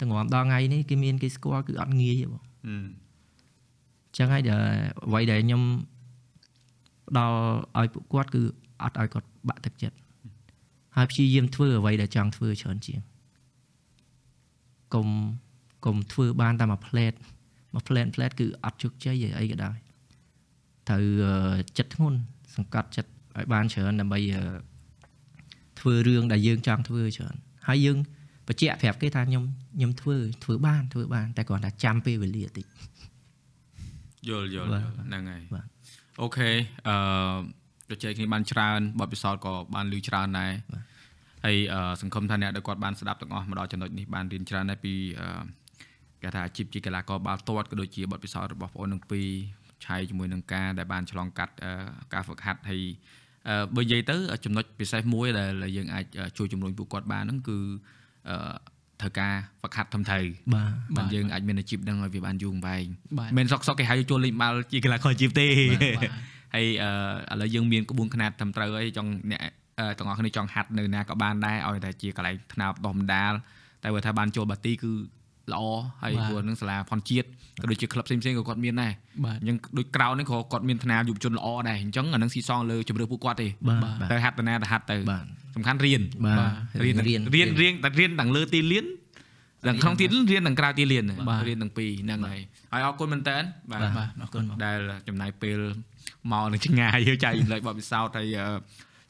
Speaker 3: ទាំងរំដល់ថ្ងៃនេះគេមានគេស្គាល់គឺអត់ងាយទេបងអញ្ចឹងហើយដែលអ្វីដែលខ្ញុំ ផ្ដល់ឲ្យពួកគាត់គឺអត់ឲ្យគាត់បាក់ទឹកចិត្តហើយព្យាយាមធ្វើអ្វីដែលចង់ធ្វើច្រើនជាងកុំកុំធ្វើបានតែមួយផ្លែតមួយផ្លែតផ្លែតគឺអត់ជោគជ័យអីក៏ដោយត្រូវអឺចិត្តធ្ងន់សង្កត់ចិត្តឲ្យបានច្រើនដើម្បីអឺធ្វើរឿងដែលយើងចង់ធ្វើច្រើនហើយយើងបញ្ជាក់ប្រាប់គេថាខ្ញុំខ្ញុំធ្វើធ្វើបានធ្វើបានតែគ្រាន់តែចាំពេលវេលាតិច
Speaker 1: យល់យល់
Speaker 3: បាទ
Speaker 1: យល់ហ្នឹងហើយ
Speaker 3: បាទ
Speaker 1: អូខេអឺប្រជែកគ្នាបានច្រើនបទពិសោធន៍ក៏បានលឺច្រើនដែរហើយអឺសង្ឃឹមថាអ្នកដែលគាត់បានស្ដាប់ទាំងអស់មកដល់ចំណុចនេះបានរៀនច្រើនដែរពីអឺគេថាអាជីពជាកីឡាករបាល់ទាត់ក៏ដូចជាបទពិសោធន៍របស់បងប្អូនទាំងពីរឆៃជាមួយនឹងការដែលបានឆ្លងកាត់អឺការហ្វឹកហាត់ហើយអឺបើនិយាយទៅចំណុចពិសេសមួយដែលយើងអាចជួយជំរុញពួកគាត់បានហ្នឹងគឺអឺ ត្រូវការហ្វឹកហាត់ធំត្រូវ
Speaker 3: បាទ
Speaker 1: បានយើងអាចមានអាជីពហ្នឹងឲ្យវាបានយូរអង្វែង
Speaker 2: បាទ
Speaker 1: មិនសុកសុកគេហៅចូលលេងបាល់ជាកីឡាករអាជីពទេ
Speaker 2: បាទ
Speaker 1: ហើយអឺឥឡូវយើងមានក្បួនខ្នាតត្រឹមត្រូវហើយចង់អ្នកអឺទាំងអស់គ្នាចង់ហាត់នៅណាក៏បានដែរឲ្យតែជាកន្លែងថ្នាបដោះបណ្ដាលតែបើថាបានចូលបាទីគឺ ល្អហើយ
Speaker 2: បាទ
Speaker 1: ព្រោះនឹងសាលាផនជាតិក៏ដូចជាក្លឹបផ្សេងៗក៏គាត់មានដែរ
Speaker 2: បាទ
Speaker 1: អញ្ចឹងដូចក្រៅនេះក៏គាត់មានថ្នាលយុវជនល្អដែរអញ្ចឹងអានឹងស៊ីសងលើជំរឿពួកគាត់ទេ
Speaker 3: បាទ
Speaker 2: បាទ
Speaker 3: បាទ
Speaker 1: ទៅហាត់ទៅណាទៅហាត់ទៅ
Speaker 3: បាទ
Speaker 1: សំខាន់រៀន
Speaker 3: បាទ
Speaker 1: រៀន
Speaker 3: រៀន
Speaker 1: រៀនរៀនតែរៀនទាំងលើទីលានទាំងក្នុងទីរៀនទាំងក្រៅទីរៀន
Speaker 2: បាទ
Speaker 1: រៀនទាំងពីរហ្នឹងហើយហើយអរគុណមែនតើបាទ
Speaker 2: បាទអរគុណបង
Speaker 1: ដែលចំណាយពេលមកនឹងឆ្ងាយយើងចែករំលែកបទពិសោធន៍ហើយអឺ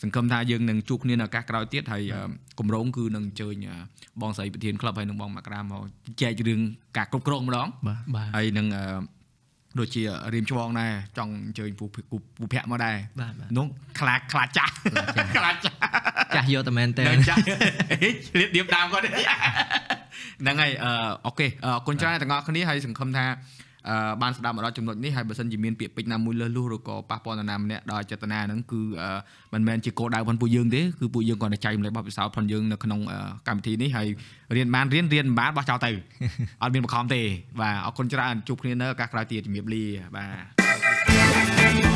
Speaker 1: សង្ឃឹមថាយើងនឹងជួបគ្នានៅឱកាសក្រោយទៀតហើយអឺគម្រោងគឺនឹងអញ្ជើញអឺ បងស្រីប្រធានក្លឹបហើយនឹងបងមកក្រាមមកចែករឿងការគ្រប់គ្រងម្ដង
Speaker 3: បាទ
Speaker 2: បាទ
Speaker 1: ហើយនឹងអឺដូចជារៀមច្បងដែរចង់អញ្ជើញពូពូពូភ័ក្រមកដែរ
Speaker 3: បាទបាទ
Speaker 1: នោះខ្លាចខ្លាចចាស់ខ្លាចចាស់
Speaker 3: ចាស់យកតែមែនតើ
Speaker 1: នឹងចាស់ហេរៀបរៀបដើមគាត់ហ្នឹងហើយអឺអូខេអរគុណច្រើនទាំងអស់គ្នាហើយសង្ឃឹមថាអឺ បានស្ដាប់មកដល់ចំណុចនេះហើយបើសិនជាមានពាក្យពេចន៍ណាមួយលើសលួសឬក៏ប៉ះពាល់នរណាម្នាក់ដោយចេតនាហ្នឹងគឺអឺមិនមែនជាគោលដៅរបស់ពួកយើងទេគឺពួកយើងគ្រាន់តែចែករំលែកបទពិសោធន៍ផងយើងនៅក្នុងអឺកម្មវិធីនេះហើយរៀនបានរៀនរៀនមិនបានបោះចោលទៅអត់មានបង្ខំទេបាទអរគុណច្រើនជួបគ្នានៅឱកាសក្រោយទៀតជំរាបលាបាទ